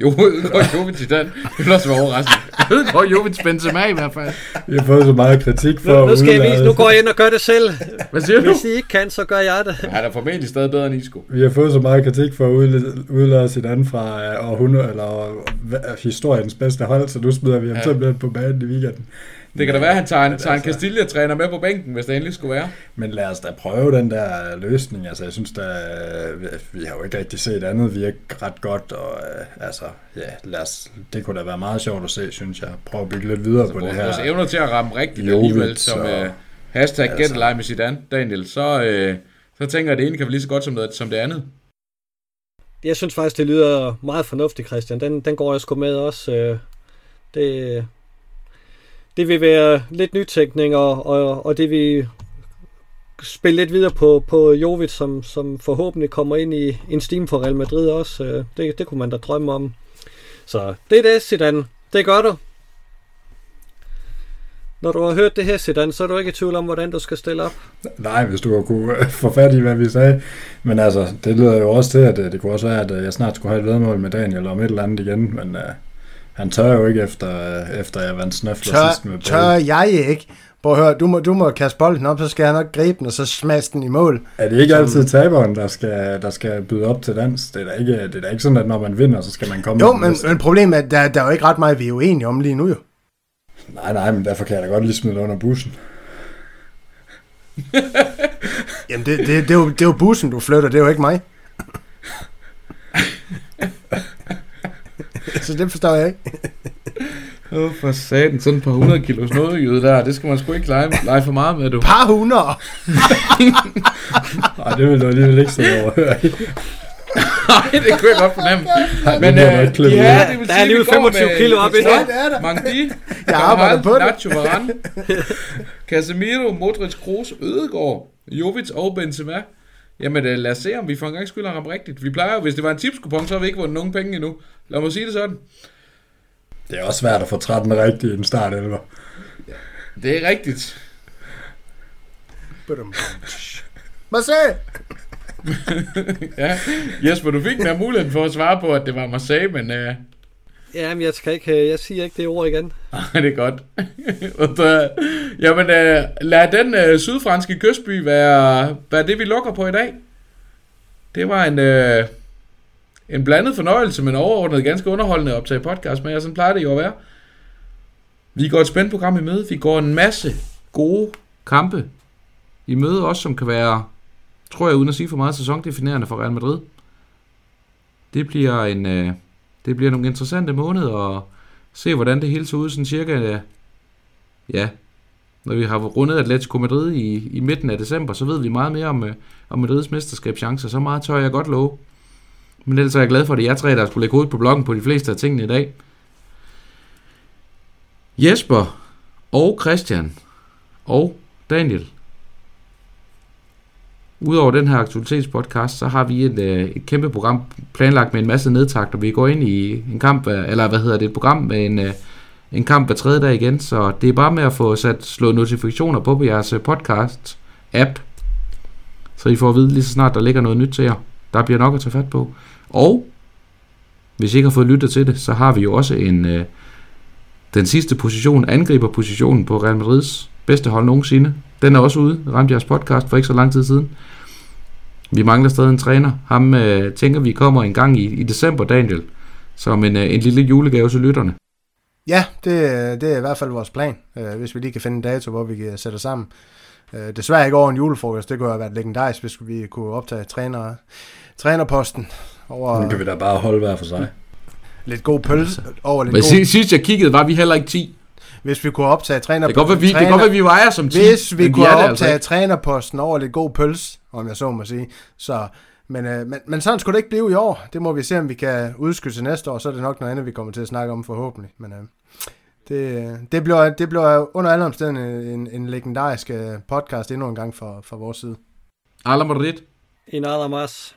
Jo, Ødegaard, Jovic, Zidane. Det ville også være overraskende. Ødegaard, Jovic, Benzema i hvert fald. Vi har fået så meget kritik for Nu, nu skal jeg vise, nu går jeg ind og gør det selv. Hvad siger du? Hvis I ikke kan, så gør jeg det. Han er formentlig stadig bedre end Isco. Vi har fået så meget kritik for at udlade, udlade Zidane fra øh, århundrede, eller øh, historiens bedste hold, så nu smider vi ham ja. simpelthen på banen i weekenden. Det kan da være, at han tager en, tager en altså- Castilla-træner med på bænken, hvis det endelig skulle være. Men lad os da prøve den der løsning. Altså, jeg synes da, vi har jo ikke rigtig set andet virke ret godt, og øh, altså, ja, lad os, det kunne da være meget sjovt at se, synes jeg. Prøv at bygge lidt videre på det her. vores evner til at ramme rigtigt Jovic alligevel, som og- uh, hashtag altså- altså. med Zidane, Daniel, så, uh, så tænker jeg, at det ene kan være lige så godt som, noget, som det andet. Jeg synes faktisk, det lyder meget fornuftigt, Christian. Den, den går jeg sgu med også. øh. Det, det vil være lidt nytænkning, og, og, og det vil spille lidt videre på, på Jovic, som, som forhåbentlig kommer ind i en steam for Real Madrid også. Øh, det, det kunne man da drømme om. Så det er det, Zidane. Det gør du. Når du har hørt det her, Zidane, så er du ikke i tvivl om, hvordan du skal stille op. Nej, hvis du har kunne øh, [LAUGHS] få fat i, hvad vi sagde. Men altså, det lyder jo også til, at øh, det kunne også være, at jeg snart skulle have et vedmål med Daniel om et eller andet igen, men uh, han tør jo ikke efter, uh, efter jeg vandt snøfler sidst med Tør, tør jeg ikke? Prøv at høre, du må, du må kaste bolden op, så skal jeg nok gribe den, og så smaske den i mål. Er det ikke Som- altid taberen, der skal, der skal byde op til dans? Det er, da ikke, det er da ikke sådan, at når man vinder, så skal man komme Jo, men, næste. men problemet er, at der, der er jo ikke ret meget, vi er uenige om lige nu jo. Nej, nej, men derfor kan jeg da godt lige smide det under bussen. [LAUGHS] Jamen, det, det, det, er jo, det er jo bussen, du flytter, det er jo ikke mig. [LAUGHS] [LAUGHS] så det forstår jeg ikke. [LAUGHS] Åh, oh, for satan, sådan et par 100 kilos nådejyde der, det skal man sgu ikke lege, lege for meget med, du. Par hundrede! [LAUGHS] Nej, det vil du alligevel ikke sidde over. Nej, det kunne jeg godt fornemme. Men Men øh, ja, det vil Der er sige, alligevel vi går 25 med kilo op i det er. Mangdi, Jeg arbejder på det. Nacho Varane, Casemiro, Modric, Kroos, Ødegaard, Jovic og Benzema. Jamen øh, lad os se, om vi for en gang skylder ham rigtigt. Vi plejer jo, hvis det var en tipskupon, så har vi ikke vundet nogen penge endnu. Lad mig sige det sådan. Det er også svært at få 13 rigtigt i en start 11. Det er rigtigt. Marseille! [LAUGHS] Ja, Jesper, du fik mere muligheden for at svare på, at det var Marseille, men øh, Jamen, jeg, skal ikke, øh, jeg siger ikke det ord igen. [LAUGHS] Nej, det er godt. [LAUGHS] Jamen, øh, lad den øh, sydfranske kystby være, være det, vi lukker på i dag. Det var en, øh, en blandet fornøjelse, men overordnet ganske underholdende at optage podcast med jer. Sådan plejer det jo at være. Vi går et spændt program i møde. Vi går en masse gode kampe i møde også, som kan være, tror jeg uden at sige for meget, sæsondefinerende for Real Madrid. Det bliver en, øh, det bliver nogle interessante måneder at se, hvordan det hele ser ud sådan cirka, øh, ja, når vi har rundet Atletico Madrid i, i midten af december, så ved vi meget mere om, øh, om Madrids mesterskabschancer. Så meget tør jeg godt love. Men ellers er jeg glad for, at det er jer tre, der skulle lægge hovedet på bloggen på de fleste af tingene i dag. Jesper og Christian og Daniel. Udover den her aktualitetspodcast, så har vi et, øh, et kæmpe program planlagt med en masse nedtagter. Vi går ind i en kamp, eller hvad hedder det, et program med en, øh, en kamp hver tredje dag igen, så det er bare med at få sat slået notifikationer på på jeres øh, podcast app, så I får at vide lige så snart der ligger noget nyt til jer. Der bliver nok at tage fat på. Og hvis I ikke har fået lyttet til det, så har vi jo også en øh, den sidste position, angriberpositionen på Real Madrids bedste hold nogensinde. Den er også ude, ramte jeres podcast for ikke så lang tid siden. Vi mangler stadig en træner. Ham øh, tænker vi kommer en gang i, i december, Daniel, som en, øh, en lille julegave til lytterne. Ja, det, det er i hvert fald vores plan, øh, hvis vi lige kan finde en dato, hvor vi kan sætte os sammen. Øh, desværre ikke over en julefrokost, det kunne have været legendarisk, hvis vi kunne optage træner, trænerposten. Over, nu kan vi da bare holde hver for sig. Lidt god pølse over lidt Men god... sidst jeg kiggede, var vi heller ikke 10. Hvis vi kunne optage træner... Det kan godt være, vi, træner, det godt være, vi vejer som 10. Hvis vi kunne optage altså trænerposten over lidt god pøls, om jeg så må sige. Så, men, øh, men, men sådan skulle det ikke blive i år. Det må vi se, om vi kan udskyde til næste år. Så er det nok noget andet, vi kommer til at snakke om forhåbentlig. Men øh, det, det, bliver, det bliver under alle omstændigheder en, en legendarisk øh, podcast endnu en gang fra, fra vores side. Alla Madrid. En más.